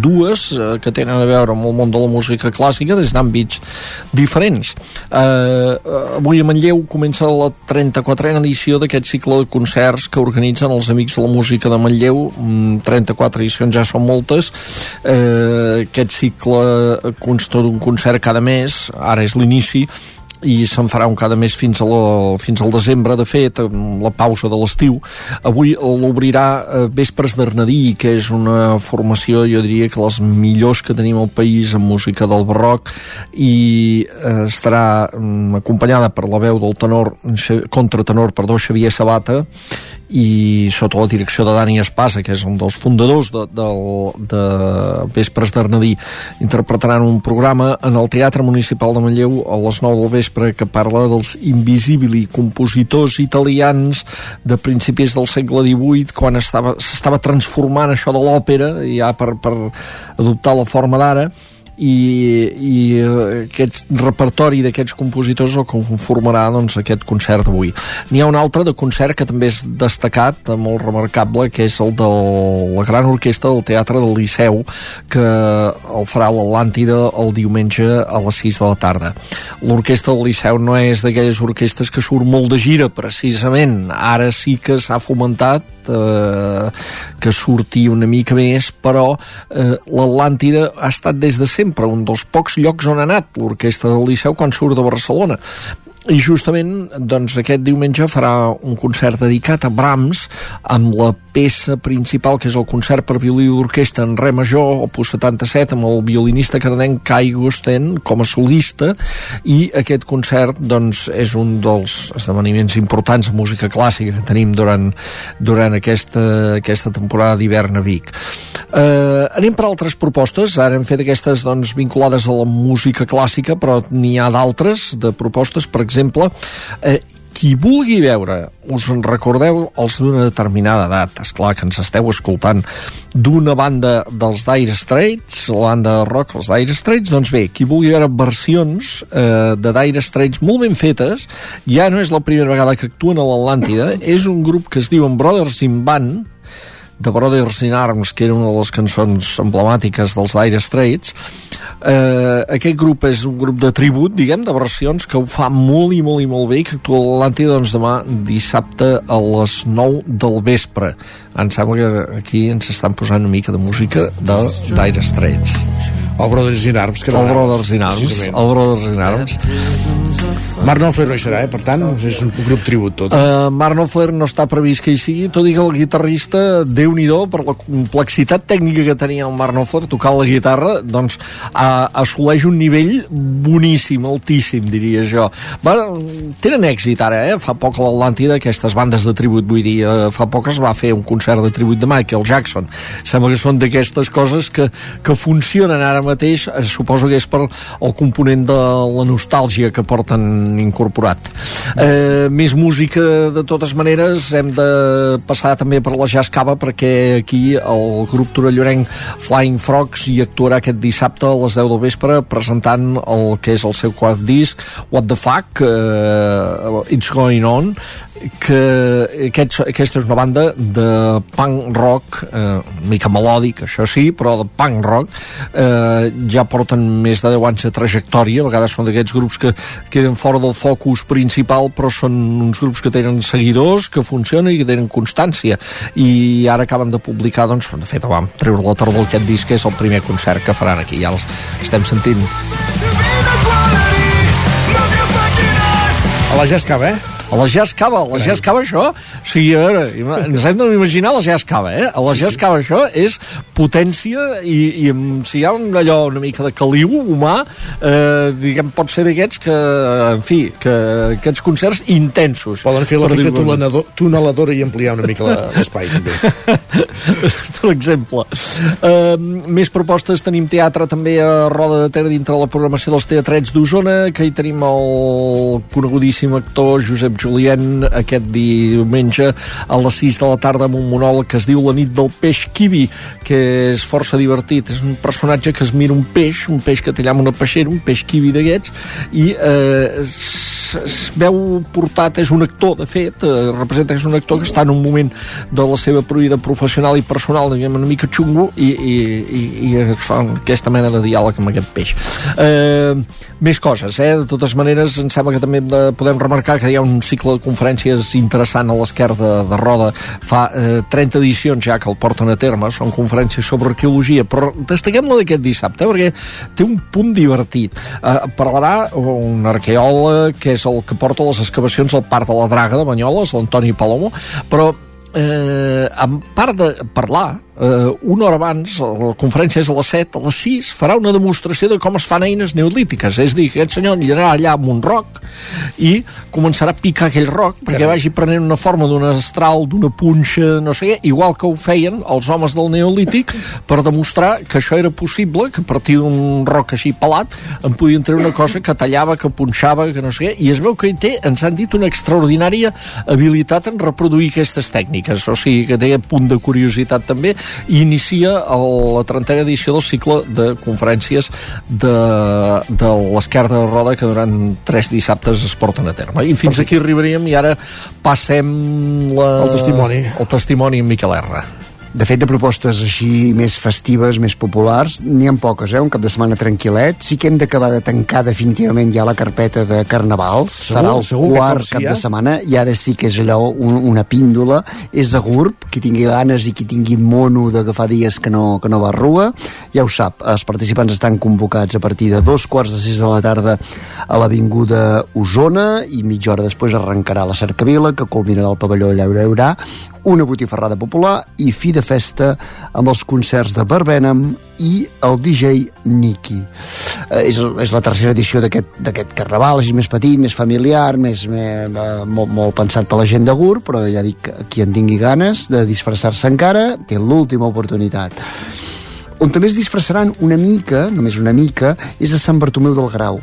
dues uh, que tenen a veure amb el món de la música clàssica des d'àmbits diferents. Uh, avui a Manlleu comença la 34a edició d'aquest cicle de concerts que organitzen els Amics de la Música de Manlleu. Mm, 34 edicions ja són moltes. Uh, aquest cicle consta d'un concert cada mes, ara és l'inici, i se'n farà un cada mes fins, a la, fins al desembre, de fet, amb la pausa de l'estiu. Avui l'obrirà eh, Vespres d'Arnadí, que és una formació, jo diria que les millors que tenim al país en música del barroc, i eh, estarà mm, acompanyada per la veu del tenor, contratenor, perdó, Xavier Sabata, i sota la direcció de Dani Espasa, que és un dels fundadors de, de, de Vespres d'Arnadí, interpretaran un programa en el Teatre Municipal de Manlleu a les 9 del vespre que parla dels invisibili compositors italians de principis del segle XVIII quan estava- s'estava transformant això de l'òpera ja per, per adoptar la forma d'ara i, i aquest repertori d'aquests compositors el conformarà doncs, aquest concert d'avui. N'hi ha un altre de concert que també és destacat, eh, molt remarcable, que és el de la gran orquestra del Teatre del Liceu, que el farà l'Atlàntida el diumenge a les 6 de la tarda. L'orquestra del Liceu no és d'aquelles orquestres que surt molt de gira, precisament. Ara sí que s'ha fomentat eh, que surti una mica més, però eh, l'Atlàntida ha estat des de sempre un dels pocs llocs on ha anat l'orquestra del Liceu quan surt de Barcelona i justament doncs, aquest diumenge farà un concert dedicat a Brahms amb la peça principal que és el concert per violí d'orquestra en re major, opus 77 amb el violinista canadenc Kai Gusten com a solista. I aquest concert doncs, és un dels esdeveniments importants de música clàssica que tenim durant, durant aquesta, aquesta temporada d'hivern a Vic. Eh, anem per altres propostes. Ara hem fet aquestes doncs, vinculades a la música clàssica però n'hi ha d'altres de propostes, per exemple eh, qui vulgui veure, us en recordeu els d'una determinada edat, és clar que ens esteu escoltant. D'una banda dels Dire Straits, la banda de rock, els Dire Straits, doncs bé, qui vulgui veure versions eh, de Dire Straits molt ben fetes, ja no és la primera vegada que actuen a l'Atlàntida, és un grup que es diuen Brothers in Band, de Brothers in Arms, que era una de les cançons emblemàtiques dels Dire Straits. Eh, aquest grup és un grup de tribut, diguem, de versions, que ho fa molt i molt i molt bé i que actua a doncs, demà dissabte a les 9 del vespre. Em sembla que aquí ens estan posant una mica de música de Dire Straits. El Brothers in Arms, que el Brothers in Arms, el Brothers in Arms. Marc Knopfler no hi serà, eh? per tant, és un grup tribut tot. Uh, Mark Knopfler no està previst que hi sigui, tot i que el guitarrista, déu nhi per la complexitat tècnica que tenia el Mark Knopfler tocant la guitarra, doncs uh, assoleix un nivell boníssim, altíssim, diria jo. Va, tenen èxit ara, eh? Fa poc a l'Atlàntida, aquestes bandes de tribut, vull dir, uh, fa poc es va fer un concert de tribut de Michael Jackson. Sembla que són d'aquestes coses que, que funcionen ara mateix, eh, suposo que és per el component de la nostàlgia que porten incorporat. Eh, més música, de totes maneres, hem de passar també per la Jazz Cava perquè aquí el grup torellorenc Flying Frogs hi actuarà aquest dissabte a les 10 del vespre presentant el que és el seu quart disc What the Fuck uh, It's Going On que aquest, aquesta és una banda de punk rock eh, mica melòdic, això sí, però de punk rock eh, ja porten més de 10 anys de trajectòria, a vegades són d'aquests grups que queden fora del focus principal però són uns grups que tenen seguidors que funcionen i que tenen constància i ara acaben de publicar doncs, de fet vam treure la tardor aquest disc que és el primer concert que faran aquí, ja els estem sentint A la Cava, eh? A la Jazz Cava, a la Jazz Cava això, o sigui, a veure, ens hem d'imaginar la Jazz Cava, eh? A la Jazz Cava això és potència i, i si hi ha un, allò una mica de caliu humà, eh, diguem, pot ser d'aquests que, en fi, que aquests concerts intensos. Poden fer l'efecte tuneladora i ampliar una mica l'espai, també. per exemple. Uh, més propostes, tenim teatre també a Roda de Ter dintre la programació dels teatrets d'Osona, que hi tenim el conegudíssim actor Josep Julien aquest diumenge a les 6 de la tarda amb un monòleg que es diu La nit del peix kiwi, que és força divertit. És un personatge que es mira un peix, un peix que té allà una peixera, un peix kiwi d'aquests, i eh, es, es veu portat, és un actor, de fet, eh, representa que és un actor que està en un moment de la seva pruïda professional i personal, diguem, una mica xungo, i, i, i, i es fa aquesta mena de diàleg amb aquest peix. Eh, més coses, eh? De totes maneres, em sembla que també podem remarcar que hi ha un cicle de conferències interessant a l'esquerra de, de Roda. Fa eh, 30 edicions ja que el porten a terme, són conferències sobre arqueologia, però destaquem la d'aquest dissabte, perquè té un punt divertit. Eh, parlarà un arqueòleg que és el que porta les excavacions al Parc de la Draga de Banyoles, l'Antoni Palomo, però eh, en part de parlar eh, una hora abans, la conferència és a les 7, a les 6 farà una demostració de com es fan eines neolítiques, és dir, que aquest senyor anirà allà amb un roc i començarà a picar aquell roc perquè Carai. vagi prenent una forma d'un astral, d'una punxa, no sé què, igual que ho feien els homes del neolític per demostrar que això era possible, que a partir d'un roc així pelat en podien treure una cosa que tallava, que punxava, que no sé què, i es veu que hi té, ens han dit, una extraordinària habilitat en reproduir aquestes tècniques, o sigui que té punt de curiositat també, i inicia el, la trentena edició del cicle de conferències de, de l'esquerra de Roda que durant tres dissabtes es porten a terme. I fins aquí arribaríem i ara passem la, El testimoni. el testimoni amb Miquel R. De fet, de propostes així més festives, més populars, n'hi ha poques, eh? Un cap de setmana tranquil·let. Sí que hem d'acabar de tancar definitivament ja la carpeta de carnavals. Segur, Serà el segur que quart cap de setmana i ara sí que és allò un, una píndola. És a GURB, qui tingui ganes i qui tingui mono d'agafar dies que no, que no va a rua, ja ho sap. Els participants estan convocats a partir de dos quarts de sis de la tarda a l'Avinguda Osona i mitja hora després arrencarà la cercavila que culminarà el pavelló Llaura Llaurà una botifarrada popular i fi de festa amb els concerts de Barbenham i el DJ Nicky. Eh, és, és la tercera edició d'aquest carnaval, així més petit, més familiar, més, més eh, molt, molt pensat per la gent de Gur, però ja dic, qui en tingui ganes de disfressar-se encara, té l'última oportunitat. On també es disfressaran una mica, només una mica, és a Sant Bartomeu del Grau.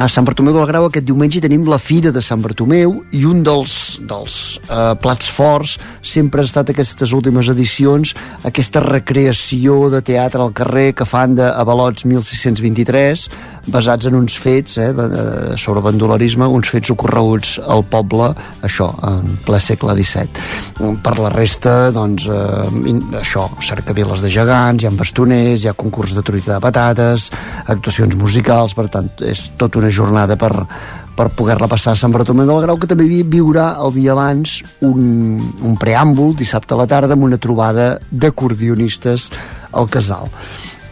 A Sant Bartomeu del Grau aquest diumenge tenim la Fira de Sant Bartomeu i un dels, dels eh, plats forts sempre ha estat aquestes últimes edicions aquesta recreació de teatre al carrer que fan de Avalots 1623 basats en uns fets eh, eh, sobre bandolerisme, uns fets ocorreguts al poble, això, en ple segle XVII. Per la resta, doncs, eh, això, cercaviles de gegants, hi ha bastoners, hi ha concurs de truita de patates, actuacions musicals, per tant, és tota una jornada per, per poder-la passar a Sant Bartomeu del Grau, que també vi- viurà el dia abans un, un preàmbul dissabte a la tarda amb una trobada d'acordionistes al casal.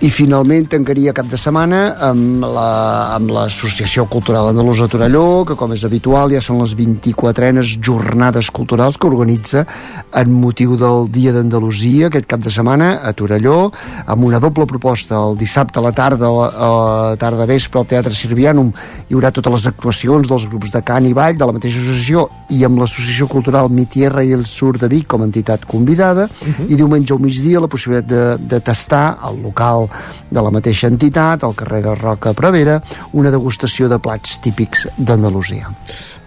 I finalment tancaria cap de setmana amb la- amb l'Associació Cultural Andalusa Torelló, que com és habitual ja són les 24enes jornades culturals que organitza en motiu del Dia d'Andalusia aquest cap de setmana a Torelló, amb una doble proposta. El dissabte a la tarda, a la tarda vespre, al Teatre Sirvianum, hi haurà totes les actuacions dels grups de cant i ball de la mateixa associació i amb l'Associació Cultural Mi Tierra i el Sur de Vic com a entitat convidada i diumenge al migdia la possibilitat de, de tastar al local de la mateixa entitat, al carrer de Roca Prevera, una degustació de plats típics d'Andalusia.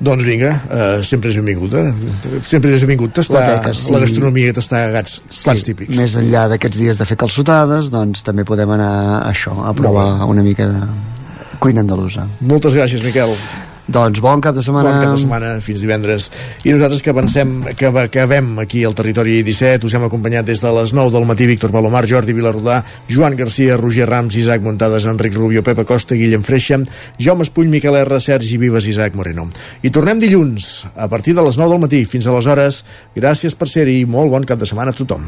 Doncs vinga, uh, sempre és benvingut, eh? Sempre és benvingut tastar La teca, sí. la gastronomia i tastar gats, plats típics. Més enllà d'aquests dies de fer calçotades, doncs també podem anar a això, a provar una mica de cuina andalusa. Moltes gràcies, Miquel. Doncs bon cap de setmana. Bon cap de setmana, fins divendres. I nosaltres que pensem que acabem aquí al territori 17, us hem acompanyat des de les 9 del matí Víctor Palomar, Jordi Vilarrodà, Joan Garcia, Roger Rams, Isaac Montades, Enric Rubio, Pepa Costa, Guillem Freixa, Jaume Espull, Miquel R, Sergi Vives, Isaac Moreno. I tornem dilluns, a partir de les 9 del matí. Fins aleshores, gràcies per ser-hi. Molt bon cap de setmana a tothom.